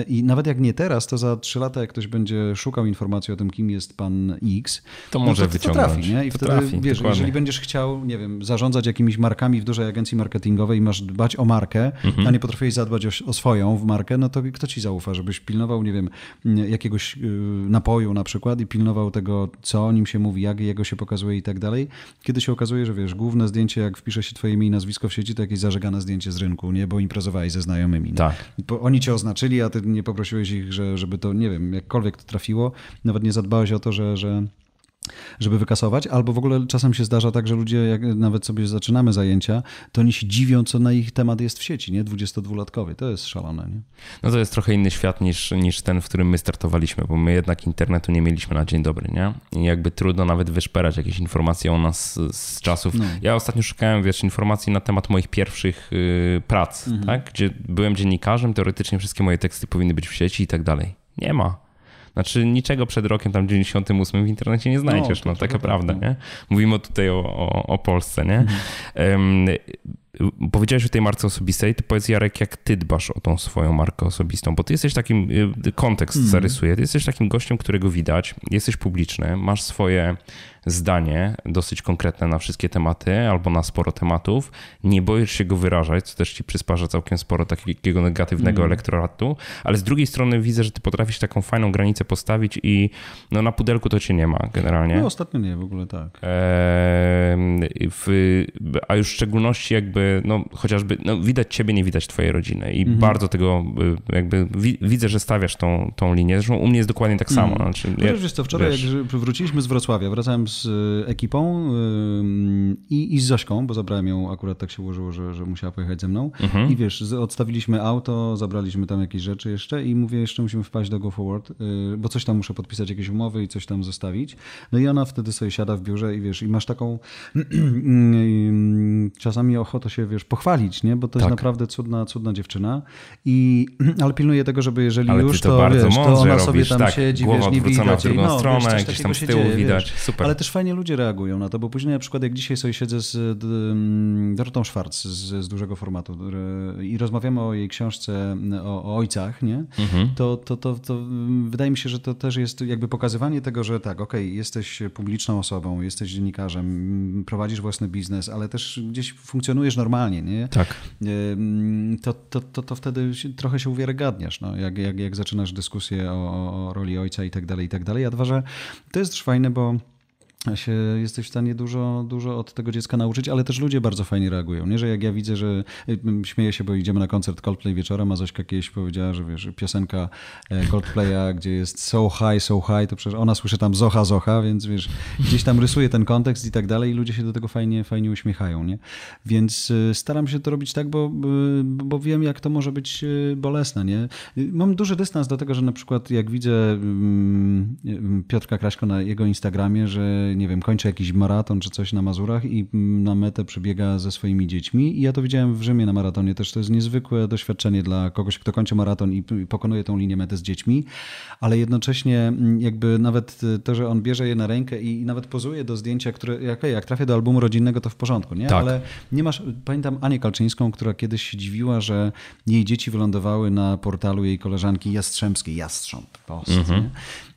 i nawet jak nie teraz, to za trzy lata, jak ktoś będzie szukał informacji o tym, kim jest pan X, to może no to, wyciągnąć. To trafi, nie? I to wtedy, trafi, wiesz, dokładnie. jeżeli będziesz chciał, nie wiem, zarządzać jakimiś markami w dużej agencji marketingowej i masz dbać o markę, mhm. a nie potrafisz zadbać o, o, swoją w markę, no to kto ci zaufa, żebyś pilnował, nie wiem, jakiegoś napoju na przykład i pilnował tego, co o nim się mówi, jak jego się pokazuje i tak dalej. Kiedy się okazuje, że wiesz, główne zdjęcie, jak wpisze się twoje imię i nazwisko w sieci, to jakieś zażegane zdjęcie z rynku, nie? Bo imprezowałeś ze znajomymi. Tak. Bo oni cię oznaczyli, a ty nie poprosiłeś ich, że, żeby to, nie wiem, jakkolwiek to trafiło. Nawet nie zadbałeś o to, że, że żeby wykasować, albo w ogóle czasem się zdarza tak, że ludzie, jak nawet sobie zaczynamy zajęcia, to oni się dziwią, co na ich temat jest w sieci, nie? 22-latkowie. To jest szalone, nie? No to jest trochę inny świat niż, niż ten, w którym my startowaliśmy, bo my jednak internetu nie mieliśmy na dzień dobry, nie? I jakby trudno nawet wyszperać jakieś informacje o nas z, z czasów. No. Ja ostatnio szukałem, wiesz, informacji na temat moich pierwszych yy, prac, mhm. tak? Gdzie byłem dziennikarzem, teoretycznie wszystkie moje teksty powinny być w sieci i tak dalej. Nie ma. Znaczy niczego przed rokiem tam 98 w internecie nie znajdziesz, no, no taka prawda, tak, nie? Mówimy tutaj o, o, o Polsce, nie? Mhm. Um, powiedziałeś o tej marce osobistej, to powiedz Jarek, jak ty dbasz o tą swoją markę osobistą, bo ty jesteś takim, kontekst Mhm. zarysuję, ty jesteś takim gościem, którego widać, jesteś publiczny, masz swoje zdanie dosyć konkretne na wszystkie tematy albo na sporo tematów, nie boisz się go wyrażać, co też ci przysparza całkiem sporo takiego negatywnego Mm. elektoratu, ale z drugiej strony widzę, że ty potrafisz taką fajną granicę postawić i no na pudelku to cię nie ma generalnie. No ostatnio nie, w ogóle tak. Eee, w, a już w szczególności jakby, no chociażby, no widać ciebie, nie widać twojej rodziny i Mhm. bardzo tego jakby wi, widzę, że stawiasz tą, tą linię. Zresztą u mnie jest dokładnie tak samo. Mhm. Znaczy, Wiesz, wiesz co, wczoraj wiesz. jak wróciliśmy z Wrocławia, wracałem z e, ekipą i, i z Zośką, bo zabrałem ją, akurat tak się ułożyło, że, że musiała pojechać ze mną Mhm. i wiesz, odstawiliśmy auto, zabraliśmy tam jakieś rzeczy jeszcze i mówię, jeszcze musimy wpaść do Go Forward, yy, bo coś tam muszę podpisać, jakieś umowy i coś tam zostawić. No i ona wtedy sobie siada w biurze i wiesz, i masz taką czasami ochotę się, wiesz, pochwalić, nie? Bo to jest Tak. naprawdę cudna, cudna dziewczyna i, ale pilnuję tego, żeby jeżeli Ale już, to, bardzo wiesz, to ona sobie robisz, tam tak, siedzi, wiesz, nie widać jej. no, stronę, wiesz, gdzieś tam z się tyłu dzieje, widać. wiesz. Super. Ale też fajnie ludzie reagują na to, bo później na przykład jak dzisiaj sobie siedzę z Dorotą Schwarz z, z dużego formatu i rozmawiamy o jej książce o, o ojcach, nie? Mhm. To, to, to, to wydaje mi się, że to też jest jakby pokazywanie tego, że tak, okej, jesteś publiczną osobą, jesteś dziennikarzem, prowadzisz własny biznes, ale też gdzieś funkcjonujesz normalnie, nie? Tak. To, to, to, to wtedy trochę się uwiarygadniasz, no, jak, jak, jak zaczynasz dyskusję o, o, o roli ojca i tak dalej, i tak dalej. A dwa, że to jest też fajne, bo się jesteś w stanie dużo, dużo od tego dziecka nauczyć, ale też ludzie bardzo fajnie reagują. Nie, że jak ja widzę, że śmieję się, bo idziemy na koncert Coldplay wieczorem, a Zośka kiedyś powiedziała, że wiesz, piosenka e, Coldplaya, gdzie jest so high, so high, to przecież ona słyszy tam zocha, zocha, więc wiesz, gdzieś tam rysuje ten kontekst i tak dalej i ludzie się do tego fajnie, fajnie uśmiechają, nie? Więc y, staram się to robić tak, bo, y, bo wiem, jak to może być y, bolesne, nie? Mam duży dystans do tego, że na przykład jak widzę Piotrka Kraśko na jego Instagramie, że nie wiem, kończy jakiś maraton czy coś na Mazurach i na metę przybiega ze swoimi dziećmi. I ja to widziałem w Rzymie na maratonie też. To jest niezwykłe doświadczenie dla kogoś, kto kończy maraton i pokonuje tą linię mety z dziećmi, ale jednocześnie mm, jakby nawet to, że on bierze je na rękę i, nawet pozuje do zdjęcia, które, jak, jak trafia do albumu rodzinnego, to w porządku, nie? Tak. Ale nie masz, pamiętam Anię Kalczyńską, która kiedyś się dziwiła, że jej dzieci wylądowały na portalu jej koleżanki Jastrzębskiej, Jastrząb Post, nie?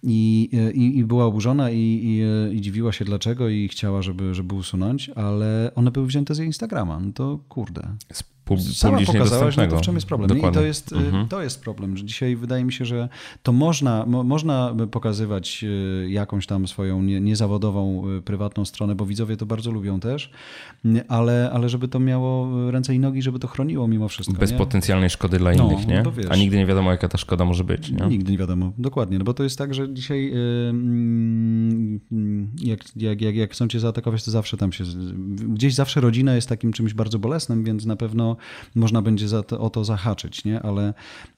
I, i, I była oburzona i, i, i dziwiła dziwiła się dlaczego i chciała, żeby, żeby usunąć, ale one były wzięte z jej Instagrama. No to kurde. Sama pokazałaś, no to w czym jest problem. I to jest, mhm. to jest problem, że dzisiaj wydaje mi się, że to można, mo, można pokazywać y, jakąś tam swoją nie, niezawodową, y, prywatną stronę, bo widzowie to bardzo lubią też, ale, ale żeby to miało ręce i nogi, żeby to chroniło mimo wszystko. Bez nie? potencjalnej szkody dla no, innych, no, nie? A nigdy nie wiadomo, jaka ta szkoda może być. Nie? Nigdy nie wiadomo, dokładnie, no bo to jest tak, że dzisiaj jak, jak, jak, jak chcą cię zaatakować, to zawsze tam się, gdzieś zawsze rodzina jest takim czymś bardzo bolesnym, więc na pewno można będzie za to, o to zahaczyć, nie? Ale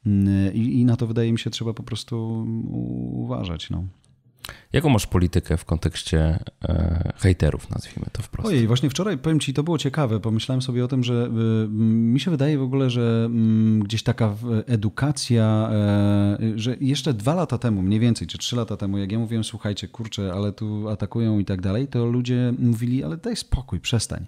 mm, i, i, na to wydaje mi się trzeba po prostu uważać. No. Jaką masz politykę w kontekście e, hejterów, nazwijmy to wprost? Ojej, właśnie wczoraj, powiem ci, to było ciekawe. Pomyślałem sobie o tym, że y, mi się wydaje w ogóle, że y, gdzieś taka edukacja, e, że jeszcze dwa lata temu, mniej więcej, czy trzy lata temu, jak ja mówiłem, słuchajcie, kurczę, ale tu atakują i tak dalej, to ludzie mówili, ale daj spokój, przestań.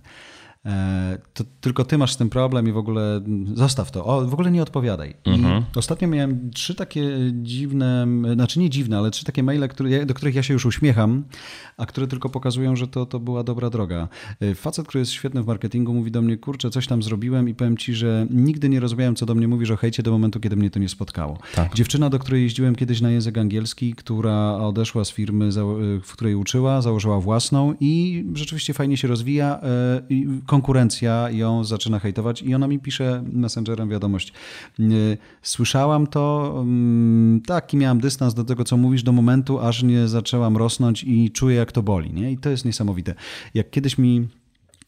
E, to tylko ty masz z tym problem i w ogóle zostaw to. O, w ogóle nie odpowiadaj. Mhm. I ostatnio miałem trzy takie dziwne, znaczy nie dziwne, ale trzy takie maile, które, do których ja się już uśmiecham, a które tylko pokazują, że to, to była dobra droga. E, facet, który jest świetny w marketingu, mówi do mnie, kurczę, coś tam zrobiłem i powiem ci, że nigdy nie rozumiałem, co do mnie mówisz o hejcie do momentu, kiedy mnie to nie spotkało. Tak. Dziewczyna, do której jeździłem kiedyś na język angielski, która odeszła z firmy, w której uczyła, założyła własną i rzeczywiście fajnie się rozwija e, konkurencja ją zaczyna hejtować i ona mi pisze messengerem wiadomość. Słyszałam to, mm, taki miałam dystans do tego, co mówisz do momentu, aż nie zaczęłam rosnąć i czuję, jak to boli. Nie? I to jest niesamowite. Jak kiedyś mi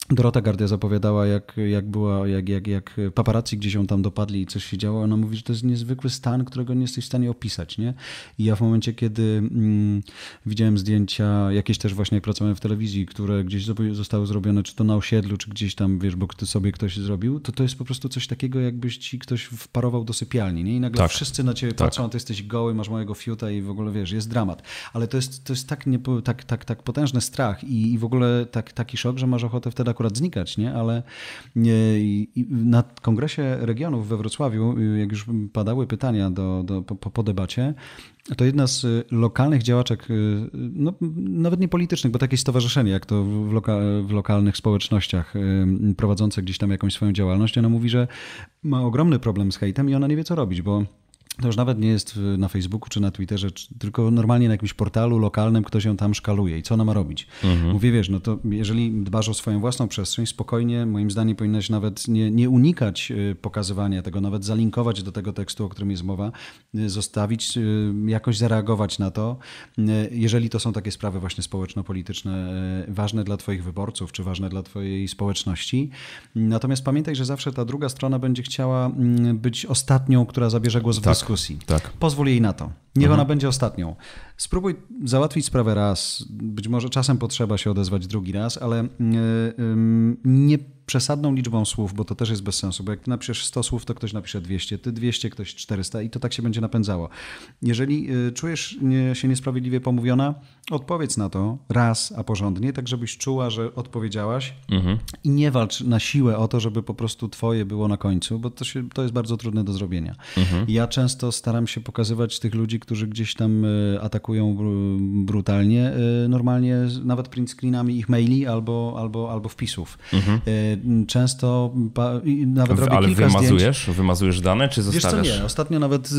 Dorota Gardia zapowiadała, jak, jak była, jak, jak, jak paparazzi gdzieś ją tam dopadli i coś się działo. Ona mówi, że to jest niezwykły stan, którego nie jesteś w stanie opisać. Nie? I ja w momencie, kiedy mm, widziałem zdjęcia, jakieś też właśnie jak pracowałem w telewizji, które gdzieś zostały zrobione, czy to na osiedlu, czy gdzieś tam, wiesz, bo sobie ktoś zrobił, to to jest po prostu coś takiego, jakbyś ci ktoś wparował do sypialni. Nie? I nagle tak. wszyscy na ciebie tak. patrzą, a ty jesteś goły, masz mojego fiuta i w ogóle, wiesz, jest dramat. Ale to jest, to jest tak, nie, tak, tak, tak potężny strach i, i w ogóle tak, taki szok, że masz ochotę wtedy akurat znikać, nie? ale na Kongresie Regionów we Wrocławiu, jak już padały pytania do, do, po, po debacie, to jedna z lokalnych działaczek, no, nawet nie politycznych, bo takie stowarzyszenie, jak to w, loka, w lokalnych społecznościach prowadzące gdzieś tam jakąś swoją działalność, ona mówi, że ma ogromny problem z hejtem i ona nie wie, co robić, bo to już nawet nie jest na Facebooku czy na Twitterze, tylko normalnie na jakimś portalu lokalnym ktoś ją tam szkaluje i co ona ma robić. Mhm. Mówię, wiesz, no to jeżeli dbasz o swoją własną przestrzeń, spokojnie, moim zdaniem powinnaś nawet nie, nie unikać y, pokazywania tego, nawet zalinkować do tego tekstu, o którym jest mowa, y, zostawić, y, jakoś zareagować na to, jeżeli to są takie sprawy właśnie społeczno-polityczne, ważne dla twoich wyborców, czy ważne dla twojej społeczności. Natomiast pamiętaj, że zawsze ta druga strona będzie chciała mm, być ostatnią, która zabierze głos w tak dyskusji. Tak. Pozwól jej na to. Niech mhm. ona będzie ostatnią. Spróbuj załatwić sprawę raz. Być może czasem potrzeba się odezwać drugi raz, ale e, nie przesadną liczbą słów, bo to też jest bez sensu, bo jak napiszesz 100 słów, to ktoś napisze 200, ty 200, ktoś 400 i to tak się będzie napędzało. Jeżeli e, czujesz się niesprawiedliwie pomówiona, odpowiedz na to raz, a porządnie, tak żebyś czuła, że odpowiedziałaś mhm. i nie walcz na siłę o to, żeby po prostu twoje było na końcu, bo to, się, to jest bardzo trudne do zrobienia. Mhm. Ja często staram się pokazywać tych ludzi, którzy gdzieś tam e, atakują brutalnie, e, normalnie nawet print screenami ich maili albo, albo, albo wpisów. Mhm. Często nawet robię Ale kilka wymazujesz? Zdjęć. Wymazujesz dane, czy zostawiasz? Wiesz co, nie. Ostatnio nawet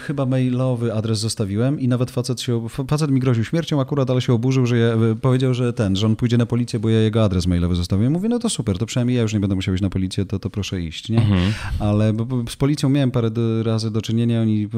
chyba mailowy adres zostawiłem i nawet facet się, facet mi groził śmiercią akurat, ale się oburzył, że ja, powiedział, że ten, że on pójdzie na policję, bo ja jego adres mailowy zostawiłem. Mówię, no to super, to przynajmniej ja już nie będę musiał iść na policję, to, to proszę iść, nie? Mhm. Ale z policją miałem parę razy do czynienia, oni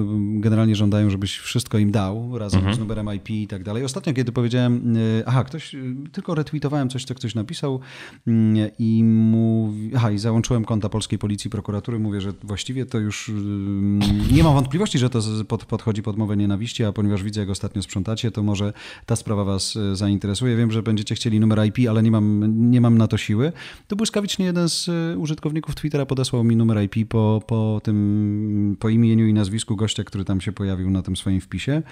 generalnie żądają, żebyś wszystko im dał, razem mhm. z numerem IP i tak dalej. Ostatnio, kiedy powiedziałem, aha, ktoś, tylko retweetowałem coś, co ktoś napisał mm, i mówi, aha, i załączyłem konta polskiej policji, prokuratury, mówię, że właściwie to już mm, nie mam wątpliwości, że to pod, podchodzi pod mowę nienawiści, a ponieważ widzę, jak ostatnio sprzątacie, to może ta sprawa was e, zainteresuje. Wiem, że będziecie chcieli numer IP, ale nie mam, nie mam na to siły. To błyskawicznie jeden z użytkowników Twittera podesłał mi numer IP po, po tym, po imieniu i nazwisku gościa, który tam się pojawił na tym swoim wpisie.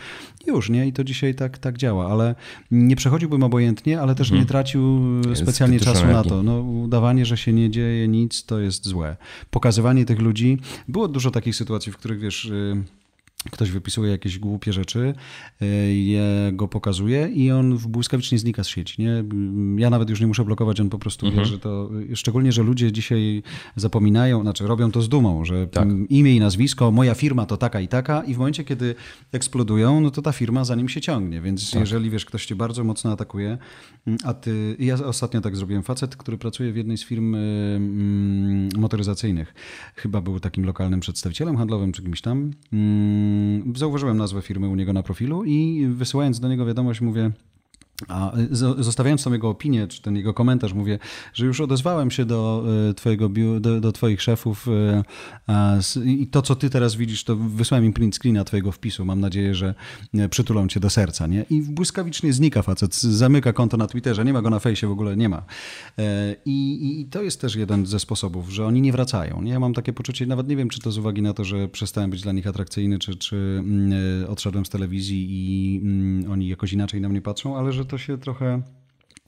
Już, nie? I to dzisiaj tak, tak działa, ale nie przechodziłbym obojętnie, ale też hmm. nie tracił specjalnie czasu na to. No, udawanie, że się nie dzieje nic, to jest złe. Pokazywanie tych ludzi. Było dużo takich sytuacji, w których wiesz y, Ktoś wypisuje jakieś głupie rzeczy, y, je go pokazuje i on w błyskawicznie znika z sieci. Nie? Ja nawet już nie muszę blokować, on po prostu mhm. wie, że to. Szczególnie, że ludzie dzisiaj zapominają, znaczy robią to z dumą, że tak. imię i nazwisko, moja firma to taka i taka, i w momencie, kiedy eksplodują, no to ta firma za nim się ciągnie. Więc tak. jeżeli wiesz, ktoś cię bardzo mocno atakuje, a ty. Ja ostatnio tak zrobiłem. Facet, który pracuje w jednej z firm mm, motoryzacyjnych, chyba był takim lokalnym przedstawicielem handlowym czy kimś tam Mm, zauważyłem nazwę firmy u niego na profilu i wysyłając do niego wiadomość mówię, a zostawiając tam jego opinię, czy ten jego komentarz, mówię, że już odezwałem się do e, twojego, do, do twoich szefów e, i to, co ty teraz widzisz, to wysłałem im print screena twojego wpisu. Mam nadzieję, że e, przytulą cię do serca, nie? I błyskawicznie znika facet, zamyka konto na Twitterze, nie ma go na fejsie, w ogóle nie ma. I, I, to jest też jeden ze sposobów, że oni nie wracają. Ja mam takie poczucie, nawet nie wiem, czy to z uwagi na to, że przestałem być dla nich atrakcyjny, czy, czy mm, odszedłem z telewizji i mm, oni jakoś inaczej na mnie patrzą, ale że to się trochę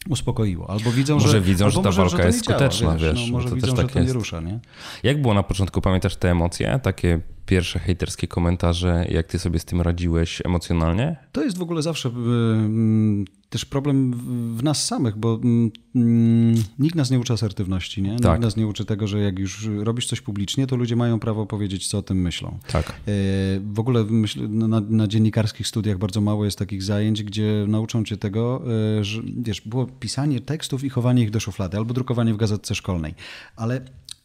uspokoiło. Albo widzą, może że, widzą, że ta może, walka że jest skuteczna, działa, wiesz. No, może to widzą, też tak że to jest. nie rusza, nie? Jak było na początku? Pamiętasz te emocje? Takie pierwsze hejterskie komentarze, jak ty sobie z tym radziłeś emocjonalnie? To jest w ogóle zawsze y, też problem w nas samych, bo y, nikt nas nie uczy asertywności, nie? Tak. Nikt nas nie uczy tego, że jak już robisz coś publicznie, to ludzie mają prawo powiedzieć, co o tym myślą. Tak. Y, w ogóle myśl, na, na, dziennikarskich studiach bardzo mało jest takich zajęć, gdzie nauczą cię tego, że wiesz, było pisanie tekstów i chowanie ich do szuflady, albo drukowanie w gazetce szkolnej. Ale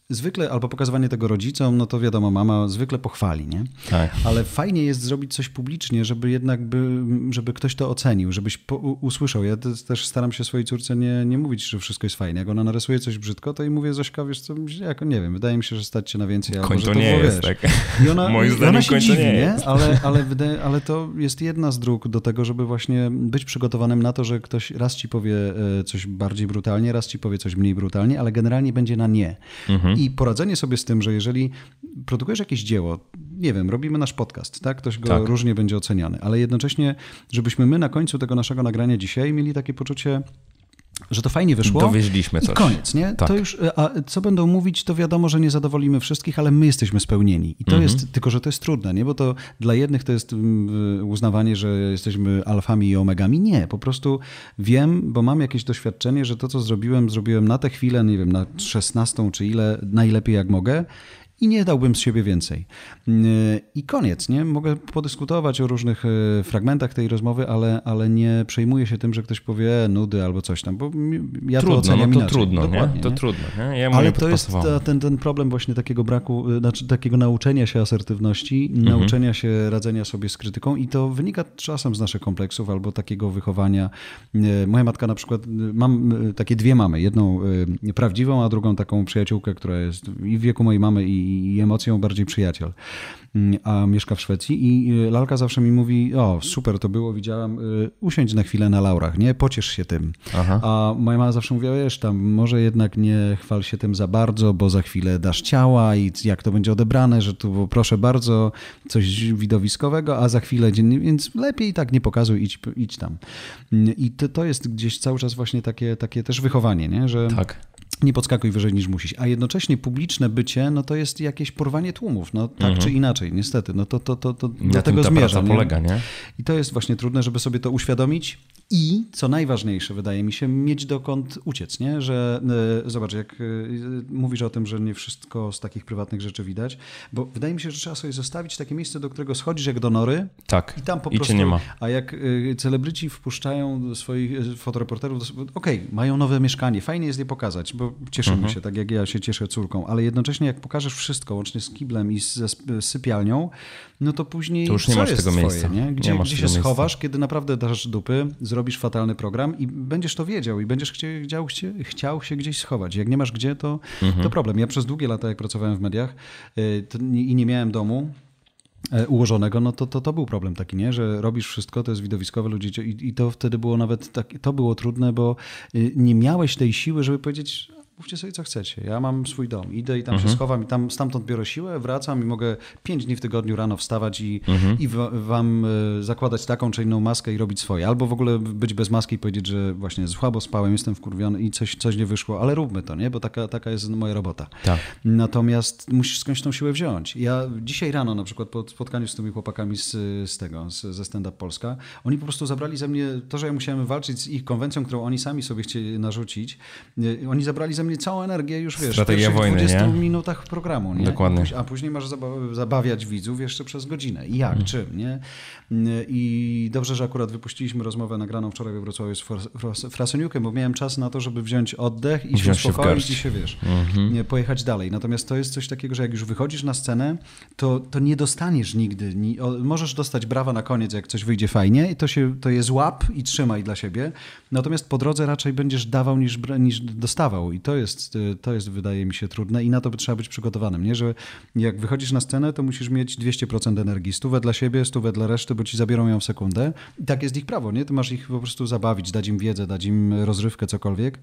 zwykle, albo pokazywanie tego rodzicom, no to wiadomo, mama zwykle pochwali, nie? Tak. Ale fajnie jest zrobić coś publicznie, żeby jednak, by, żeby ktoś to ocenił, żebyś po, usłyszał. Ja też staram się swojej córce nie, nie mówić, że wszystko jest fajne. Jak ona narysuje coś brzydko, to i mówię, Zośka, wiesz co, jako nie wiem, wydaje mi się, że stać się na więcej. Koń to, to nie jest, wiesz. tak? I ona, Moim zdaniem ona się dziwi, nie? nie? Ale, ale, ale to jest jedna z dróg do tego, żeby właśnie być przygotowanym na to, że ktoś raz ci powie e, coś bardziej brutalnie, raz ci powie coś mniej brutalnie, ale generalnie będzie na nie. Mhm. I poradzenie sobie z tym, że jeżeli produkujesz jakieś dzieło, nie wiem, robimy nasz podcast, tak? Ktoś go tak. różnie będzie oceniany, ale jednocześnie, żebyśmy my na końcu tego naszego nagrania dzisiaj mieli takie poczucie, że to fajnie wyszło. Dowieźliśmy coś. I koniec, nie? Tak. To już, a co będą mówić, to wiadomo, że nie zadowolimy wszystkich, ale my jesteśmy spełnieni. I to mhm. jest, tylko że to jest trudne, nie? Bo to dla jednych to jest mm, uznawanie, że jesteśmy alfami i omegami. Nie, po prostu wiem, bo mam jakieś doświadczenie, że to, co zrobiłem, zrobiłem na tę chwilę, nie wiem, na 16 czy ile, najlepiej jak mogę i nie dałbym z siebie więcej. I koniec, nie? Mogę podyskutować o różnych e, fragmentach tej rozmowy, ale, ale nie przejmuję się tym, że ktoś powie e, nudy albo coś tam, bo ja trudno, to oceniam no to inaczej. trudno, nie? To nie? trudno, nie? Ja ale to jest ta, ten, ten problem właśnie takiego braku, e, znaczy takiego nauczenia się asertywności, mhm. nauczenia się radzenia sobie z krytyką i to wynika czasem z naszych kompleksów albo takiego wychowania. Moja matka na przykład, mam takie dwie mamy, jedną prawdziwą, a drugą taką przyjaciółkę, która jest i w wieku mojej mamy i i emocją bardziej przyjaciel. Mm, a mieszka w Szwecji i y, lalka zawsze mi mówi, o super to było, widziałam, y, usiądź na chwilę na laurach, nie? Pociesz się tym. Aha. A moja mama zawsze mówiła, wiesz, tam może jednak nie chwal się tym za bardzo, bo za chwilę dasz ciała i jak to będzie odebrane, że tu proszę bardzo, coś widowiskowego, a za chwilę więc lepiej tak nie pokazuj, idź, idź tam. Mm, I to, to jest gdzieś cały czas właśnie takie, takie też wychowanie, nie? Że tak nie podskakuj wyżej niż musisz. A jednocześnie publiczne bycie, no to jest jakieś porwanie tłumów, no tak mhm. czy inaczej, niestety. No to, to, to, to do tego zmierza. Nie? polega, nie? I to jest właśnie trudne, żeby sobie to uświadomić i, co najważniejsze, wydaje mi się, mieć dokąd uciec, nie? Że e, zobacz, jak e, mówisz o tym, że nie wszystko z takich prywatnych rzeczy widać, bo wydaje mi się, że trzeba sobie zostawić takie miejsce, do którego schodzisz jak do nory tak. i tam po I prostu... nie ma. A jak e, celebryci wpuszczają swoich fotoreporterów, okej, okay, mają nowe mieszkanie, fajnie jest je pokazać, bo cieszymy mhm. się, tak jak ja się cieszę córką, ale jednocześnie jak pokażesz wszystko, łącznie z kiblem i z sypialnią, no to później to już nie co masz jest tego twoje, miejsca. Nie? Gdzie, nie gdzie się schowasz, kiedy naprawdę dasz dupy, zrobisz fatalny program i będziesz to wiedział i będziesz chciał, chciał się gdzieś schować. Jak nie masz gdzie, to, mhm. to problem. Ja przez długie lata, jak pracowałem w mediach y, i nie miałem domu, ułożonego, no to, to, to był problem taki, nie? że robisz wszystko, to jest widowiskowe, ludzie i, i to wtedy było nawet tak, to było trudne, bo y, nie miałeś tej siły, żeby powiedzieć, mówcie sobie co chcecie. Ja mam swój dom, idę i tam mhm. się schowam i tam stamtąd biorę siłę, wracam i mogę pięć dni w tygodniu rano wstawać i, mhm. i wam e, zakładać taką czy inną maskę i robić swoje. Albo w ogóle być bez maski i powiedzieć, że właśnie słabo spałem, jestem wkurwiony i coś, coś nie wyszło, ale róbmy to, nie? Bo taka, taka jest moja robota. Tak. Natomiast musisz skądś tą siłę wziąć. Ja dzisiaj rano na przykład po spotkaniu z tymi chłopakami z, z tego, z, ze Stand Up Polska, oni po prostu zabrali ze mnie to, że ja musiałem walczyć z ich konwencją, którą oni sami sobie chcieli narzucić. E, oni zabrali ze mnie całą energię już, wiesz, Strategia w wojny, 20 nie? minutach programu, nie? Dokładnie. A później masz zabawiać widzów jeszcze przez godzinę. I jak, hmm. czym, nie? I dobrze, że akurat wypuściliśmy rozmowę nagraną wczoraj we Wrocławiu z Frasoniukiem, bo miałem czas na to, żeby wziąć oddech i się uspokoić i się, wiesz, mhm. pojechać dalej. Natomiast to jest coś takiego, że jak już wychodzisz na scenę, to, to nie dostaniesz nigdy. Nie, o, możesz dostać brawa na koniec, jak coś wyjdzie fajnie i to, się, to jest łap i trzymaj dla siebie. Natomiast po drodze raczej będziesz dawał niż, niż dostawał i to jest, to jest, wydaje mi się, trudne i na to trzeba być przygotowanym, nie? Że jak wychodzisz na scenę, to musisz mieć 200% energii. Stówę dla siebie, stówę dla reszty, bo ci zabiorą ją w sekundę. I tak jest ich prawo, nie? Ty masz ich po prostu zabawić, dać im wiedzę, dać im rozrywkę, cokolwiek.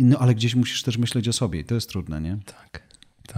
No ale gdzieś musisz też myśleć o sobie i to jest trudne, nie? Tak.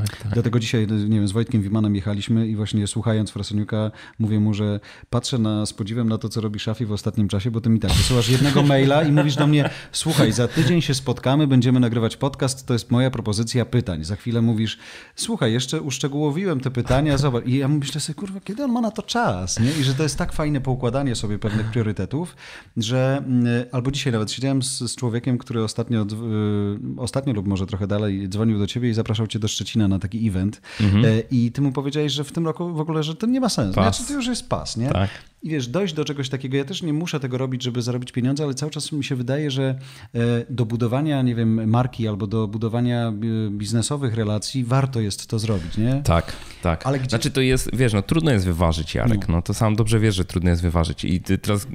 Tak, tak. Dlatego dzisiaj, nie wiem, z Wojtkiem Wimanem jechaliśmy i właśnie słuchając Frasoniuka mówię mu, że patrzę na, z podziwem na to, co robi Szafi w ostatnim czasie, bo ty mi tak wysyłasz jednego maila i mówisz do mnie, słuchaj, za tydzień się spotkamy, będziemy nagrywać podcast, to jest moja propozycja pytań. Za chwilę mówisz, słuchaj, jeszcze uszczegółowiłem te pytania, zobacz. I ja myślę sobie, kurwa, kiedy on ma na to czas, nie? I że to jest tak fajne poukładanie sobie pewnych priorytetów, że mm, albo dzisiaj nawet siedziałem z, z człowiekiem, który ostatnio, y, ostatnio lub może trochę dalej dzwonił do ciebie i zapraszał cię do Szczecina na taki event mhm. E, i ty mu powiedziałeś, że w tym roku w ogóle, że to nie ma sensu. Pas. Znaczy to już jest pas, nie? Tak. I wiesz, dojść do czegoś takiego, ja też nie muszę tego robić, żeby zarobić pieniądze, ale cały czas mi się wydaje, że e, do budowania, nie wiem, marki albo do budowania e, biznesowych relacji warto jest to zrobić, nie? Tak, tak. Ale gdzie... Znaczy to jest, wiesz, no trudno jest wyważyć, Jarek, no. no to sam dobrze wiesz, że trudno jest wyważyć i ty teraz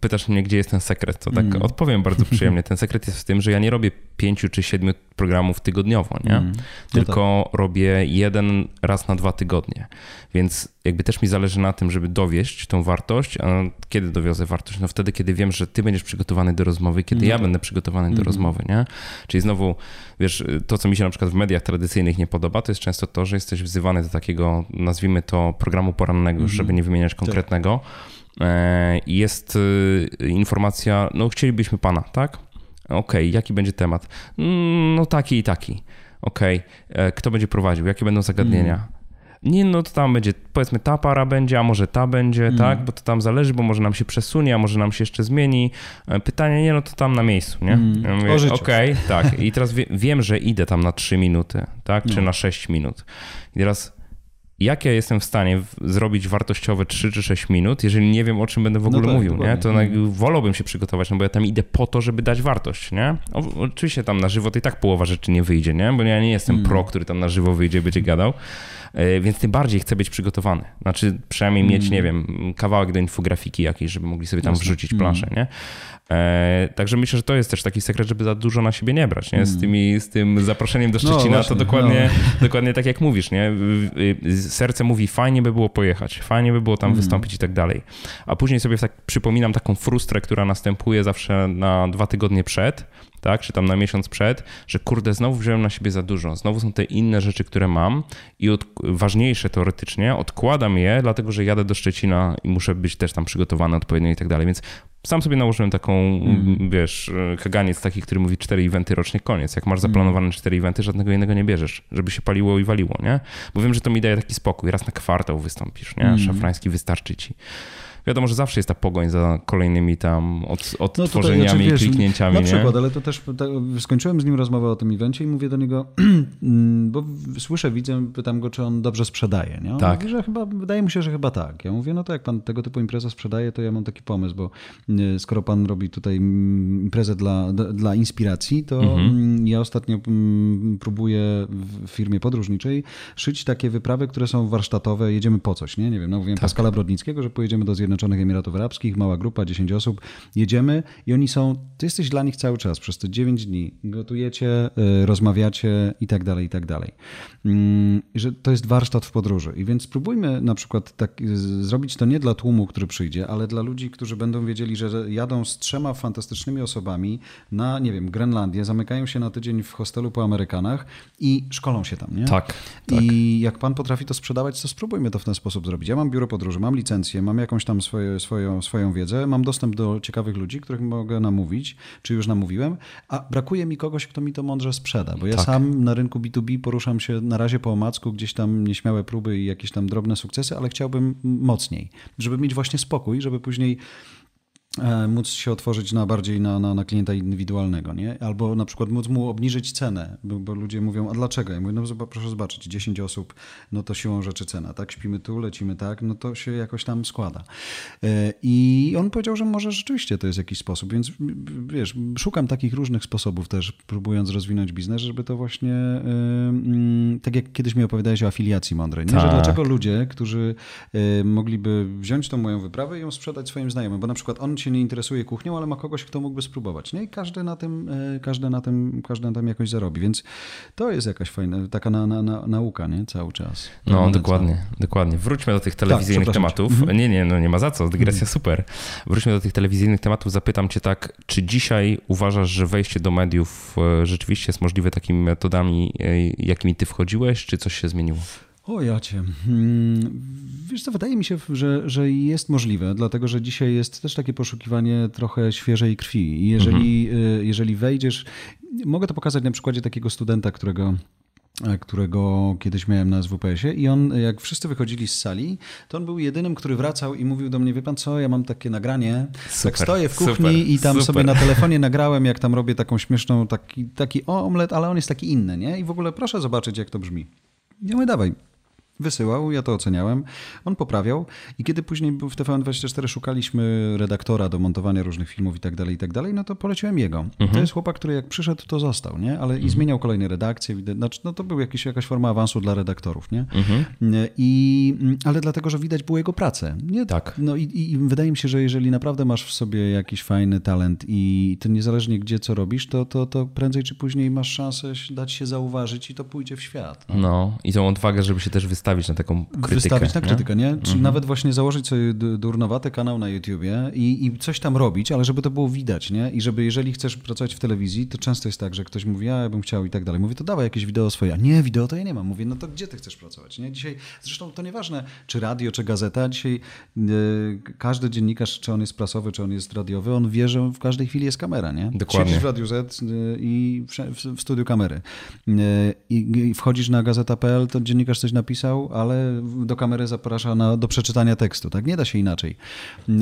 pytasz mnie, gdzie jest ten sekret, to tak mm. odpowiem bardzo przyjemnie. Ten sekret jest w tym, że ja nie robię pięciu czy siedmiu programów tygodniowo, nie? Mm. No Tylko tak. robię jeden raz na dwa tygodnie, więc jakby też mi zależy na tym, żeby dowieść tą wartość, a kiedy dowiozę wartość? No wtedy, kiedy wiem, że ty będziesz przygotowany do rozmowy, kiedy no ja tak. będę przygotowany do mm. rozmowy, nie? Czyli znowu, wiesz, to, co mi się na przykład w mediach tradycyjnych nie podoba, to jest często to, że jesteś wzywany do takiego, nazwijmy to, programu porannego, mm. żeby nie wymieniać tak. konkretnego. Tak. Jest y, informacja, no chcielibyśmy pana, tak? Okej, okay, jaki będzie temat? Mm, no taki i taki. Okej, okay. E, kto będzie prowadził? Jakie będą zagadnienia? Mm nie, no to tam będzie, powiedzmy ta para będzie, a może ta będzie, mm. tak, bo to tam zależy, bo może nam się przesunie, a może nam się jeszcze zmieni. E, pytanie, nie, no to tam na miejscu, nie? Mm. Ja Okej, okay, tak. I teraz wie, wiem, że idę tam na 3 minuty, tak, no. czy na 6 minut. I teraz jak ja jestem w stanie zrobić wartościowe 3 czy 6 minut, jeżeli nie wiem, o czym będę w ogóle no tak, mówił, nie? To mm. wolałbym się przygotować, no bo ja tam idę po to, żeby dać wartość, nie? O, oczywiście tam na żywo to i tak połowa rzeczy nie wyjdzie, nie? Bo ja nie jestem mm. pro, który tam na żywo wyjdzie i będzie gadał. E, więc tym bardziej chcę być przygotowany. Znaczy przynajmniej mieć, nie mm. wiem, kawałek do infografiki jakiejś, żeby mogli sobie tam wrzucić mm. planszę, nie? E, także myślę, że to jest też taki sekret, żeby za dużo na siebie nie brać, nie? Z, mm. tymi, z tym zaproszeniem do no Szczecina no, właśnie, to dokładnie, no. dokładnie tak jak mówisz, nie? Serce mówi, fajnie by było pojechać, fajnie by było tam mm. wystąpić i tak dalej. A później sobie tak przypominam taką frustrę, która następuje zawsze na dwa tygodnie przed, tak, czy tam na miesiąc przed, że kurde, znowu wziąłem na siebie za dużo, znowu są te inne rzeczy, które mam i od, ważniejsze teoretycznie, odkładam je, dlatego że jadę do Szczecina i muszę być też tam przygotowany odpowiednio i tak dalej, więc sam sobie nałożyłem taką, mm. wiesz, kaganiec taki, który mówi cztery eventy rocznie, koniec. Jak masz zaplanowane cztery eventy, żadnego innego nie bierzesz, żeby się paliło i waliło, nie? Bo wiem, że to mi daje taki spokój. Raz na kwartał wystąpisz, nie? Mm. Szafrański wystarczy ci wiadomo, że zawsze jest ta pogoń za kolejnymi tam od, odtworzeniami no tutaj, znaczy, kliknięciami. Na przykład, nie? ale to też tak, skończyłem z nim rozmowę o tym evencie i mówię do niego, bo słyszę, widzę, pytam go, czy on dobrze sprzedaje. Nie? On tak. mówi, że chyba, wydaje mu się, że chyba tak. Ja mówię, no to jak pan tego typu imprezę sprzedaje, to ja mam taki pomysł, bo y, skoro pan robi tutaj mm, imprezę dla, dla inspiracji, to mhm. Mm, ja ostatnio mm, próbuję w firmie podróżniczej szyć takie wyprawy, które są warsztatowe, jedziemy po coś, nie? Nie wiem, no mówiłem tak. Pascala Brodnickiego, że pojedziemy do zjednoczonych Zjednoczonych Emiratów Arabskich, mała grupa, 10 osób. Jedziemy i oni są, ty jesteś dla nich cały czas, przez te 9 dni. Gotujecie, y, rozmawiacie i tak dalej, i tak dalej. Mm, że to jest warsztat w podróży. I więc spróbujmy na przykład tak, zrobić to nie dla tłumu, który przyjdzie, ale dla ludzi, którzy będą wiedzieli, że jadą z trzema fantastycznymi osobami na, nie wiem, Grenlandię, zamykają się na tydzień w hostelu po Amerykanach i szkolą się tam, nie? Tak. tak. I jak pan potrafi to sprzedawać, to spróbujmy to w ten sposób zrobić. Ja mam biuro podróży, mam licencję, mam jakąś tam swoje, swoją, swoją wiedzę, mam dostęp do ciekawych ludzi, których mogę namówić, czy już namówiłem, a brakuje mi kogoś, kto mi to mądrze sprzeda, bo ja tak. sam na rynku B2B poruszam się na razie po omacku, gdzieś tam nieśmiałe próby i jakieś tam drobne sukcesy, ale chciałbym mocniej, żeby mieć właśnie spokój, żeby później móc się otworzyć na bardziej na, na, na, klienta indywidualnego, nie? Albo na przykład móc mu obniżyć cenę, bo, bo, ludzie mówią, a dlaczego? Ja mówię, no proszę zobaczyć, 10 osób, no to siłą rzeczy cena, tak? Śpimy tu, lecimy tak, no to się jakoś tam składa. E, I on powiedział, że może rzeczywiście to jest jakiś sposób, więc wiesz, szukam takich różnych sposobów też, próbując rozwinąć biznes, żeby to właśnie, e, mm, tak jak kiedyś mi opowiadałeś o afiliacji mądrej, nie? Tak. że dlaczego ludzie, którzy mogliby wziąć tą moją wyprawę i ją sprzedać swoim znajomym, bo na przykład on się nie interesuje kuchnią, ale ma kogoś, kto mógłby spróbować. Nie? I każdy na tym, e, każdy na tym, każdy na tym jakoś zarobi. Więc to jest jakaś fajna, taka na, na, na, nauka, nie? Cały czas. No, dokładnie, dokładnie. Wróćmy do tych telewizyjnych tak, tematów. Mhm. Nie, nie, no nie ma za co, dygresja mhm. super. Wróćmy do tych telewizyjnych tematów. Zapytam cię tak, czy dzisiaj uważasz, że wejście do mediów e, rzeczywiście jest możliwe takimi metodami, e, jakimi ty wchodziłeś, czy coś się zmieniło? O jacie. Hmm, wiesz co, wydaje mi się, że, że jest możliwe, dlatego że dzisiaj jest też takie poszukiwanie trochę świeżej krwi. Jeżeli, mhm. jeżeli wejdziesz, mogę to pokazać na przykładzie takiego studenta, którego którego kiedyś miałem na SWPS-ie i on, jak wszyscy wychodzili z sali, to on był jedynym, który wracał i mówił do mnie, wie pan co, ja mam takie nagranie, super, tak stoję w kuchni super, i tam super. sobie na telefonie nagrałem, jak tam robię taką śmieszną, taki, taki omlet, ale on jest taki inny, nie? I w ogóle proszę zobaczyć, jak to brzmi. Ja mówię, dawaj, Wysyłał, ja to oceniałem. On poprawiał i kiedy później w TVN24 szukaliśmy redaktora do montowania różnych filmów i tak dalej, i tak dalej, no to poleciłem jego. Mhm. To jest chłopak, który jak przyszedł, to został, nie? Ale mhm. i zmieniał kolejne redakcje, znaczy, no to był jakiś, jakaś forma awansu dla redaktorów, nie? Mhm. I, ale dlatego, że widać było jego pracę. Nie? Tak. No i, i wydaje mi się, że jeżeli naprawdę masz w sobie jakiś fajny talent i to niezależnie gdzie, co robisz, to, to, to prędzej czy później masz szansę dać się zauważyć i to pójdzie w świat. No, no i tą odwagę, żeby się też wystawić wystawić na taką krytykę. Wystawić na krytykę, nie? Czy mhm. nawet właśnie założyć sobie durnowaty kanał na YouTubie i, i coś tam robić, ale żeby to było widać, nie? I żeby jeżeli chcesz pracować w telewizji, to często jest tak, że ktoś mówi, a ja bym chciał i tak dalej. Mówię, to dawaj jakieś wideo swoje. A nie, wideo to ja nie mam. Mówię, no to gdzie ty chcesz pracować, nie? Dzisiaj, zresztą to nieważne, czy radio, czy gazeta. Dzisiaj yy, każdy dziennikarz, czy on jest prasowy, czy on jest radiowy, on wie, że w każdej chwili jest kamera, nie? Dokładnie. Siedzisz w Radiu Z yy, i w, w, w, studiu kamery. Yy, I wchodzisz na gazeta.pl, to dziennikarz coś napisał, ale do kamery zaprasza na, do przeczytania tekstu. Tak nie da się inaczej.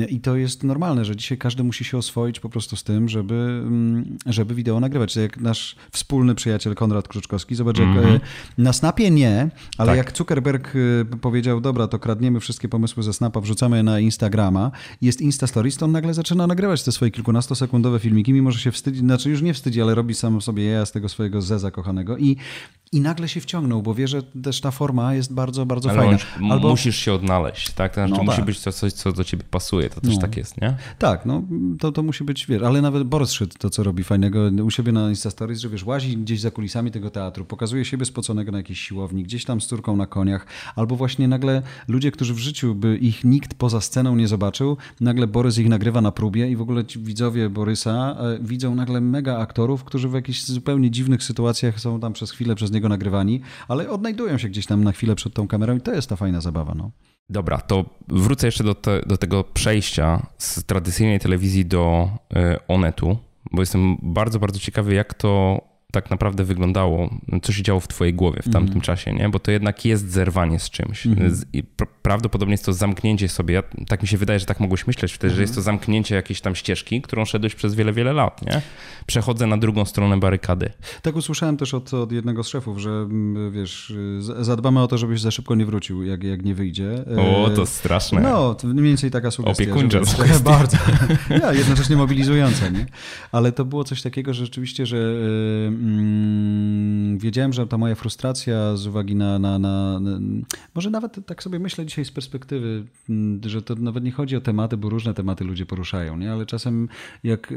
I to jest normalne, że dzisiaj każdy musi się oswoić po prostu z tym, żeby, mm, żeby wideo nagrywać. Jak nasz wspólny przyjaciel Konrad Kruczkowski, zobacz, mm -hmm. jak mhm. e, na Snapie nie, ale tak. jak Zuckerberg e, powiedział, dobra, to kradniemy wszystkie pomysły ze Snapa, wrzucamy je na Instagrama, jest Insta Stories, to on nagle zaczyna nagrywać te swoje kilkunastosekundowe filmiki, mimo że się wstydzi, znaczy już nie wstydzi, ale robi sam sobie ja z tego swojego zeza kochanego i i nagle się wciągnął, bo wie, że też ta forma jest bardzo, bardzo Ale fajna. Albo... Musisz się odnaleźć, tak? To znaczy, no, musi tak. być to coś, co do ciebie pasuje. To też no. tak jest, nie? Tak, no to, to musi być, wiesz, ale nawet Boris Szyd to, co robi fajnego u siebie na Insta Stories, że wiesz, łazi gdzieś za kulisami tego teatru, pokazuje siebie spoconego na jakiejś siłowni, gdzieś tam z córką na koniach, albo właśnie nagle ludzie, którzy w życiu by ich nikt poza sceną nie zobaczył, nagle Borys ich nagrywa na próbie i w ogóle ci widzowie Borysa e, widzą nagle mega aktorów, którzy w jakichś zupełnie dziwnych sytuacjach są tam przez chwilę przez niego nagrywani, ale odnajdują się gdzieś tam na chwilę przed tą kamerą i to jest ta fajna zabawa. No. Dobra, to wrócę jeszcze do, te, do tego przejścia z tradycyjnej telewizji do y, Onetu, bo jestem bardzo, bardzo ciekawy, jak to tak naprawdę wyglądało, co się działo w twojej głowie w tamtym mm. czasie, nie? Bo to jednak jest zerwanie z czymś. Mm. Prawdopodobnie jest to zamknięcie sobie, ja, tak mi się wydaje, że tak mogłeś myśleć wtedy, mm. że jest to mhm. zamknięcie jakiejś tam ścieżki, którą szedłeś przez wiele, wiele lat, nie? Przechodzę na drugą stronę barykady. Tak usłyszałem też od, od jednego z szefów, że wiesz, zadbamy o to, żebyś za szybko nie wrócił, jak, jak nie wyjdzie. O, to straszne. No, to mniej więcej taka sugestia. Opiekuńcza żeby, Bardzo. Ja, jednocześnie mobilizująca, nie? Ale to było coś takiego, że rzeczywiście, że mm, wiedziałem, że ta moja frustracja z uwagi na, na, na, na, Może nawet tak sobie myślę dzisiaj z perspektywy, mm, że to nawet nie chodzi o tematy, bo różne tematy ludzie poruszają, nie? ale czasem jak y,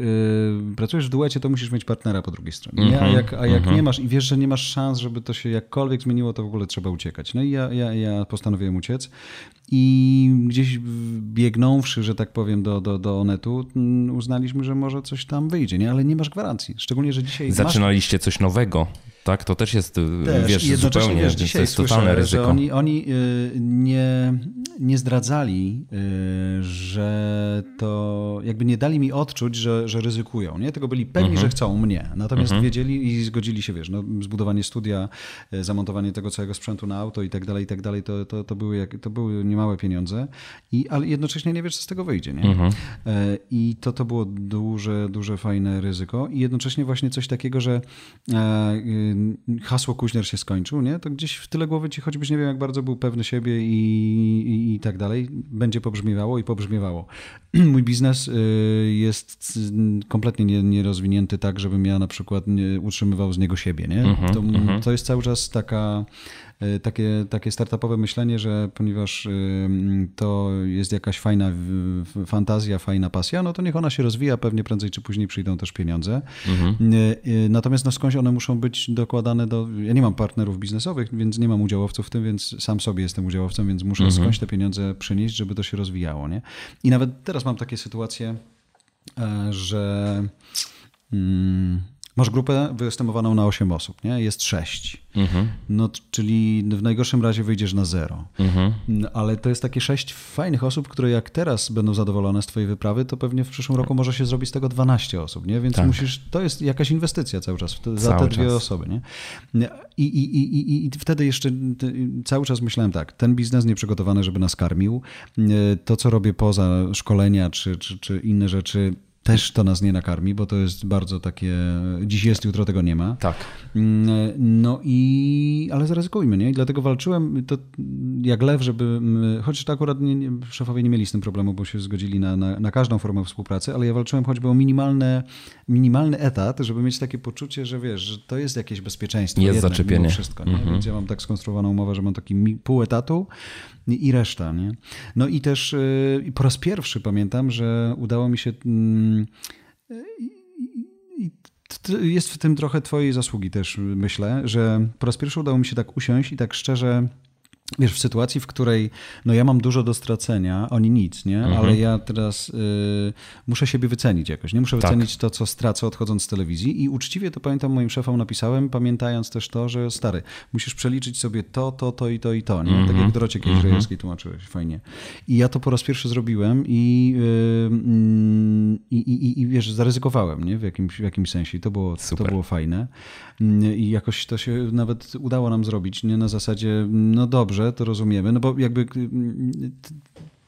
pracujesz w duecie, to musisz mieć partnera po drugiej stronie. Nie? A jak, a jak nie masz i wiesz, że nie masz szans, żeby to się jakkolwiek zmieniło, to w ogóle trzeba uciekać. No i ja, ja, ja postanowiłem uciec. I gdzieś biegnąwszy, że tak powiem, do, do, do Onetu, mm, uznaliśmy, że może coś tam wyjdzie, nie? ale nie masz gwarancji. Szczególnie, że dzisiaj. Zaczynaliście masz... coś nowego. Tak, to też jest, też, wiesz, zupełnie, wiesz, dzisiaj to jest słyszę, totalne ryzyko. Że oni, oni y, nie, nie zdradzali, y, że to jakby nie dali mi odczuć, że, że ryzykują, nie? Tylko byli pewni, mhm. że chcą mnie. Natomiast mhm. wiedzieli i zgodzili się, wiesz, no, zbudowanie studia, y, zamontowanie tego całego sprzętu na auto i tak dalej, i tak dalej, to, to, to, były, jak, to były niemałe pieniądze, i, ale jednocześnie nie wiesz, co z tego wyjdzie, nie? Mhm. I to, to było duże, duże, fajne ryzyko i jednocześnie właśnie coś takiego, że hasło Kuźner się skończył, nie? to gdzieś w tyle głowy ci choćbyś nie wiem, jak bardzo był pewny siebie i, i, i tak dalej, będzie pobrzmiewało i pobrzmiewało. Mój biznes y, jest kompletnie nierozwinięty tak, żebym ja na przykład utrzymywał z niego siebie. Nie? Mhm, to, mhm. to jest cały czas taka takie, takie startupowe myślenie, że ponieważ y, to jest jakaś fajna fantazja, fajna pasja, no to niech ona się rozwija, pewnie prędzej czy później przyjdą też pieniądze. Mhm. E, e, natomiast no skądś one muszą być dokładane do... Ja nie mam partnerów biznesowych, więc nie mam udziałowców w tym, więc sam sobie jestem udziałowcem, więc muszę mhm. skądś te pieniądze przynieść, żeby to się rozwijało. Nie? I nawet teraz mam takie sytuacje, że... Hmm, Masz grupę wyestymowaną na 8 osób, nie? Jest 6. Mhm. No, czyli w najgorszym razie wyjdziesz na zero. Mhm. Ale to jest takie 6 fajnych osób, które jak teraz będą zadowolone z twojej wyprawy, to pewnie w przyszłym roku może się zrobić z tego 12 osób, nie? Więc tak. musisz, to jest jakaś inwestycja cały czas cały za te dwie czas. osoby, nie? I, i, i, I wtedy jeszcze cały czas myślałem tak, ten biznes nieprzygotowany, żeby nas karmił, to co robię poza szkolenia czy, czy, czy inne rzeczy, też to nas nie nakarmi, bo to jest bardzo takie. Dziś jest, jutro tego nie ma. Tak. Mm, no i. Ale zaryzykujmy, nie? I dlatego walczyłem to jak lew, żeby. Chociaż to akurat nie, nie, szefowie nie mieli z tym problemu, bo się zgodzili na, na, na, każdą formę współpracy, ale ja walczyłem choćby o minimalne, minimalny etat, żeby mieć takie poczucie, że wiesz, że to jest jakieś bezpieczeństwo. Jest jedne, zaczepienie. Wszystko, nie? -hmm. Więc ja mam tak skonstruowaną umowę, że mam taki pół etatu i reszta. Nie? No i też y, po raz pierwszy pamiętam, że udało mi się. Mm, jest w tym trochę Twojej zasługi też, myślę, że po raz pierwszy udało mi się tak usiąść i tak szczerze Wiesz, w sytuacji, w której no ja mam dużo do stracenia, oni nic, nie? Mhm. Ale ja teraz y, muszę siebie wycenić jakoś, nie? Muszę tak. wycenić to, co stracę odchodząc z telewizji i uczciwie to pamiętam moim szefom napisałem, pamiętając też to, że stary, musisz przeliczyć sobie to, to, to i to i to, nie? Tak jak mhm. Dorocie kiedyś mhm. Rejewskiej tłumaczyłeś, fajnie. I ja to po raz pierwszy zrobiłem i, y, i, i, i wiesz, zaryzykowałem, nie? W jakimś, w jakimś sensie i to było, to było fajne. I jakoś to się nawet udało nam zrobić, nie? Na zasadzie, no dobrze, dobrze, to rozumiemy, no bo jakby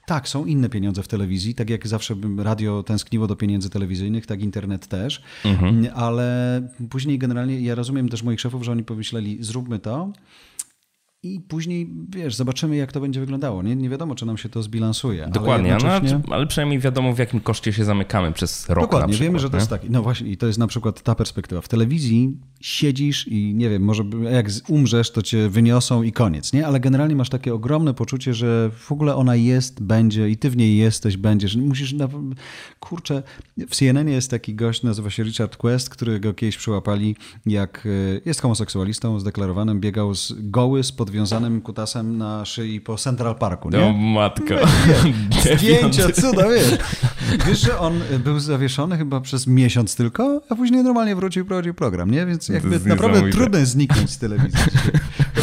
tak, są inne pieniądze w telewizji, tak jak zawsze radio tęskniło do pieniędzy telewizyjnych, tak internet też, mhm. ale później generalnie ja rozumiem też moich szefów, że oni pomyśleli, zróbmy to, i później, wiesz, zobaczymy, jak to będzie wyglądało. Nie, nie wiadomo, czy nam się to zbilansuje. Dokładnie, ale, jednocześnie... no, ale przynajmniej wiadomo, w jakim koszcie się zamykamy przez rok. Dokładnie, przykład, wiemy, że to jest tak. No właśnie, i to jest na przykład ta perspektywa. W telewizji siedzisz i nie wiem, może jak umrzesz, to cię wyniosą i koniec, nie? Ale generalnie masz takie ogromne poczucie, że w ogóle ona jest, będzie i ty w niej jesteś, będziesz. Musisz, na... kurczę, w CNN jest taki gość, nazywa się Richard Quest, którego kiedyś przyłapali, jak e, jest homoseksualistą zdeklarowanym, biegał z goły z podwiązanym kutasem na szyi po Central Parku, nie? No matko. Zdjęcia, cuda, wiesz. Wiesz, że on był zawieszony chyba przez miesiąc tylko, a później normalnie wrócił i prowadził program, nie? Więc jakby naprawdę trudno jest zniknąć z telewizji.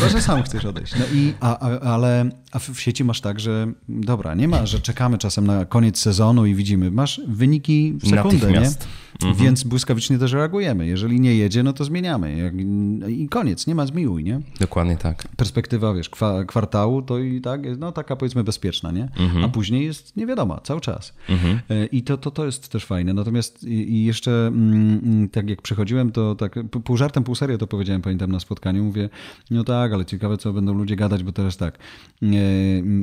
Chyba, że sam chcesz odejść. No i, a, a, ale a w sieci masz tak, że dobra, nie ma, że czekamy czasem na koniec sezonu i widzimy. Masz wyniki w sekundę, nie? Mhm. Więc błyskawicznie też reagujemy. Jeżeli nie jedzie, no to zmieniamy. I koniec, nie ma zmiłuj, nie? Dokładnie tak. Perspektywa, wiesz, kwartału to i tak, no taka powiedzmy bezpieczna, nie? Mhm. A później jest niewiadoma, cały czas. Mhm. E, I to, to, to jest też fajne. Natomiast i jeszcze mm, mm, tak jak przychodziłem, to tak pół żartem, pół serio to powiedziałem, pamiętam na spotkaniu, mówię, no tak, ale ciekawe, co będą ludzie gadać, bo teraz tak,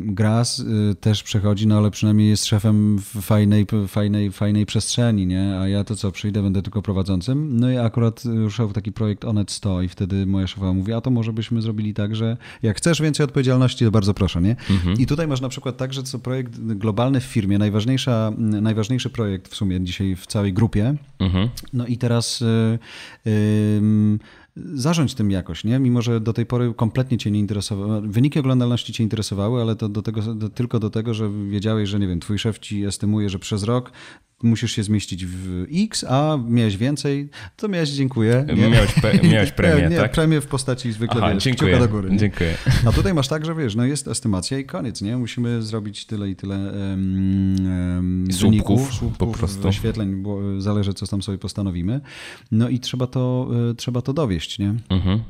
Gras też przechodzi, no ale przynajmniej jest szefem w fajnej, fajnej, fajnej przestrzeni, nie? A ja to co, przyjdę, będę tylko prowadzącym. No i akurat ruszał taki projekt Onet 100 i wtedy moja szefa mówi, a to może byśmy zrobili tak, że jak chcesz więcej odpowiedzialności, to bardzo proszę, nie? Mhm. I tutaj masz na przykład tak, że co projekt globalny w firmie, najważniejsza, najważniejszy projekt w sumie dzisiaj w całej grupie. Mhm. No i teraz... Yy, yy, zarządź tym jakoś, nie? Mimo, że do tej pory kompletnie cię nie interesowały, wyniki oglądalności cię interesowały, ale to do tego, do, tylko do tego, że wiedziałeś, że nie wiem, twój szef ci estymuje, że przez rok musisz się zmieścić w X, a miałeś więcej, to miałeś dziękuję. Nie? Miałeś, pe, miałeś premię, nie, tak? premię w postaci zwykle, Aha, wiesz, dziękuję, do góry. Nie? Dziękuję. A tutaj masz tak, że wiesz, no jest estymacja i koniec, nie? Musimy zrobić tyle i tyle um, um, słupków, słupków, po prostu. wyświetleń, bo zależy, co tam sobie postanowimy. No i trzeba to, e, trzeba to dowieść, nie? Mhm.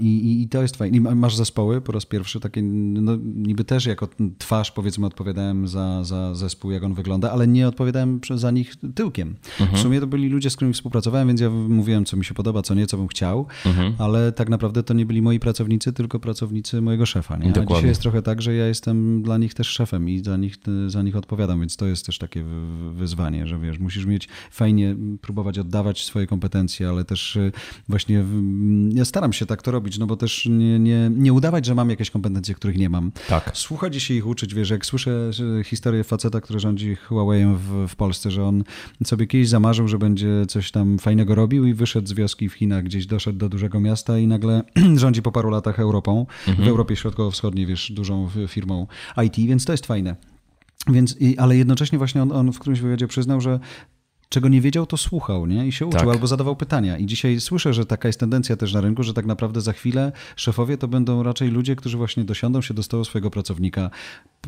I, I, to jest fajne. Masz zespoły po raz pierwszy, takie, no, niby też jako twarz, powiedzmy, odpowiadałem za, za zespół, jak on wygląda, ale nie odpowiadałem za nich tyłkiem. Mhm. W sumie to byli ludzie, z którymi współpracowałem, więc ja mówiłem, co mi się podoba, co nie, co bym chciał, mhm. ale tak naprawdę to nie byli moi pracownicy, tylko pracownicy mojego szefa. Nie? A dzisiaj jest trochę tak, że ja jestem dla nich też szefem i za nich, za nich odpowiadam, więc to jest też takie wyzwanie, że wiesz, musisz mieć fajnie, próbować oddawać swoje kompetencje, ale też y, właśnie ja staram się tak to robić, no bo też nie, nie, nie udawać, że mam jakieś kompetencje, których nie mam. Tak. Słuchać się ich uczyć, wiesz, jak słyszę historię faceta, który rządzi Huawei'em w, w Polsce, że on sobie kiedyś zamarzył, że będzie coś tam fajnego robił i wyszedł z wioski w Chinach, gdzieś doszedł do dużego miasta i nagle rządzi po paru latach Europą, mhm. w Europie Środkowo-Wschodniej, wiesz, dużą firmą IT, więc to jest fajne. Więc, ale jednocześnie właśnie on, on w którymś wywiadzie przyznał, że czego nie wiedział, to słuchał nie? i się uczył tak. albo zadawał pytania. I dzisiaj słyszę, że taka jest tendencja też na rynku, że tak naprawdę za chwilę szefowie to będą raczej ludzie, którzy właśnie dosiądą się do stołu swojego pracownika,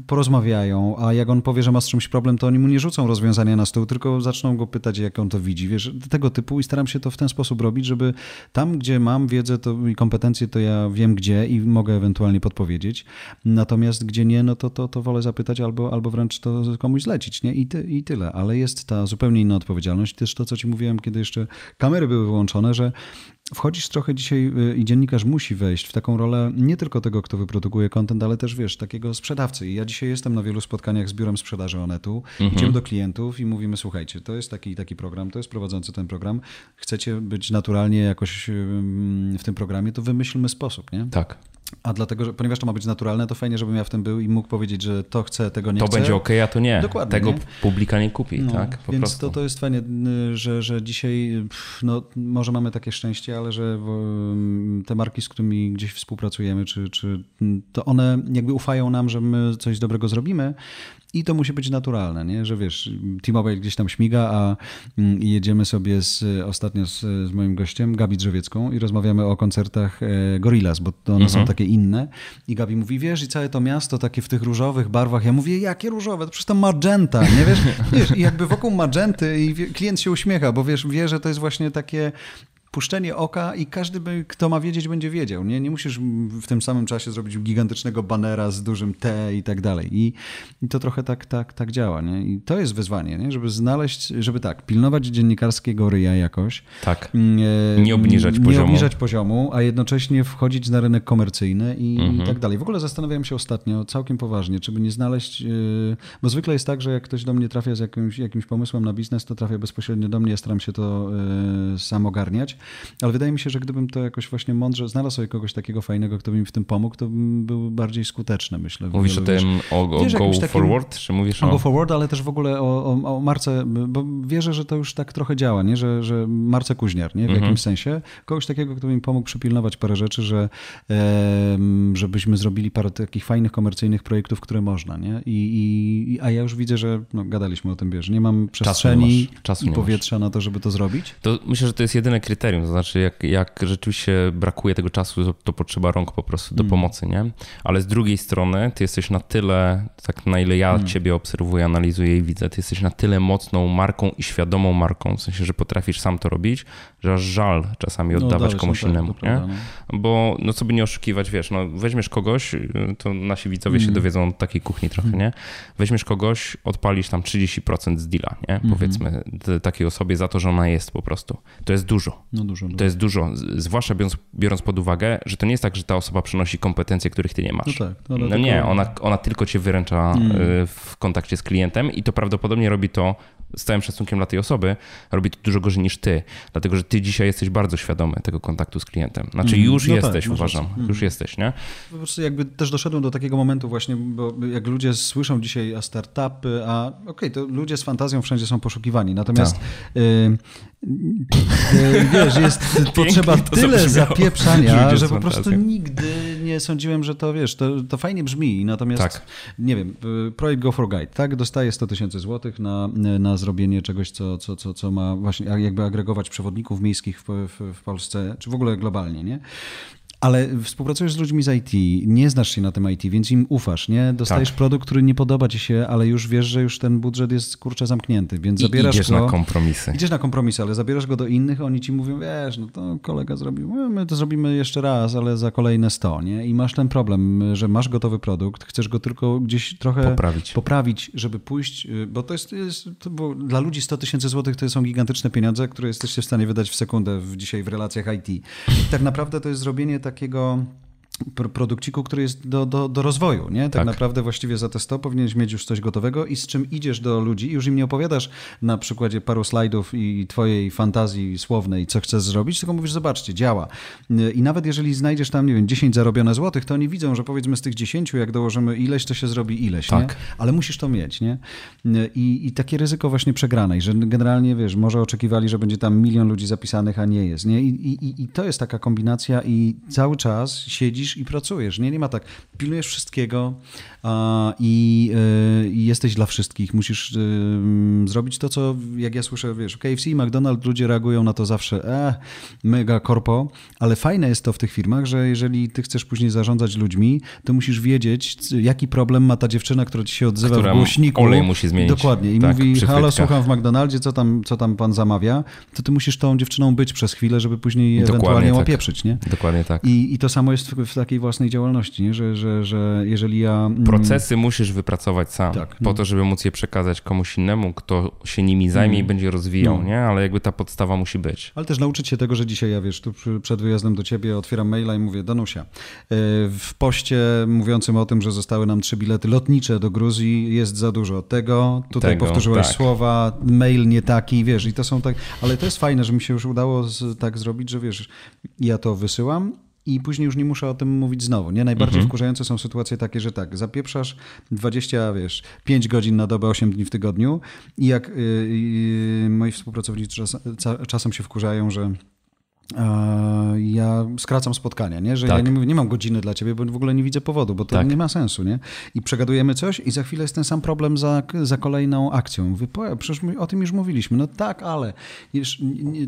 porozmawiają, a jak on powie, że ma z czymś problem, to oni mu nie rzucą rozwiązania na stół, tylko zaczną go pytać, jak on to widzi. Wiesz, tego typu i staram się to w ten sposób robić, żeby tam, gdzie mam wiedzę to, i kompetencje, to ja wiem gdzie i mogę ewentualnie podpowiedzieć. Natomiast gdzie nie, no to, to, to wolę zapytać albo, albo wręcz to komuś zlecić. Nie? I, ty, I tyle. Ale jest ta zupełnie inna odpowiedzialność. Też to, co ci mówiłem, kiedy jeszcze kamery były wyłączone, że wchodzisz trochę dzisiaj y, i dziennikarz musi wejść w taką rolę nie tylko tego, kto wyprodukuje kontent, ale też wiesz, takiego sprzedawcy. I ja dzisiaj jestem na wielu spotkaniach z biurem sprzedaży Onetu. Mhm. Idziemy do klientów i mówimy, słuchajcie, to jest taki taki program, to jest prowadzący ten program. Chcecie być naturalnie jakoś w tym programie, to wymyślmy sposób, nie? Tak. A dlatego, że ponieważ to ma być naturalne, to fajnie, żebym ja w tym był i mógł powiedzieć, że to chcę, tego nie to chcę. To będzie ok, a to nie. Dokładnie. Tego nie? publika nie kupi, no, tak? Po więc prostu. To, to jest fajnie, że, że dzisiaj, no może mamy takie szczęście, ale że te marki, z którymi gdzieś współpracujemy, czy, czy to one jakby ufają nam, że my coś dobrego zrobimy i to musi być naturalne, nie? że wiesz, T-Mobile gdzieś tam śmiga, a mm, jedziemy sobie z, ostatnio z, z moim gościem, Gabi Drzewiecką i rozmawiamy o koncertach e, Gorillaz, bo one mhm. są takie inne i Gabi mówi, wiesz, i całe to miasto takie w tych różowych barwach, ja mówię, jakie różowe? To przecież to magenta, nie wiesz? wiesz I jakby wokół magenty i klient się uśmiecha, bo wiesz, wie, że to jest właśnie takie puszczenie oka i każdy, by, kto ma wiedzieć, będzie wiedział. Nie, nie musisz w tym samym czasie zrobić gigantycznego banera z dużym T i tak dalej. I, i to trochę tak, tak, tak działa. Nie? I to jest wyzwanie, nie? żeby znaleźć, żeby tak, pilnować dziennikarskiego ryja jakoś. Tak. Nie, nie obniżać nie poziomu. Nie obniżać poziomu, a jednocześnie wchodzić na rynek komercyjny i, mhm. i tak dalej. W ogóle zastanawiałem się ostatnio całkiem poważnie, czy by nie znaleźć, yy, bo zwykle jest tak, że jak ktoś do mnie trafia z jakimś, jakimś pomysłem na biznes, to trafia bezpośrednio do mnie, ja staram się to yy, sam ogarniać ale wydaje mi się, że gdybym to jakoś właśnie mądrze znalazł sobie kogoś takiego fajnego, kto by mi w tym pomógł, to bym był bardziej skuteczny, myślę. Mówisz o tym o, o wiesz, Go Forward, czy mówisz o... o... Go Forward, ale też w ogóle o, o, o marce, bo wierzę, że to już tak trochę działa, nie? Że, że marce Kuźniar, nie? W mhm. jakimś sensie. Kogoś takiego, kto by mi pomógł przypilnować parę rzeczy, że e, żebyśmy zrobili parę takich fajnych, komercyjnych projektów, które można, nie? I, i, a ja już widzę, że no, gadaliśmy o tym, wiesz, nie mam przestrzeni Czasu Czasu i powietrza na to, żeby to zrobić. To myślę, że to jest jedyne kryterium, to znaczy jak, jak rzeczywiście brakuje tego czasu, to, to potrzeba rąk po prostu do mm. pomocy, nie? Ale z drugiej strony, ty jesteś na tyle, tak na ile ja mm. ciebie obserwuję, analizuję i widzę, ty jesteś na tyle mocną marką i świadomą marką, w sensie, że potrafisz sam to robić, że aż żal czasami no, oddawać komuś tak, innemu, nie? No. Bo no co by nie oszukiwać, wiesz, no weźmiesz kogoś, to nasi widzowie mm. się dowiedzą od takiej kuchni trochę, mm. nie? Weźmiesz kogoś, odpalisz tam 30% z deala, nie? -hmm. Powiedzmy takiej osobie za to, że ona jest po prostu. To jest dużo. No No dużo, To jest dużo, zwłaszcza biorąc, biorąc pod uwagę, że to nie jest tak, że ta osoba przynosi kompetencje, których ty nie masz. No tak. No, no tylko... nie, ona, ona tylko cię wyręcza mm. w kontakcie z klientem i to prawdopodobnie robi to z całym szacunkiem dla tej osoby, robi to dużo gorzej niż ty, dlatego że ty dzisiaj jesteś bardzo świadomy tego kontaktu z klientem. Znaczy mm. już no tak, jesteś, tak, uważam, mm. już jesteś, nie? Po prostu jakby też doszedłem do takiego momentu właśnie, bo jak ludzie słyszą dzisiaj a startupy, a okej, okay, to ludzie z fantazją wszędzie są poszukiwani, natomiast y, y, wiesz, jest potrzeba tyle zapieprzania, że po prostu nigdy nie sądziłem, że to, wiesz, to, to fajnie brzmi, natomiast tak. nie wiem, y, projekt Go for Guide, tak, dostaje 100 tysięcy złotych na, na zrobienie czegoś, co, co, co, co ma właśnie jakby agregować przewodników miejskich w, w, w Polsce, czy w ogóle globalnie, nie? Ale współpracujesz z ludźmi z IT, nie znasz się na tym IT, więc im ufasz, nie? Dostajesz tak. produkt, który nie podoba ci się, ale już wiesz, że już ten budżet jest kurczę zamknięty, więc I zabierasz idziesz go. na kompromisy. Idziesz na kompromisy, ale zabierasz go do innych, oni ci mówią, wiesz, no to kolega zrobił, no, my to zrobimy jeszcze raz, ale za kolejne 100, nie? I masz ten problem, że masz gotowy produkt, chcesz go tylko gdzieś trochę poprawić, poprawić żeby pójść, y, bo to jest, jest to, bo dla ludzi 100 tysięcy złotych to są gigantyczne pieniądze, które jesteście w stanie wydać w sekundę w, dzisiaj w relacjach IT. I tak naprawdę to jest zrobienie takiego produkciku, który jest do, do, do rozwoju. Nie? Tak, tak, naprawdę właściwie za te 100 powinieneś mieć już coś gotowego i z czym idziesz do ludzi i już im nie opowiadasz na przykładzie paru slajdów i twojej fantazji słownej, co chcesz zrobić, tylko mówisz, zobaczcie, działa. I nawet jeżeli znajdziesz tam, nie wiem, 10 zarobione złotych, to oni widzą, że powiedzmy z tych 10, jak dołożymy ileś, to się zrobi ileś, tak. nie? Ale musisz to mieć, nie? I, I takie ryzyko właśnie przegranej, że generalnie, wiesz, może oczekiwali, że będzie tam milion ludzi zapisanych, a nie jest, nie? I, i, i to jest taka kombinacja i cały czas siedzisz siedzisz i pracujesz. Nie, nie ma tak. Pilnujesz wszystkiego a, i, i, jesteś dla wszystkich. Musisz y, zrobić to, co jak ja słyszę, wiesz, KFC, McDonald's, ludzie reagują na to zawsze, e, mega korpo, ale fajne jest to w tych firmach, że jeżeli ty chcesz później zarządzać ludźmi, to musisz wiedzieć, jaki problem ma ta dziewczyna, która ci się odzywa Która w głośniku. olej musi zmienić. Dokładnie. I tak, mówi, halo, słucham w McDonaldzie, co tam, co tam pan zamawia, to ty musisz tą dziewczyną być przez chwilę, żeby później Dokładnie ewentualnie tak. opieprzyć, nie? Dokładnie tak. I, i to samo jest w, w takiej własnej działalności, nie? Że, że, że jeżeli ja... Mm, Procesy musisz wypracować sam, tak, po no. to, żeby móc je przekazać komuś innemu, kto się nimi zajmie mm. i będzie rozwijał, no. nie? Ale jakby ta podstawa musi być. Ale też nauczyć się tego, że dzisiaj, ja wiesz, tu przed wyjazdem do ciebie otwieram maila i mówię, Danusia, e, w poście mówiącym o tym, że zostały nam trzy bilety lotnicze do Gruzji, jest za dużo tego, tutaj tego, powtórzyłeś tak. słowa, mail nie taki, wiesz, i to są tak, ale to jest fajne, że mi się już udało z, tak zrobić, że wiesz, ja to wysyłam, i później już nie muszę o tym mówić znowu. Nie? Najbardziej mhm. wkurzające są sytuacje takie, że tak, zapieprzasz 20, wiesz, 5 godzin na dobę, 8 dni w tygodniu i jak yy, yy, moi współpracownicy czas, czasem się wkurzają, że ja skracam spotkania, nie? że tak. ja nie, nie, mam godziny dla ciebie, bo w ogóle nie widzę powodu, bo to tak. nie ma sensu. Nie? I przegadujemy coś i za chwilę jest ten sam problem za, za kolejną akcją. Mówię, przecież my o tym już mówiliśmy. No tak, ale już,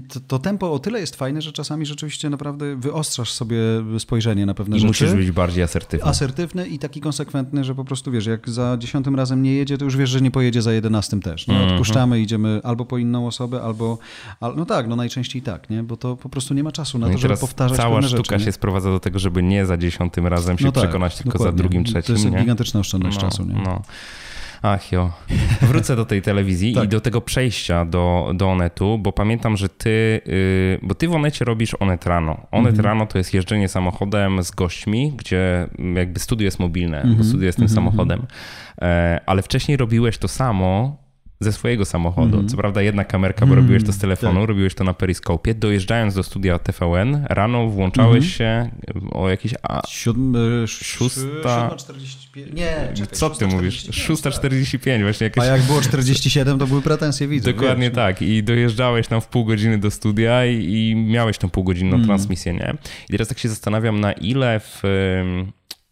to, to, tempo o tyle jest fajne, że czasami rzeczywiście naprawdę wyostrzasz sobie spojrzenie na pewne I rzeczy. musisz być bardziej asertywny. Asertywny i taki konsekwentny, że po prostu wiesz, jak za dziesiątym razem nie jedzie, to już wiesz, że nie pojedzie za jedenastym też. Nie? Mhm. Odpuszczamy, idziemy albo po inną osobę, albo... no tak, no najczęściej tak, nie? bo to po prostu prostu nie ma czasu na no to, żeby powtarzać Cała sztuka rzeczy, się sprowadza do tego, żeby nie za dziesiątym razem się no tak, przekonać, tylko dokładnie. za drugim, trzecim. To jest nie? gigantyczna oszczędność no, czasu. Nie? No. Ach jo. Wrócę do tej telewizji tak. i do tego przejścia do, do Onetu, bo pamiętam, że ty, yy, bo ty w Onecie robisz Onet rano. Onet mhm. rano to jest jeżdżenie samochodem z gośćmi, gdzie jakby studio jest mobilne, mhm. bo studio jest tym mhm. samochodem. E, ale wcześniej robiłeś to samo ze swojego samochodu. Mm. Co prawda jedna kamerka, bo mm, robiłeś to z telefonu, tak. robiłeś to na periskopie. Dojeżdżając do studia TVN, rano włączałeś mm. się o jakieś... A, Siódm, szósta... 7.45. Nie, czekaj, Co ty mówisz? 6.45 tak. właśnie. Jakieś... A jak było 47, to były pretensje widzów. Dokładnie wiesz, tak. I dojeżdżałeś tam w pół godziny do studia i, i miałeś tą półgodzinną mm. transmisję, nie? I teraz tak się zastanawiam, na ile w...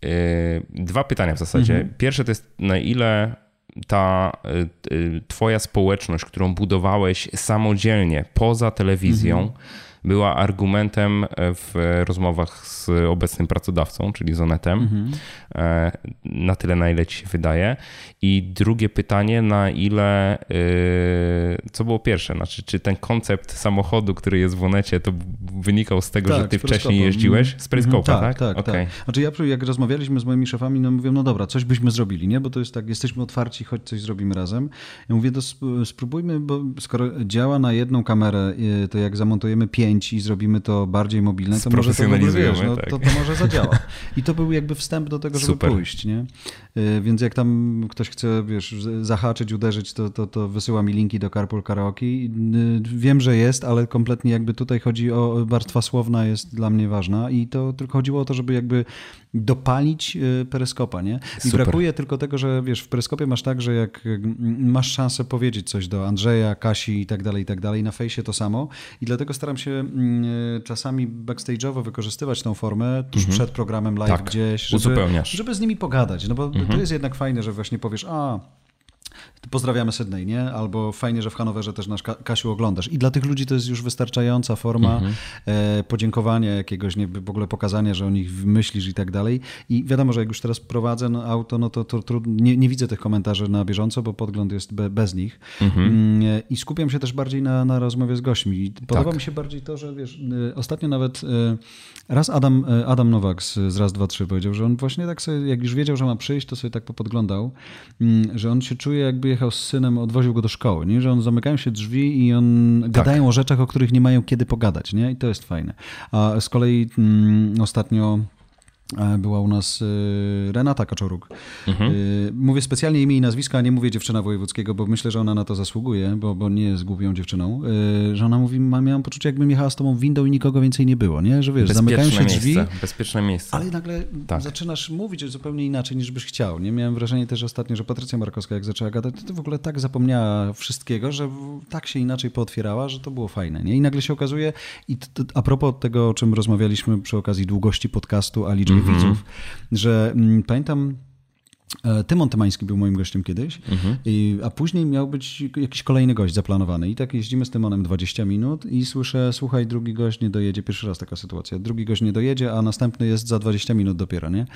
Yy, dwa pytania w zasadzie. -hmm. Pierwsze to jest na ile ta y, y, twoja społeczność, którą budowałeś samodzielnie, poza telewizją, mhm. Była argumentem w rozmowach z obecnym pracodawcą, czyli Zonetem, mhm. E, na tyle, na ile ci się wydaje. I drugie pytanie, na ile, y, co było pierwsze, znaczy, czy ten koncept samochodu, który jest w Onecie, to wynikał z tego, tak, że ty wcześniej jeździłeś? Z Peryskopa, mhm. tak? Tak, tak. Okay. tak. Znaczy ja jak rozmawialiśmy z moimi szefami, no mówię, no dobra, coś byśmy zrobili, nie? Bo to jest tak, jesteśmy otwarci, choć coś zrobimy razem. Ja mówię, to spróbujmy, bo skoro działa na jedną kamerę, to jak zamontujemy pięć i zrobimy to bardziej mobilne, to może to, wiesz, no, tak. to, to może zadziała. I to był jakby wstęp do tego, żeby Super. pójść, nie? Y, więc jak tam ktoś chce, wiesz, zahaczyć, uderzyć, to, to, to wysyła mi linki do Carpool Karaoke. Y, wiem, że jest, ale kompletnie jakby tutaj chodzi o warstwa słowna jest dla mnie ważna i to tylko chodziło o to, żeby jakby dopalić y, peryskopa, nie? I Super. brakuje tylko tego, że wiesz, w peryskopie masz tak, że jak masz szansę powiedzieć coś do Andrzeja, Kasi i tak dalej, i tak dalej, na fejsie to samo i dlatego staram się mm, czasami backstage'owo wykorzystywać tą formę tuż mhm. przed programem live tak. gdzieś, żeby, żeby z nimi pogadać, no bo mhm. to jest jednak fajne, że właśnie powiesz, a Pozdrawiamy Sydney, nie? Albo fajnie, że w Hanowerze też nasz Kasiu oglądasz. I dla tych ludzi to jest już wystarczająca forma mhm. e, podziękowania jakiegoś, nie, w ogóle pokazania, że o nich myślisz i tak dalej. I wiadomo, że jak już teraz prowadzę no, auto, no to, to, to nie, nie, widzę tych komentarzy na bieżąco, bo podgląd jest be, bez nich. Mhm. Mm, e, I skupiam się też bardziej na, na rozmowie z gośćmi. Podoba tak. mi się bardziej to, że wiesz, e, ostatnio nawet raz Adam, Adam Nowak z, z Raz, Dwa, Trzy powiedział, że on właśnie tak sobie, jak już wiedział, że ma przyjść, to sobie tak popodglądał, mm, że on się czuje jakby jechał z synem, odwoził go do szkoły, nie? że on zamykają się drzwi i on tak. gadają o rzeczach, o których nie mają kiedy pogadać, nie? I to jest fajne. A z kolei mm, ostatnio była u nas e, Renata Kaczoruk. Mhm. E, mówię specjalnie imię i nazwiska, a nie mówię dziewczyna wojewódzkiego, bo myślę, że ona na to zasługuje, bo, bo nie jest głupią dziewczyną. Że ona mówi, miałam poczucie, jakbym jechała z tobą windą i nikogo więcej nie było, nie? Że wiesz, bezpieczne zamykają się drzwi. Miejsce, bezpieczne miejsce. Ale nagle tak. zaczynasz mówić zupełnie inaczej niż byś chciał. Nie miałem wrażenie też ostatnio, że Patrycja Markowska jak zaczęła gadać, to, w ogóle tak zapomniała wszystkiego, że tak się inaczej pootwierała, że to było fajne. Nie? I nagle się okazuje, i a propos tego, o czym rozmawialiśmy przy okazji długości podcastu, a liczby mm -hmm. widzów, że mm, pamiętam E, Tymon Tymański był moim gościem kiedyś, mhm. I, a później miał być jakiś kolejny gość zaplanowany. I tak jeździmy z Tymonem 20 minut i słyszę, słuchaj, drugi gość nie dojedzie, pierwszy raz taka sytuacja, drugi gość nie dojedzie, a następny jest za 20 minut dopiero, nie?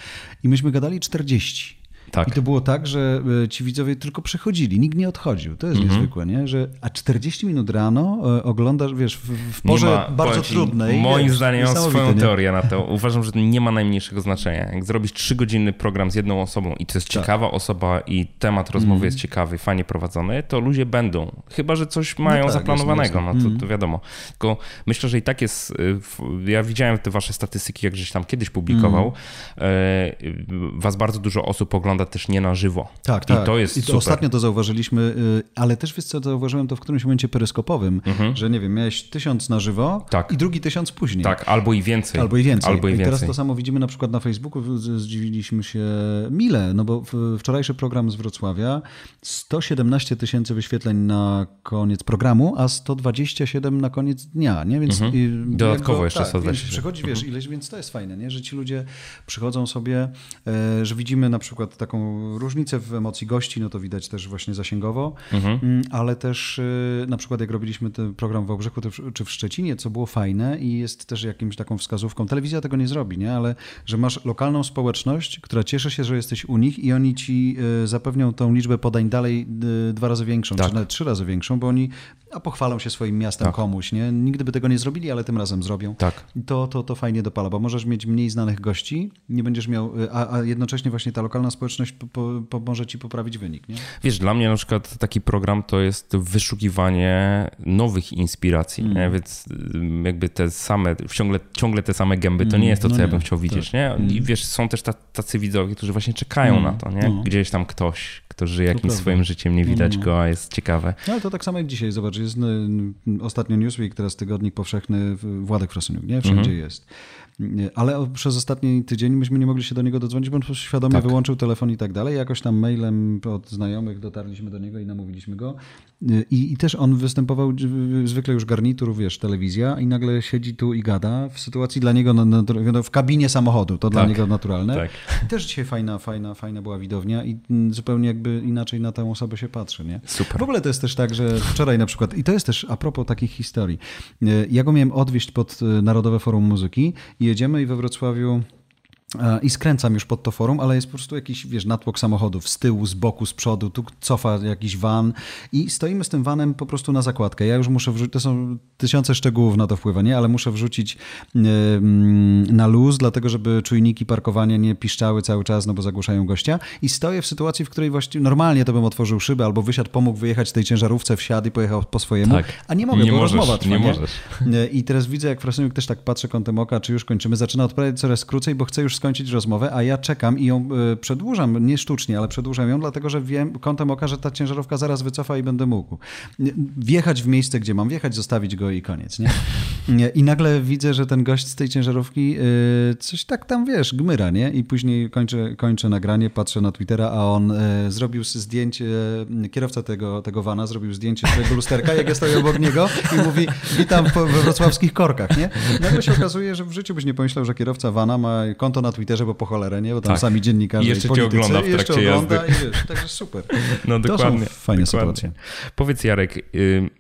I myśmy gadali 40. Tak. I to było tak, że e, ci widzowie tylko przechodzili, nikt nie odchodził. To jest mhm. niezwykłe, nie? Że, a 40 minut rano e, oglądasz, wiesz, w, w porze ma, bardzo trudnej. Moim wiesz, zdaniem mam swoją nie? teorię na to. Uważam, że to nie ma najmniejszego znaczenia. Jak zrobisz trzygodzinny program z jedną osobą i to jest tak. ciekawa osoba i temat rozmowy mhm. jest ciekawy, fajnie prowadzony, to ludzie będą. Chyba, że coś mają no tak, zaplanowanego, no to, to mhm. wiadomo. Tylko myślę, że i tak jest, y, ja widziałem te wasze statystyki, jak żeś tam kiedyś publikował, mhm. was bardzo dużo osób ogląda też nie na żywo. Tak, tak. I to jest I to super. Ostatnio to zauważyliśmy, y, ale też wiesz co, zauważyłem to w którymś momencie peryskopowym, mhm. że nie wiem, miałeś tysiąc na żywo tak. i drugi tysiąc później. Tak, albo i więcej. Albo i więcej. Albo i, więcej. I teraz to samo widzimy na przykład na Facebooku, zdziwiliśmy się mile, no bo wczorajszy program z Wrocławia, 117 tysięcy wyświetleń na koniec programu, a 127 na koniec dnia, nie? Więc mhm. Dodatkowo jeszcze tak, 120. Przychodzi, wiesz, mhm. ileś, więc to jest fajne, nie? Że ci ludzie przychodzą sobie, e, że widzimy na przykład taką różnicę w emocji gości, no to widać też właśnie zasięgowo, mhm. Mm, ale też y, na przykład jak robiliśmy ten program w Wałbrzychu czy w Szczecinie, co było fajne i jest też jakimś taką wskazówką, telewizja tego nie zrobi, nie? ale że masz lokalną społeczność, która cieszy się, że jesteś u nich i oni ci y, zapewnią tą liczbę podań dalej y, dwa razy większą, tak. czy nawet trzy razy większą, bo oni a pochwalą się swoim miastem tak. komuś, nie? Nigdy by tego nie zrobili, ale tym razem zrobią. Tak. To, to, to fajnie dopala, bo możesz mieć mniej znanych gości, nie będziesz miał, a, a jednocześnie właśnie ta lokalna społeczność pomoże ci poprawić wynik. Nie? Wiesz, dla mnie na przykład taki program to jest wyszukiwanie nowych inspiracji, mm. więc jakby te same, ciągle, ciągle te same gęby, to nie jest to, co no ja bym chciał widzieć. Tak. Nie? I mm. wiesz, są też tacy widzowie, którzy właśnie czekają mm. na to. Nie? No. Gdzieś tam ktoś, kto żyje jakimś swoim życiem, nie widać no. go, a jest ciekawe. No ale to tak samo jak dzisiaj, zobacz, jest ostatnio Newsweek, teraz tygodnik powszechny, Władek Frasuniuk, nie? Wszędzie mm. jest. Ale przez ostatni tydzień myśmy nie mogli się do niego dodzwonić, bo on świadomie tak. wyłączył telefon i tak dalej. Jakoś tam mailem od znajomych dotarliśmy do niego i namówiliśmy go. I, I, też on występował zwykle już garnitur, wiesz, telewizja i nagle siedzi tu i gada w sytuacji dla niego w kabinie samochodu, to tak. dla niego naturalne. Tak. I też dzisiaj fajna, fajna, fajna była widownia i zupełnie jakby inaczej na tę osobę się patrzy, nie? Super. W ogóle to jest też tak, że wczoraj na przykład, i to jest też a propos takich historii, ja go miałem odwieźć pod Narodowe Forum Muzyki i jedziemy i we Wrocławiu i skręcam już pod to forum, ale jest po prostu jakiś, wiesz, natłok samochodów z tyłu, z boku, z przodu, tu cofa jakiś van i stoimy z tym vanem po prostu na zakładkę. Ja już muszę wrzucić, to są tysiące szczegółów na to wpływa, nie? Ale muszę wrzucić na luz, dlatego żeby czujniki parkowania nie piszczały cały czas, no bo zagłuszają gościa i stoję w sytuacji, w której właściwie normalnie to bym otworzył szybę albo wysiadł, pomógł wyjechać z tej ciężarówce, wsiadł i pojechał po swojemu, tak. a nie mogę, nie bo możesz, rozmowa trwa, nie, nie możesz. I teraz widzę, jak Frasunik też tak patrzę kątem oka, czy już kończymy, zaczyna odpowiadać coraz krócej, bo chcę już skończyć rozmowę, a ja czekam i ją e, przedłużam, nie sztucznie, ale przedłużam ją, dlatego że wiem kątem oka, że ta ciężarówka zaraz wycofa i będę mógł. Wjechać w miejsce, gdzie mam wjechać, zostawić go i koniec. Nie? I nagle widzę, że ten gość z tej ciężarówki e, coś tak tam, wiesz, gmyra, nie? I później kończę, kończę nagranie, patrzę na Twittera, a on e, zrobił zdjęcie, kierowca tego, tego vana zrobił zdjęcie swojego lusterka, jak ja stoję obok niego i mówi, witam we wrocławskich korkach, nie? Nagle się okazuje, że w życiu byś nie pomyślał, że kierowca vana ma konto na Twitterze, bo po cholerę, nie? Bo tam tak. sami dziennikarze I jeszcze i politycy, cię ogląda w trakcie ogląda jazdy. I wiesz, także super. No dokładnie. To są fajne dokładnie. sytuacje. Powiedz Jarek, y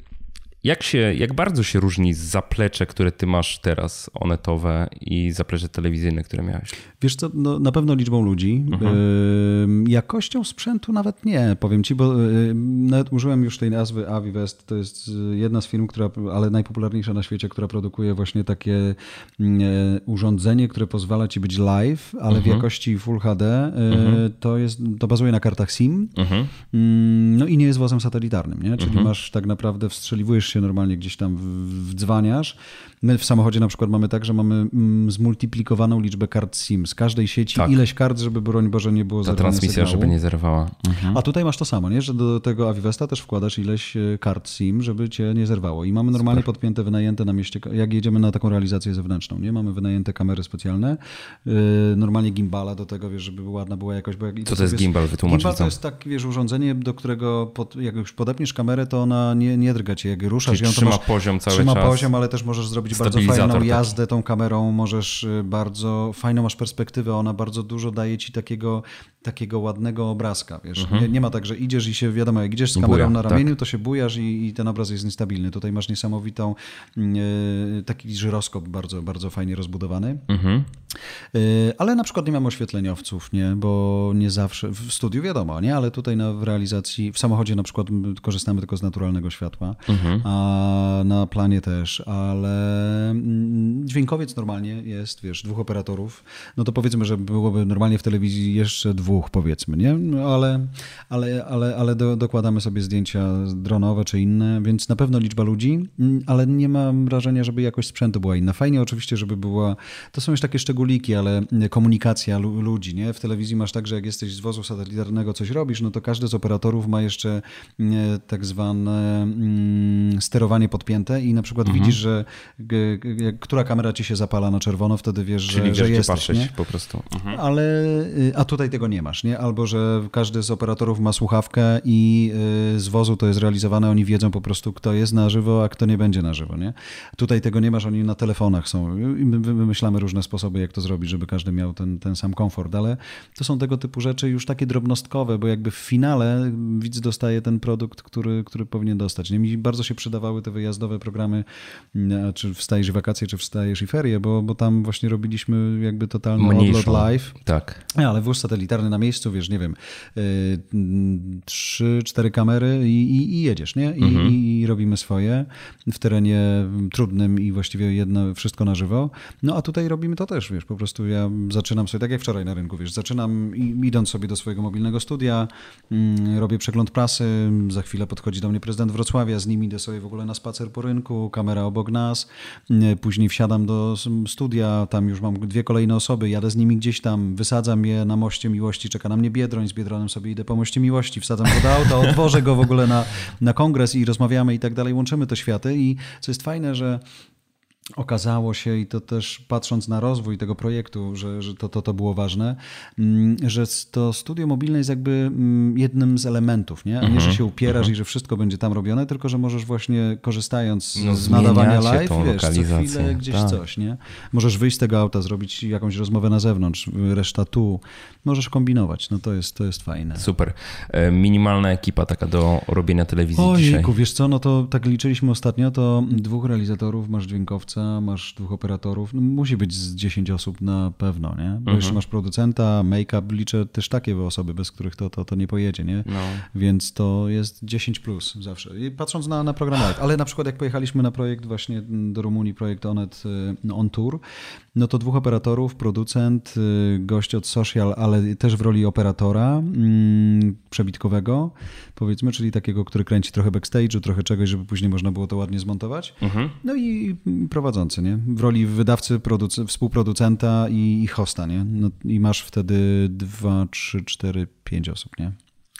jak, się, jak bardzo się różni zaplecze, które ty masz teraz, onetowe i zaplecze telewizyjne, które miałeś? Wiesz co, no, na pewno liczbą ludzi. Mhm. jakością sprzętu nawet nie, powiem ci, bo nawet użyłem już tej nazwy AviWest. To jest jedna z firm, która, ale najpopularniejsza na świecie, która produkuje właśnie takie e, urządzenie, które pozwala ci być live, ale mhm. w jakości Full HD. E, mhm. To, jest, to bazuje na kartach SIM. Mhm. No i nie jest wozem satelitarnym, nie? czyli mhm. masz tak naprawdę, wstrzeliwujesz się normalnie gdzieś tam wdzwaniasz. My w samochodzie na przykład mamy tak, że mamy mm, zmultiplikowaną liczbę kart SIM. Z każdej sieci tak. ileś kart, żeby broń Boże nie było Ta transmisja, sygnału. żeby nie zerwała. Mhm. A tutaj masz to samo, nie? że do tego Avivesta też wkładasz ileś e, kart SIM, żeby cię nie zerwało. I mamy normalnie Super. podpięte, wynajęte na mieście, jak jedziemy na taką realizację zewnętrzną, nie? Mamy wynajęte kamery specjalne, yy, normalnie gimbala do tego, wiesz, żeby ładna była jakość. Bo jak, Co to jest gimbal? Wytłumacz Gimbal to jest tak, wiesz, urządzenie, do którego pod, jak już podepniesz kamerę, to ona nie, nie drga cię. Jak ruszasz Czyli ją, trzyma poziom cały trzyma czas. poziom, ale też możesz zrobić bardzo fajną jazdę tą kamerą, możesz y, bardzo, fajną masz perspektywę, ona bardzo dużo daje ci takiego, takiego ładnego obrazka, wiesz. Mhm. Nie, nie, ma tak, że idziesz i się, wiadomo, jak idziesz z kamerą Buja, na ramieniu, tak. to się bujasz i, i, ten obraz jest niestabilny. Tutaj masz niesamowitą, yy, taki żyroskop bardzo, bardzo fajnie rozbudowany. Mhm. Yy, ale na przykład nie mam oświetleniowców, nie, bo nie zawsze, w studiu wiadomo, nie, ale tutaj na, w realizacji, w samochodzie na przykład korzystamy tylko z naturalnego światła, mhm. Na planie też, ale mm, dźwiękowiec normalnie jest, wiesz, dwóch operatorów, no to powiedzmy, że byłoby normalnie w telewizji jeszcze dwóch, powiedzmy, nie? No ale, ale, ale, ale do, dokładamy sobie zdjęcia dronowe czy inne, więc na pewno liczba ludzi, mm, ale nie mam wrażenia, żeby jakość sprzętu była inna. Fajnie oczywiście, żeby była, to są już takie szczególiki, ale komunikacja ludzi, nie? W telewizji masz tak, że jak jesteś z wozu satelitarnego coś robisz, no to każdy z operatorów ma jeszcze tak zwane mm, sterowanie podpięte i na przykład mhm. widzisz, że która kamera ci się zapala na czerwono, wtedy wiesz, Czyli że, że jesteś. Patrzeć nie? po prostu. Mhm. Ale, y, a tutaj tego nie masz, nie? Albo, że każdy z operatorów ma słuchawkę i y, z wozu to jest realizowane, oni wiedzą po prostu, kto jest na żywo, a kto nie będzie na żywo, nie? Tutaj tego nie masz, oni na telefonach są my wymyślamy różne sposoby, jak to zrobić, żeby każdy miał ten, ten sam komfort, ale to są tego typu rzeczy już takie drobnostkowe, bo jakby w finale widz dostaje ten produkt, który, który powinien dostać. Nie? Mi bardzo się przydawały te wyjazdowe programy, czy wstajesz wakacje, czy wstajesz i ferie, bo, bo tam właśnie robiliśmy jakby totalny Mniejszą. odlot live. Tak. Ale wóz satelitarny na miejscu, wiesz, nie wiem, y, trzy, cztery kamery i, i, i jedziesz, nie? I, mhm. I, robimy swoje w terenie trudnym i właściwie jedno, wszystko na żywo. No a tutaj robimy to też, wiesz, po prostu ja zaczynam sobie, tak jak wczoraj na rynku, wiesz, zaczynam idąc sobie do swojego mobilnego studia, mm, robię przegląd prasy, za chwilę podchodzi do mnie prezydent Wrocławia, z nim idę sobie w ogóle na spacer po rynku, kamera obok nas, później wsiadam do studia, tam już mam dwie kolejne osoby, jadę z nimi gdzieś tam, wysadzam je na moście miłości, czeka na mnie Biedroń, z Biedronem sobie idę po moście miłości, wsadzam go do auta, odwożę go w ogóle na, na kongres i rozmawiamy i tak dalej, łączymy te światy i co jest fajne, że okazało się, i to też patrząc na rozwój tego projektu, że, że to, to, to było ważne, mm, że to studio mobilne jest jakby mm, jednym z elementów, nie? A nie, że mhm, się upierasz mhm. i że wszystko będzie tam robione, tylko że możesz właśnie korzystając no, z nadawania live, wiesz, co chwilę gdzieś tak. coś, nie? Możesz wyjść z tego auta, zrobić jakąś rozmowę na zewnątrz, reszta tu. Możesz kombinować, no to jest, to jest fajne. Super. E, minimalna ekipa taka do robienia telewizji Ojejku, dzisiaj. wiesz co, no to tak liczyliśmy ostatnio, to dwóch realizatorów, masz dźwiękowca, wykonawca, masz dwóch operatorów, no musi być z 10 osób na pewno, nie? Bo mhm. jeszcze masz producenta, make-up, liczę też takie osoby, bez których to, to, to nie pojedzie, nie? No. Więc to jest 10 plus zawsze. I patrząc na, na program ale na przykład jak pojechaliśmy na projekt właśnie do Rumunii, projekt Onet y, On Tour, no to dwóch operatorów, producent, y, gość od social, ale też w roli operatora mm, przebitkowego, powiedzmy, czyli takiego, który kręci trochę backstage'u, trochę czegoś, żeby później można było to ładnie zmontować. Mhm. No i prowadzący, nie? W roli wydawcy, współproducenta i, i hosta, nie? No, I masz wtedy dwa, trzy, cztery, pięć osób, nie?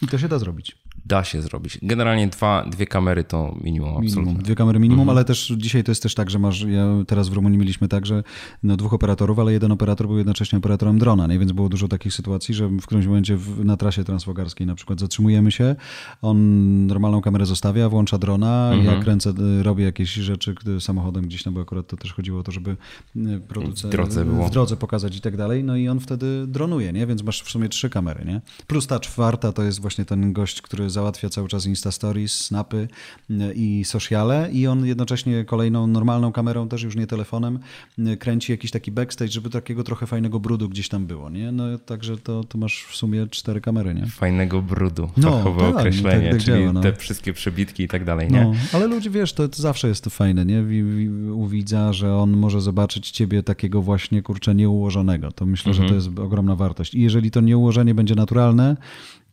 I to się da zrobić da się zrobić. Generalnie dwa, dwie kamery to minimum, minimum Dwie kamery minimum, mhm. ale też dzisiaj to jest też tak, że masz, ja teraz w Rumunii mieliśmy tak, że no, dwóch operatorów, ale jeden operator był jednocześnie operatorem drona, nie? więc było dużo takich sytuacji, że w którymś momencie w, na trasie transfogarskiej na przykład zatrzymujemy się, on normalną kamerę zostawia, włącza drona, mhm. ja kręcę, robię jakieś rzeczy samochodem gdzieś tam, bo akurat to też chodziło o to, żeby e, producent, w drodze, w drodze pokazać i tak dalej, no i on wtedy dronuje, nie? więc masz w sumie trzy kamery, nie? Plus ta czwarta to jest właśnie ten gość, który załatwia cały czas Insta Stories, Snapy mm, i sociale i on jednocześnie kolejną normalną kamerą, też już nie telefonem, mm, kręci jakiś taki backstage, żeby takiego trochę fajnego brudu gdzieś tam było, nie? No także to, to masz w sumie cztery kamery, nie? Fajnego brudu, no, fachowe tak, określenie, tak, tak czyli działa, no. te wszystkie przebitki i tak dalej, nie? No, ale ludzie, wiesz, to, to zawsze jest to fajne, nie? U widza, że on może zobaczyć ciebie takiego właśnie, kurczę, nieułożonego. To myślę, mhm. że to jest ogromna wartość. I jeżeli to nieułożenie będzie naturalne,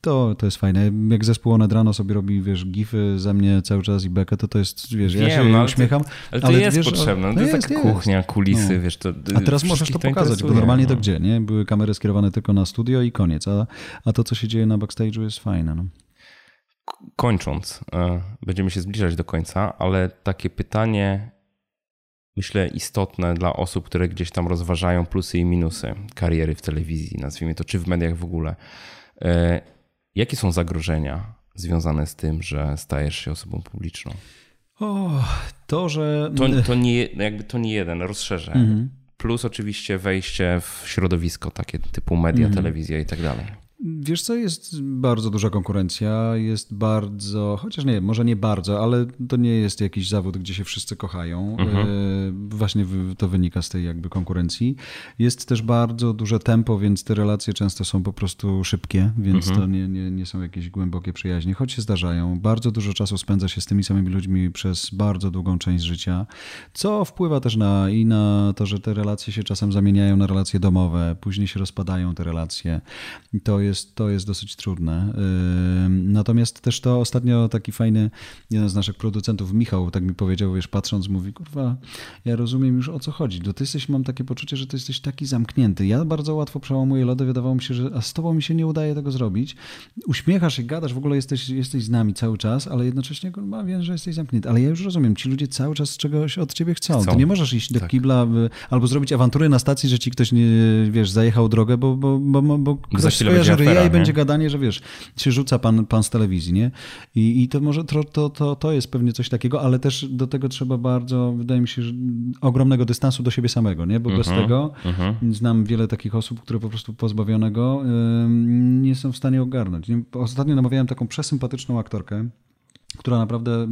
to, to jest fajne. Jak zespół One Rano sobie robi, wiesz, gify ze mnie cały czas i bekę, to to jest, wiesz, Wiem, ja się no, uśmiecham. ale to ale, jest wiesz, potrzebne. No, to jest, jest taka kuchnia, kulisy, no. wiesz. To, a teraz możesz to pokazać, bo normalnie no. to gdzie, nie? Były kamery skierowane tylko na studio i koniec, a, a to, co się dzieje na backstage'u jest fajne, no. Kończąc, e, będziemy się zbliżać do końca, ale takie pytanie, myślę, istotne dla osób, które gdzieś tam rozważają plusy i minusy kariery w telewizji, nazwijmy to, czy w mediach w ogóle. Jakie są zagrożenia związane z tym, że stajesz się osobą publiczną? O, to, że. To, to, nie, jakby to nie jeden, rozszerzę. Mhm. Plus oczywiście wejście w środowisko takie typu media, mhm. telewizja i tak dalej. Wiesz co, jest bardzo duża konkurencja, jest bardzo, chociaż nie, może nie bardzo, ale to nie jest jakiś zawód, gdzie się wszyscy kochają. Mhm. E, właśnie to wynika z tej jakby konkurencji. Jest też bardzo duże tempo, więc te relacje często są po prostu szybkie, więc mhm. to nie, nie, nie są jakieś głębokie przyjaźnie, choć się zdarzają. Bardzo dużo czasu spędza się z tymi samymi ludźmi przez bardzo długą część życia, co wpływa też na i na to, że te relacje się czasem zamieniają na relacje domowe, później się rozpadają te relacje. To jest jest, to jest dosyć trudne. Natomiast też to ostatnio taki fajny, jeden z naszych producentów, Michał, tak mi powiedział, wiesz, patrząc, mówi, kurwa, ja rozumiem już o co chodzi. Do ty jesteś, mam takie poczucie, że ty jesteś taki zamknięty. Ja bardzo łatwo przełamuję lody, wydawało mi się, że a z tobą mi się nie udaje tego zrobić. Uśmiechasz się, gadasz, w ogóle jesteś, jesteś z nami cały czas, ale jednocześnie kurwa, wiem, że jesteś zamknięty. Ale ja już rozumiem, ci ludzie cały czas czegoś od ciebie chcą. chcą. Ty nie możesz iść do tak. kibla albo zrobić awantury na stacji, że ci ktoś nie, wiesz, zajechał drogę, bo, bo, bo, bo, bo ktoś skojarzy ryja i będzie gadanie, że wiesz, się rzuca pan, pan z telewizji, nie? I, i to może to, to, to, to jest pewnie coś takiego, ale też do tego trzeba bardzo, wydaje mi się, że ogromnego dystansu do siebie samego, nie? Bo bez mhm, tego mhm. znam wiele takich osób, które po prostu pozbawionego nie są w stanie ogarnąć. Ostatnio namawiałem taką przesympatyczną aktorkę, która naprawdę,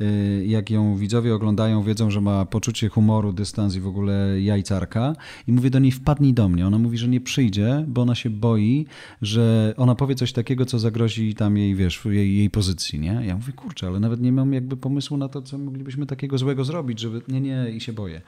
y, y, jak ją widzowie oglądają, wiedzą, że ma poczucie humoru, dystans i w ogóle jajcarka. I mówię do niej, wpadnij do mnie. Ona mówi, że nie przyjdzie, bo ona się boi, że ona powie coś takiego, co zagrozi tam jej, wiesz, jej, jej pozycji, nie? Ja mówię, kurczę, ale nawet nie mam jakby pomysłu na to, co moglibyśmy takiego złego zrobić, żeby, nie, nie, i się boję.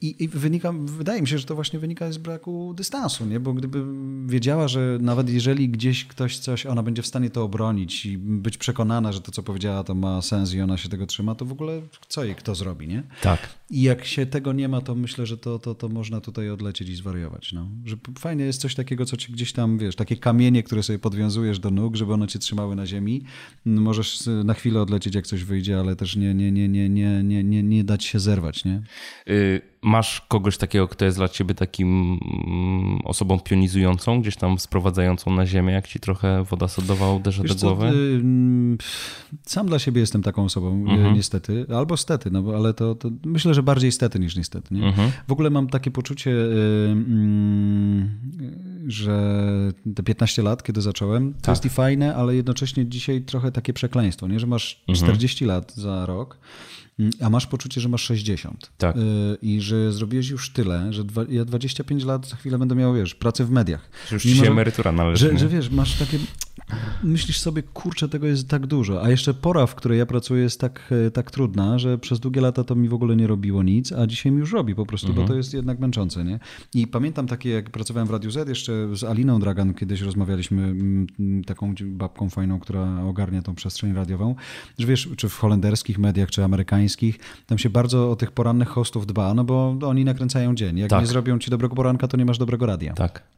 I, I, wynika, wydaje mi się, że to właśnie wynika z braku dystansu, nie? bo gdyby wiedziała, że nawet jeżeli gdzieś ktoś coś, ona będzie w stanie to obronić i być przekonana, że to, co powiedziała, to ma sens i ona się tego trzyma, to w ogóle co jej kto zrobi, nie? Tak. I jak się tego nie ma, to myślę, że to, to, to można tutaj odlecieć i zwariować. No. Że fajnie jest coś takiego, co ci gdzieś tam, wiesz, takie kamienie, które sobie podwiązujesz do nóg, żeby one cię trzymały na ziemi. Możesz na chwilę odlecieć, jak coś wyjdzie, ale też nie, nie, nie, nie, nie, nie, nie, nie dać się zerwać, nie? Y masz kogoś takiego, kto jest dla ciebie takim mm, osobą pionizującą, gdzieś tam sprowadzającą na ziemię, jak ci trochę woda sodowa uderza Wiesz do głowy? Co, y, sam dla siebie jestem taką osobą, y, mhm. niestety, albo stety, no ale to, to, myślę, że bardziej stety niż niestety. Nie? Mhm. W ogóle mam takie poczucie, y, mm, że te 15 lat, kiedy zacząłem, to tak. jest i fajne, ale jednocześnie dzisiaj trochę takie przekleństwo, nie? że masz 40 mhm. lat za rok mm, a masz poczucie, że masz 60. Tak. I że zrobiłeś już tyle, że dwa, ja 25 lat za chwilę będę miał, wiesz, pracę w mediach. Że już ci się emerytura należy. Że, że wiesz, masz takie myślisz sobie, kurczę, tego jest tak dużo, a jeszcze pora, w której ja pracuję jest tak, e, tak trudna, że przez długie lata to mi w ogóle nie robiło nic, a dzisiaj mi już robi po prostu, mhm. bo to jest jednak męczące, nie? I pamiętam takie, jak pracowałem w Radiu Z, jeszcze z Aliną Dragan kiedyś rozmawialiśmy, mm, taką babką fajną, która ogarnia tą przestrzeń radiową, że wiesz, czy w holenderskich mediach, czy amerykańskich, tam się bardzo o tych porannych hostów dba, no bo oni nakręcają dzień. Jak tak. nie zrobią ci dobrego poranka, to nie masz dobrego radia. Tak.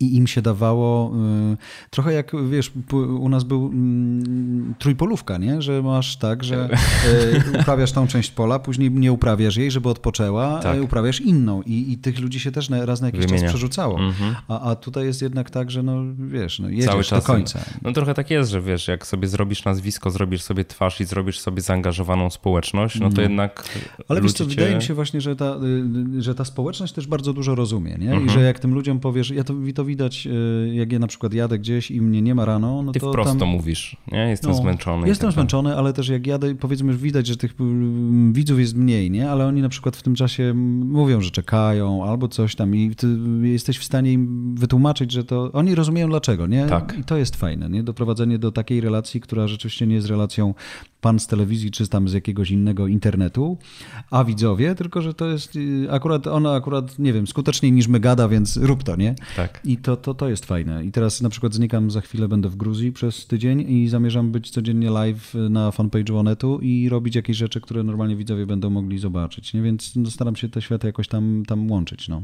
I im się dawało y, trochę jak wiesz, u nas był mm, trójpolówka, nie? że masz tak, że y, uprawiasz tą część pola, później nie uprawiasz jej, żeby odpoczęła, tak. uprawiasz inną. I, I, tych ludzi się też raz na jakiś Wymienia. czas przerzucało. Mm-hmm. A, a tutaj jest jednak tak, że no wiesz, no, jedziesz Cały czas do końca. No trochę tak jest, że wiesz, jak sobie zrobisz nazwisko, zrobisz sobie twarz i zrobisz sobie zaangażowaną społeczność, no to no. jednak. Ale wiesz co, cię... wydaje mi się właśnie, że ta, y, że ta społeczność też bardzo dużo rozumie, nie? I mhm. że jak tym ludziom powiesz, ja to to widać, e, jak ja na przykład jadę gdzieś i mnie nie ma rano, no Ty to wprost tam... mówisz, nie? Jestem no, zmęczony. Jestem tak zmęczony, ale też jak jadę, powiedzmy, że widać, że tych mm, widzów jest mniej, nie? Ale oni na przykład w tym czasie mówią, że czekają albo coś tam i ty jesteś w stanie im wytłumaczyć, że to... Oni rozumieją dlaczego, nie? Tak. I to jest fajne, nie? Doprowadzenie do takiej relacji, która rzeczywiście nie jest relacją pan z telewizji, czy tam z jakiegoś innego internetu, a widzowie, tylko że to jest y, akurat, ona akurat, nie wiem, skuteczniej niż my gada, więc rób to, nie? Tak. I to, to, to jest fajne. I teraz na przykład znikam, za chwilę będę w Gruzji przez tydzień i zamierzam być codziennie live na fanpage'u Onetu i robić jakieś rzeczy, które normalnie widzowie będą mogli zobaczyć, nie? Więc no, staram się te światy jakoś tam, tam łączyć, no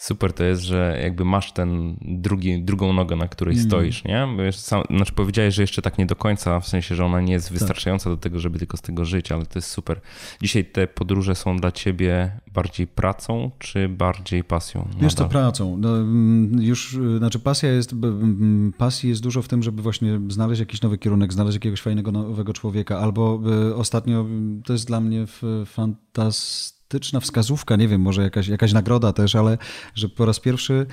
super to jest, że jakby masz ten drugi, drugą nogę, na której mm. stoisz, nie? Bo sam, znaczy powiedziałeś, że jeszcze tak nie do końca, w sensie, że ona nie jest tak. wystarczająca do tego, żeby tylko z tego żyć, ale to jest super. Dzisiaj te podróże są dla ciebie bardziej pracą, czy bardziej pasją? Jest to pracą. No, mm, już, znaczy pasja jest, pasji jest dużo w tym, żeby właśnie znaleźć jakiś nowy kierunek, znaleźć jakiegoś fajnego nowego człowieka, albo y, ostatnio to jest dla mnie fantastyczne fantastyczna wskazówka, nie wiem, może jakaś, jakaś nagroda też, ale że po raz pierwszy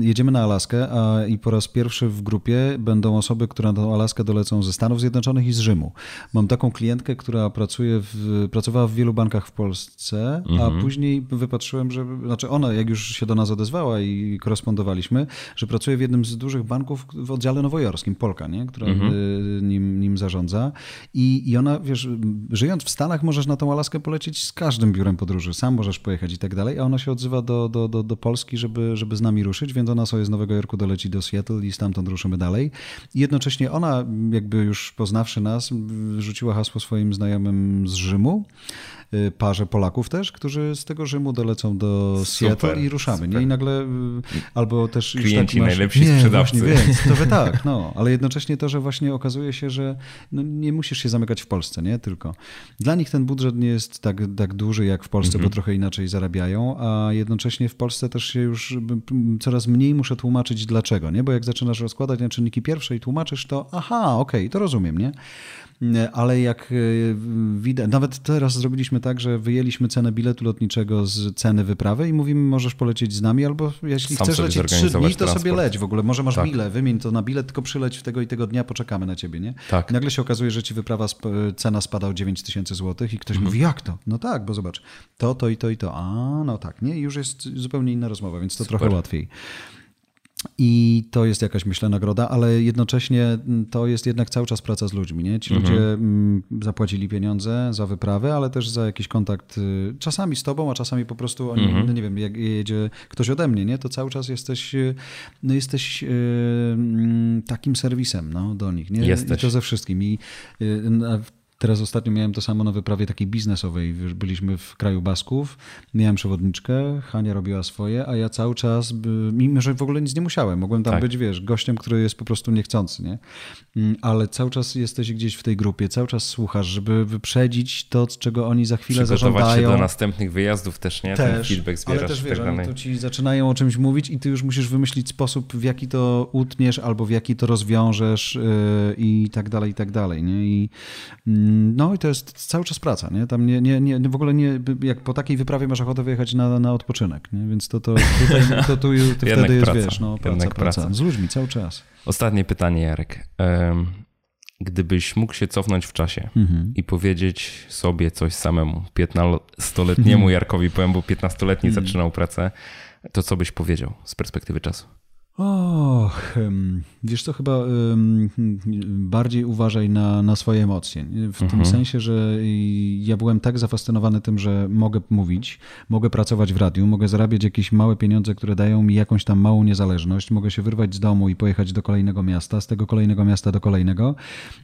jedziemy na Alaskę a, i po raz pierwszy w grupie będą osoby, które na tą Alaskę dolecą ze Stanów Zjednoczonych i z Rzymu. Mam taką klientkę, która pracuje w, pracowała w wielu bankach w Polsce, mhm. a później wypatrzyłem, że, znaczy ona, jak już się do nas odezwała i korespondowaliśmy, że pracuje w jednym z dużych banków w oddziale nowojorskim, Polka, nie? która mhm. Y, nim, nim zarządza. I, I ona, wiesz, żyjąc w Stanach możesz na tą Alaskę polecieć z każdym biurem podróży że sam możesz pojechać i tak dalej, a ona się odzywa do, do, do, do Polski, żeby, żeby z nami ruszyć, więc ona sobie z Nowego Jorku doleci do Seattle i stamtąd ruszymy dalej. I jednocześnie ona, jakby już poznawszy nas, rzuciła hasło swoim znajomym z Rzymu, parze Polaków też, którzy z tego Rzymu dolecą do Seattle i ruszamy. Super. Nie? I nagle y, albo też Klienci już tak masz, najlepsi nie, sprzedawcy. Właśnie, więc, to wy tak, no. Ale jednocześnie to, że właśnie okazuje się, że no, nie musisz się zamykać w Polsce, nie? Tylko. Dla nich ten budżet nie jest tak, tak duży jak w Polsce, mhm. bo trochę inaczej zarabiają, a jednocześnie w Polsce też się już coraz mniej muszę tłumaczyć dlaczego, nie? Bo jak zaczynasz rozkładać na czynniki pierwsze i tłumaczysz to, aha, okej, okay, to rozumiem, nie? Ale jak e, widać, nawet teraz zrobiliśmy tak, że wyjęliśmy cenę biletu lotniczego z ceny wyprawy i mówimy, możesz polecieć z nami, albo jeśli Sam chcesz lecieć trzy dni, to transport. sobie leć w ogóle. Może masz tak. bile, wymień to na bilet, tylko przyleć w tego i tego dnia, poczekamy na ciebie, nie? Tak. nagle się okazuje, że ci wyprawa, cena spada o 9 tysięcy złotych i ktoś mhm. mówi, jak to? No tak, bo zobacz, to, to i to i to. A, no tak, nie? I już jest zupełnie inna rozmowa, więc to Super. trochę łatwiej. I to jest jakaś, myślę, nagroda, ale jednocześnie to jest jednak cały czas praca z ludźmi. Nie? Ci mhm. ludzie mm, zapłacili pieniądze za wyprawę, ale też za jakiś kontakt y, czasami z tobą, a czasami po prostu oni, mhm. no nie wiem, jak jedzie ktoś ode mnie, nie? to cały czas jesteś, y, no jesteś yy, takim serwisem no, do nich. Nie? Jesteś. I to ze wszystkim. I Teraz ostatnio miałem to samo na wyprawie takiej biznesowej. Byliśmy w kraju Basków, miałem przewodniczkę, Hania robiła swoje, a ja cały czas, mimo że w ogóle nic nie musiałem, mogłem tam tak. być, wiesz, gościem, który jest po prostu niechcący, nie? Mm, ale cały czas jesteś gdzieś w tej grupie, cały czas słuchasz, żeby wyprzedzić to, czego oni za chwilę zażądają. się do następnych wyjazdów też, nie? Też, Ten feedback zbierasz. Ale też wiesz, tak oni tu ci zaczynają o czymś mówić i ty już musisz wymyślić sposób, w jaki to utniesz albo w jaki to rozwiążesz yy, i tak dalej, i tak dalej, nie? I mm, no i to jest cały czas praca, nie? Tam nie, nie, nie, w ogóle nie, jak po takiej wyprawie masz ochotę wyjechać na, na odpoczynek, nie? Więc to, to, tutaj, to, tu, to wtedy jest, praca. wiesz, no, praca, praca. Z ludźmi cały czas. Ostatnie pytanie, Jarek. gdybyś mógł się cofnąć w czasie mhm. i powiedzieć sobie coś samemu, 15-letniemu Jarkowi powiem, bo 15-letni mhm. zaczynał pracę, to co byś powiedział z perspektywy czasu? O, wiesz co, chyba bardziej uważaj na, na swoje emocje. W mhm. tym sensie, że ja byłem tak zafascynowany tym, że mogę mówić, mogę pracować w radiu, mogę zarabiać jakieś małe pieniądze, które dają mi jakąś tam małą niezależność, mogę się wyrwać z domu i pojechać do kolejnego miasta, z tego kolejnego miasta do kolejnego,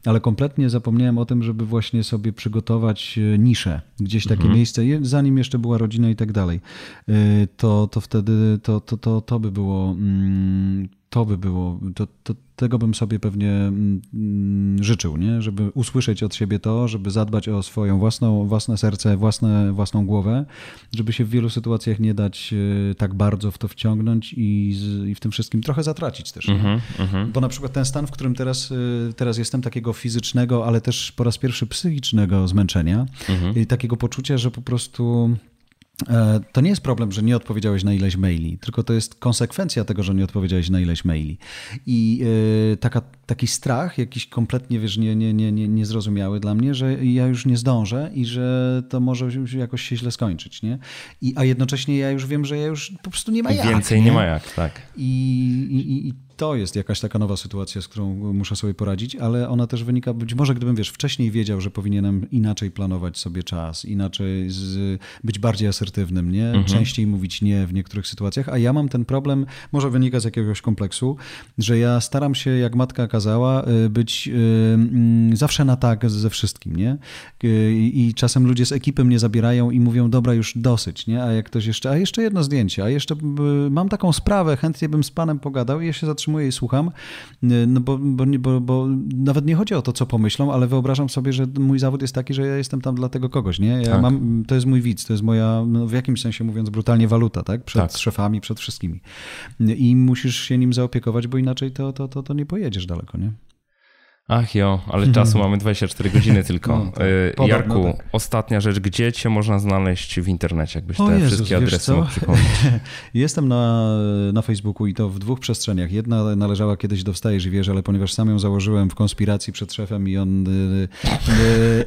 ale kompletnie zapomniałem o tym, żeby właśnie sobie przygotować e, niszę, gdzieś takie mhm. miejsce, zanim jeszcze była rodzina i tak dalej. E, to, to wtedy to, to, to, to by było mm, to by było, to, to, tego bym sobie pewnie mm, życzył, nie? żeby usłyszeć od siebie to, żeby zadbać o swoją własną, własne serce, własne, własną głowę, żeby się w wielu sytuacjach nie dać e, tak bardzo w to wciągnąć i, i w tym wszystkim trochę zatracić też. Mm -hmm, Bo na przykład ten stan, w którym teraz, e, teraz jestem, takiego fizycznego, ale też po raz pierwszy psychicznego zmęczenia mm -hmm. i takiego poczucia, że po prostu to nie jest problem, że nie odpowiedziałeś na ileś maili, tylko to jest konsekwencja tego, że nie odpowiedziałeś na ileś maili. I yy, taka, taki strach, jakiś kompletnie, wiesz, nie, nie, nie, nie, niezrozumiały dla mnie, że ja już nie zdążę i że to może jakoś się źle skończyć, nie? I, a jednocześnie ja już wiem, że ja już po prostu nie ma jak. Więcej nie, nie ma jak, tak. I, i, i to jest jakaś taka nowa sytuacja, z którą muszę sobie poradzić, ale ona też wynika, być może gdybym, wiesz, wcześniej wiedział, że powinienem inaczej planować sobie czas, inaczej z, być bardziej asertywnym, nie? Mhm. Częściej mówić nie w niektórych sytuacjach, a ja mam ten problem, może wynika z jakiegoś kompleksu, że ja staram się, jak matka kazała, y, być y, mm, zawsze na tak ze wszystkim, nie? Y, I czasem ludzie z ekipy mnie zabierają i mówią, dobra, już dosyć, nie? A jak ktoś jeszcze, a jeszcze jedno zdjęcie, a jeszcze mam taką sprawę, chętnie bym z panem pogadał i ja się zatrzymuję i słucham, no bo, bo, bo, bo nawet nie chodzi o to, co pomyślą, ale wyobrażam sobie, że mój zawód jest taki, że ja jestem tam dla tego kogoś, nie? Ja tak. mam, to jest mój widz, to jest moja, no w jakimś sensie mówiąc brutalnie, waluta, tak? Przed tak. szefami, przed wszystkimi. I musisz się nim zaopiekować, bo inaczej to, to, to, to nie pojedziesz daleko, nie? Ach jo, ale mhm. czasu mamy 24 godziny tylko. No, tak. E, Jarku, tak. ostatnia rzecz, gdzie cię można znaleźć w internecie, jakbyś te Jezus, wszystkie adresy mógł przypomnieć? Jestem na, na Facebooku i to w dwóch przestrzeniach. Jedna należała kiedyś do Wstajesz i wiesz, ale ponieważ sam ją założyłem w konspiracji przed szefem i on, y,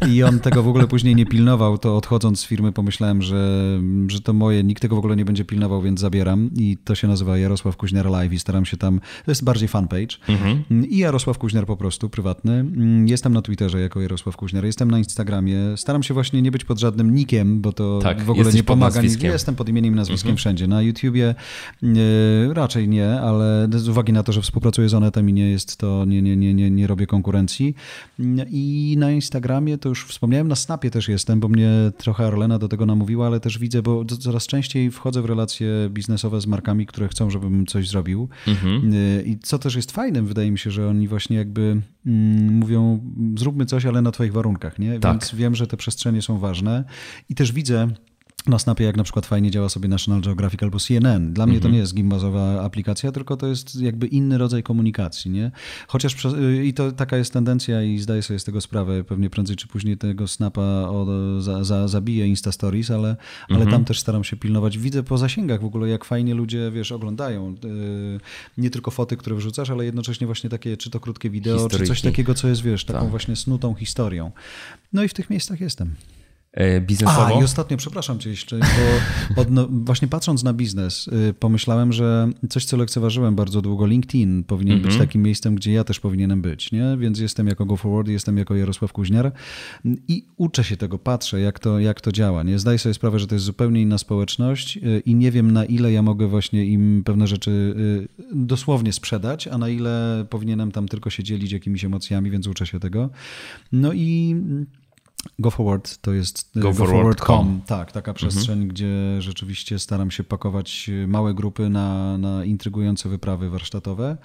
y, i on tego w ogóle później nie pilnował, to odchodząc z firmy pomyślałem, że, że to moje, nikt tego w ogóle nie będzie pilnował, więc zabieram i to się nazywa Jarosław Kuźniar Live i staram się tam, to jest bardziej fanpage mhm. i Jarosław Kuźniar po prostu, prywatnie prywatny. Mm, jestem na Twitterze jako Jarosław Kuźniar, jestem na Instagramie. Staram się właśnie nie być pod żadnym nikiem, bo to tak, w ogóle nie pomaga. Nie jestem pod imieniem i nazwiskiem mhm. wszędzie. Na YouTubie e, raczej nie, ale z uwagi na to, że współpracuję z Onetem i nie jest to, nie, nie, nie, nie, nie robię konkurencji. I na Instagramie to już wspomniałem, na Snapie też jestem, bo mnie trochę Arlena do tego namówiła, ale też widzę, bo coraz częściej wchodzę w relacje biznesowe z markami, które chcą, żebym coś zrobił. Mhm. E, I co też jest fajnym, wydaje mi się, że oni właśnie jakby Mm, mówią, zróbmy coś, ale na Twoich warunkach, nie? Tak. Więc wiem, że te przestrzenie są ważne i też widzę, na Snapie, jak na przykład fajnie działa sobie National Geographic albo CNN. Dla mnie to mhm. nie jest gimbazowa aplikacja, tylko to jest jakby inny rodzaj komunikacji, nie? Chociaż i to taka jest tendencja i zdaję sobie z tego sprawę, pewnie prędzej czy później tego Snapa o, za, za, zabije Insta Stories, ale, ale mhm. tam też staram się pilnować. Widzę po zasięgach w ogóle, jak fajnie ludzie, wiesz, oglądają. Yy, nie tylko foty, które wrzucasz, ale jednocześnie właśnie takie, czy to krótkie wideo, Historyki. czy coś takiego, co jest, wiesz, taką tak. właśnie snutą historią. No i w tych miejscach jestem. E, biznesowo. A, i ostatnio, przepraszam cię jeszcze, bo od, no, właśnie patrząc na biznes, y, pomyślałem, że coś, co lekceważyłem bardzo długo, LinkedIn powinien mm -hmm. być mhm. takim miejscem, gdzie ja też powinienem być, nie? Więc jestem jako Go Forward, jestem jako Jarosław Kuźniar i uczę się tego, patrzę, jak to, jak to działa, nie? Zdaję sobie sprawę, że to jest zupełnie inna społeczność y, i nie wiem, na ile ja mogę właśnie im pewne rzeczy y, dosłownie sprzedać, a na ile powinienem tam tylko się dzielić jakimiś emocjami, więc uczę się tego. No i Go Forward to jest e, GoForward.com. Go tak, taka przestrzeń, mhm. gdzie rzeczywiście staram się pakować małe grupy na, na intrygujące wyprawy warsztatowe.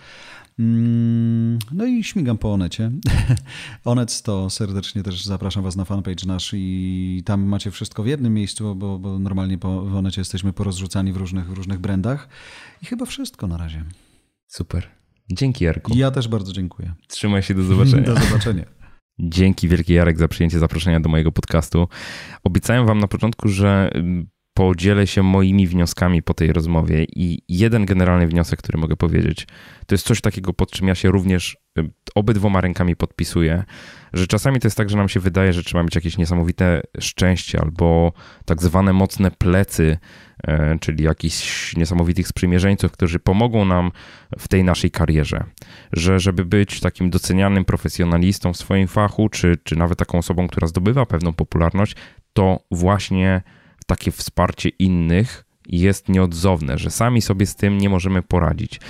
Mm, no i śmigam po Onecie. Onet to serdecznie też zapraszam Was na fanpage nasz i tam macie wszystko w jednym miejscu, bo, bo normalnie po, w Onecie jesteśmy porozrzucani w różnych, w różnych brandach. I chyba wszystko na razie. Super. Dzięki Jarku. Ja też bardzo dziękuję. Trzymaj się, do zobaczenia. do zobaczenia. Dzięki wielkie Jarek za przyjęcie zaproszenia do mojego podcastu. Obiecałem wam na początku, że mm, podzielę się moimi wnioskami po tej rozmowie i jeden generalny wniosek, który mogę powiedzieć, to jest coś takiego, pod czym ja się również obydwoma rękami podpisuję, że czasami to jest tak, że nam się wydaje, że trzeba mieć jakieś niesamowite szczęście albo tak zwane mocne plecy, e, czyli jakichś niesamowitych sprzymierzeńców, którzy pomogą nam w tej naszej karierze. Że żeby być takim docenianym profesjonalistą w swoim fachu, czy, czy nawet taką osobą, która zdobywa pewną popularność, to właśnie takie wsparcie innych jest nieodzowne, że sami sobie z tym nie możemy poradzić.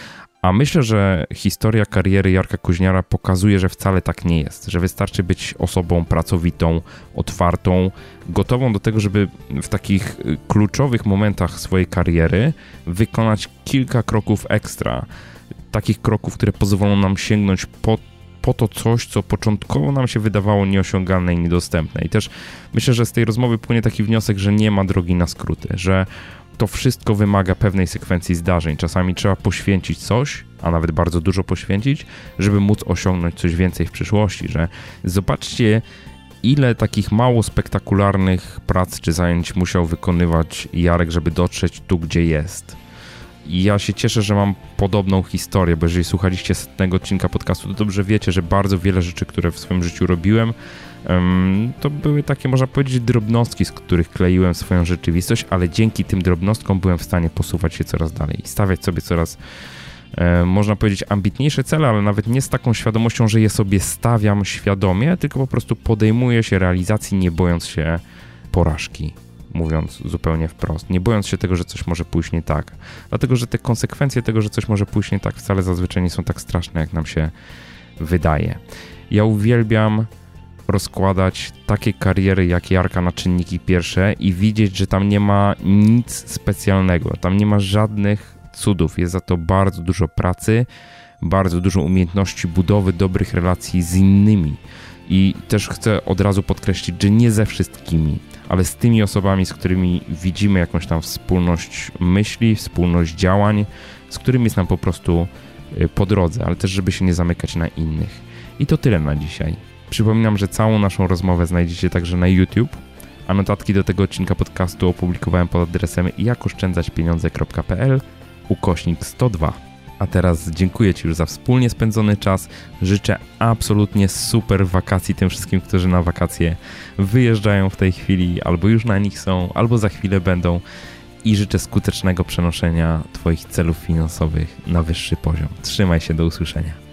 A myślę, że historia kariery Jarka Kuźniara pokazuje, że wcale tak nie jest, że wystarczy być osobą pracowitą, otwartą, gotową do tego, żeby w takich y, kluczowych momentach swojej kariery wykonać kilka kroków ekstra. Takich kroków, które pozwolą nam sięgnąć po, po to coś, co początkowo nam się wydawało nieosiągalne i niedostępne. I też myślę, że z tej rozmowy płynie taki wniosek, że nie ma drogi na skróty, że to wszystko wymaga pewnej sekwencji zdarzeń. Czasami trzeba poświęcić coś, a nawet bardzo dużo poświęcić, żeby móc osiągnąć coś więcej w przyszłości. Że zobaczcie, ile takich mało spektakularnych prac czy zajęć musiał wykonywać Jarek, żeby dotrzeć tu, gdzie jest. I ja się cieszę, że mam podobną historię, bo jeżeli słuchaliście setnego odcinka podcastu, to dobrze wiecie, że bardzo wiele rzeczy, które w swoim życiu robiłem, to były takie, można powiedzieć, drobnostki, z których kleiłem swoją rzeczywistość, ale dzięki tym drobnostkom byłem w stanie posuwać się coraz dalej i stawiać sobie coraz, można powiedzieć, ambitniejsze cele, ale nawet nie z taką świadomością, że je sobie stawiam świadomie, tylko po prostu podejmuję się realizacji, nie bojąc się porażki mówiąc zupełnie wprost, nie bojąc się tego, że coś może pójść nie tak. Dlatego, że te konsekwencje tego, że coś może pójść nie tak, wcale zazwyczaj nie są tak straszne, jak nam się wydaje. Ja uwielbiam rozkładać takie kariery jak Jarka na czynniki pierwsze i widzieć, że tam nie ma nic specjalnego, tam nie ma żadnych cudów, jest za to bardzo dużo pracy, bardzo dużo umiejętności budowy dobrych relacji z innymi. I też chcę od razu podkreślić, że nie ze wszystkimi, ale z tymi osobami, z którymi widzimy jakąś tam wspólność myśli, wspólność działań, z którymi jest nam po prostu y, po drodze, ale też, żeby się nie zamykać na innych. I to tyle na dzisiaj. Przypominam, że całą naszą rozmowę znajdziecie także na YouTube, a notatki do tego odcinka podcastu opublikowałem pod adresem jakoszczędzaćpieniądze.pl ukośnik 102. A teraz dziękuję Ci już za wspólnie spędzony czas. Życzę absolutnie super wakacji tym wszystkim, którzy na wakacje wyjeżdżają w tej chwili, albo już na nich są, albo za chwilę będą. I życzę skutecznego przenoszenia Twoich celów finansowych na wyższy poziom. Trzymaj się, do usłyszenia.